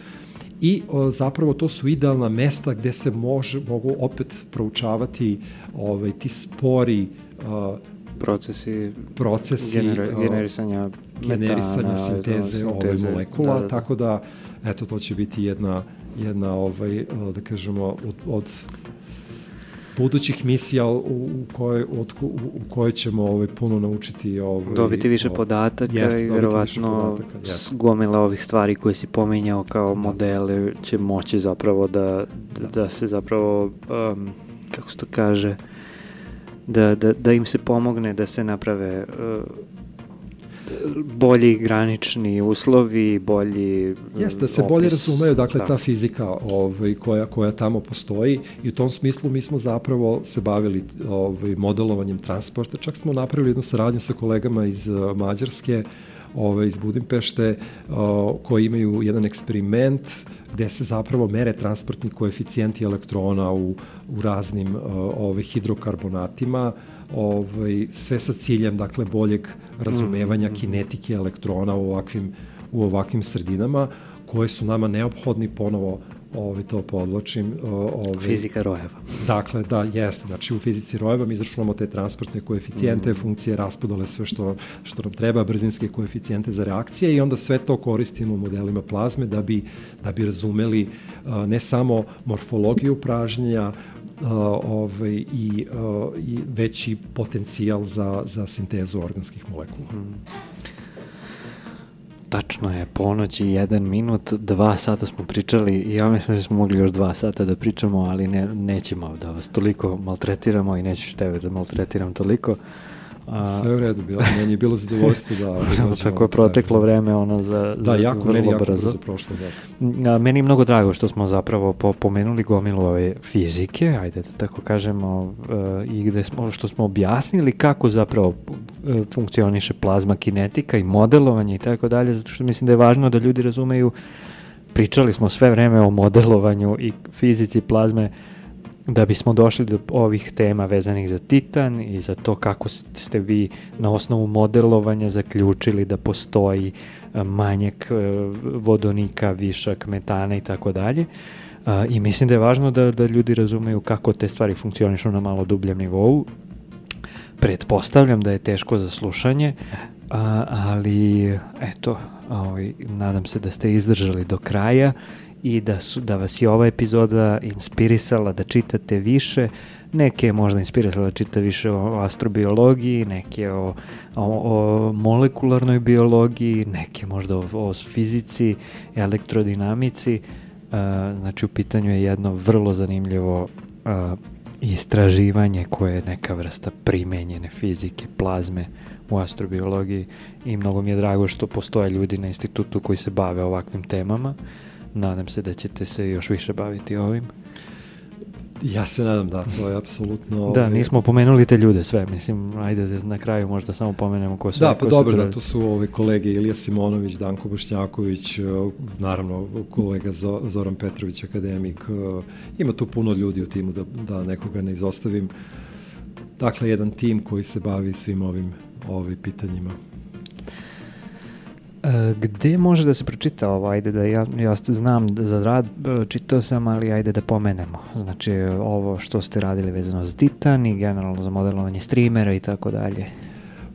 I o, zapravo to su idealna mesta gde se može, mogu opet proučavati ovaj, ti spori a, procesi, procesi genera, generisanja generisanja metana, sinteze, sinteze ove molekula, da, da. tako da eto to će biti jedna jedna ovaj, e, da kažemo, od, od budućih misija u, u kojoj, od, u, u kojoj ćemo ovaj, puno naučiti. Ovaj, dobiti više podataka jeste, i verovatno podataka, gomila ovih stvari koje si pominjao kao modele će moći zapravo da, da, da se zapravo, um, kako se to kaže, da, da, da im se pomogne da se naprave uh, bolji granični uslovi, bolji Jeste, da se bolje opis. razumeju, dakle, Da. ta fizika ovaj, koja, koja tamo postoji i u tom smislu mi smo zapravo se bavili ovaj, modelovanjem transporta, čak smo napravili jednu saradnju sa kolegama iz uh, Mađarske, ovaj, iz Budimpešte, uh, koji imaju jedan eksperiment gde se zapravo mere transportni koeficijenti elektrona u, u raznim uh, ovaj, hidrokarbonatima, ovaj, sve sa ciljem dakle boljeg razumevanja kinetike elektrona u ovakvim u ovakvim sredinama koje su nama neophodni ponovo ovaj, to podločim. Ovaj, Fizika rojeva. Dakle, da, jeste. Znači, u fizici rojeva mi izračunamo te transportne koeficijente, mm. funkcije, raspodole, sve što, što nam treba, brzinske koeficijente za reakcije i onda sve to koristimo u modelima plazme da bi, da bi razumeli uh, ne samo morfologiju pražnjenja, ovaj, i, uh, i veći potencijal za, za sintezu organskih molekula. Mm. Tačno je, ponoć i jedan minut, dva sata smo pričali i ja mislim da smo mogli još dva sata da pričamo, ali ne, nećemo da vas toliko maltretiramo i neću tebe da maltretiram toliko. A, Sve u redu, bilo, meni je bilo zadovoljstvo da... Samo tako je proteklo vreme ono za, da, za jako, meni jako brzo. brzo prošlo, da. A, meni je mnogo drago što smo zapravo po, pomenuli gomilu ove fizike, ajde da tako kažemo, uh, i gde smo, što smo objasnili kako zapravo uh, funkcioniše plazma kinetika i modelovanje i tako dalje, zato što mislim da je važno da ljudi razumeju, pričali smo sve vreme o modelovanju i fizici plazme, da bismo došli do ovih tema vezanih za titan i za to kako ste vi na osnovu modelovanja zaključili da postoji e, manjak e, vodonika, višak metana i tako dalje. I mislim da je važno da, da ljudi razumeju kako te stvari funkcionišu na malo dubljem nivou. Pretpostavljam da je teško za slušanje, ali eto, ovaj, nadam se da ste izdržali do kraja i da, su, da vas je ova epizoda inspirisala da čitate više, neke je možda inspirisala da čita više o astrobiologiji, neke o, o, o molekularnoj biologiji, neke možda o, o fizici, elektrodinamici, uh, znači u pitanju je jedno vrlo zanimljivo uh, istraživanje koje je neka vrsta primenjene fizike, plazme u astrobiologiji i mnogo mi je drago što postoje ljudi na institutu koji se bave ovakvim temama. Nadam se da ćete se još više baviti ovim. Ja se nadam da, to je apsolutno... Da, nismo pomenuli te ljude sve, mislim, ajde da na kraju možda samo pomenemo ko su. Da, pa dobro, da, to su ove kolege Ilija Simonović, Danko Bošnjaković, naravno kolega Zoran Petrović, akademik, ima tu puno ljudi u timu da, da nekoga ne izostavim. Dakle, jedan tim koji se bavi svim ovim, ovim pitanjima. E, gde može da se pročita ovo? Ajde da ja, ja znam da za rad, čitao sam, ali ajde da pomenemo. Znači ovo što ste radili vezano za Titan i generalno za modelovanje streamera i tako dalje.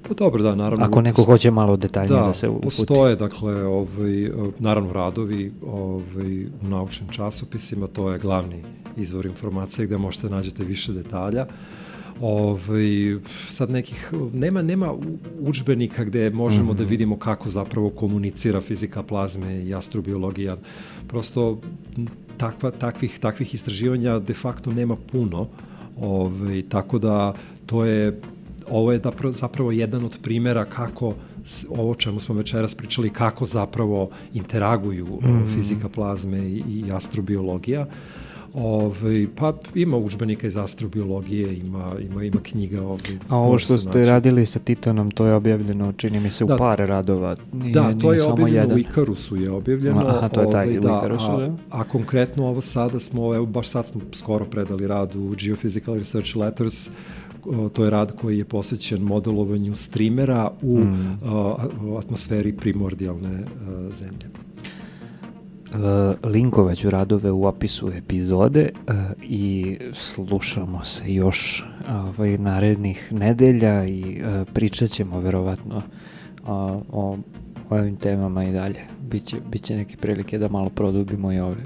Pa dobro, da, naravno. Ako neko hoće malo detaljnije da, da se uputi. postoje, dakle, ovaj, naravno radovi ovaj, u naučnim časopisima, to je glavni izvor informacije gde možete nađete više detalja. Ovaj, sad nekih, nema, nema učbenika gde možemo mm -hmm. da Mhm. vidimo kako zapravo komunicira fizika plazme i astrobiologija. Prosto takva, takvih, takvih istraživanja de facto nema puno, ovaj, tako da to je ovo je zapravo jedan od primera kako ovo čemu smo večeras pričali, kako zapravo interaguju mm -hmm. fizika plazme i, i astrobiologija. Ove, pa ima učbenika iz astrobiologije, ima, ima, ima knjiga. Ove, A ovo što ste naći. radili sa Titanom, to je objavljeno, čini mi se, da, u par radova. Nije, da, to je objavljeno jedan. u Ikarusu je objavljeno. Aha, to je taj ove, da, u Ikarusu, a, da. A konkretno ovo sada smo, evo baš sad smo skoro predali rad u Geophysical Research Letters, to je rad koji je posvećen modelovanju streamera u mm. atmosferi primordijalne zemlje. Uh, linkovaću radove u opisu epizode uh, i slušamo se još ovaj, narednih nedelja i uh, pričat ćemo verovatno o ovim temama i dalje. Biće, biće neke prilike da malo produbimo i ove,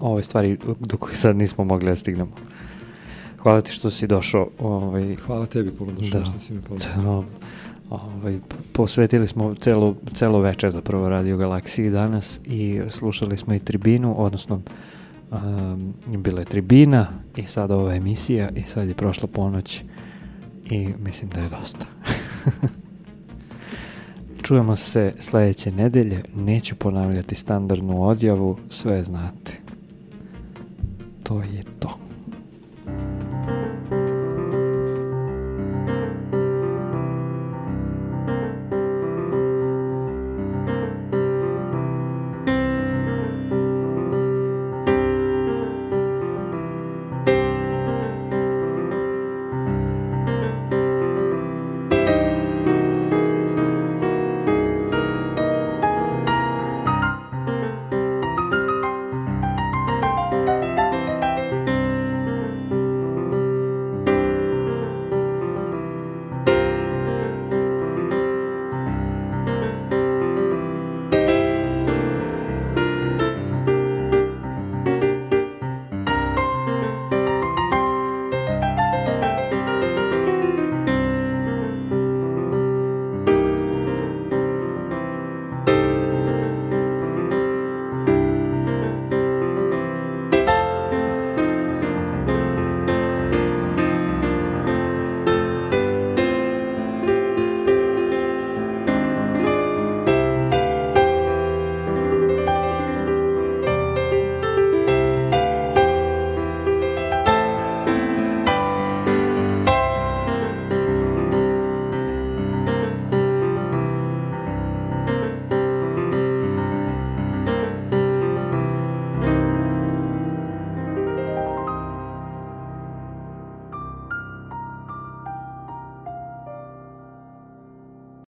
ove stvari do kojih sad nismo mogli da stignemo. Hvala ti što si došao. Ovaj, Hvala tebi puno došao Da. što si me pozvao. Ovaj, posvetili smo celo, celo večer zapravo Radio Galaksiji danas i slušali smo i tribinu, odnosno um, bila je tribina i sad ova emisija i sad je prošla ponoć i mislim da je dosta. Čujemo se sledeće nedelje, neću ponavljati standardnu odjavu, sve znate. To je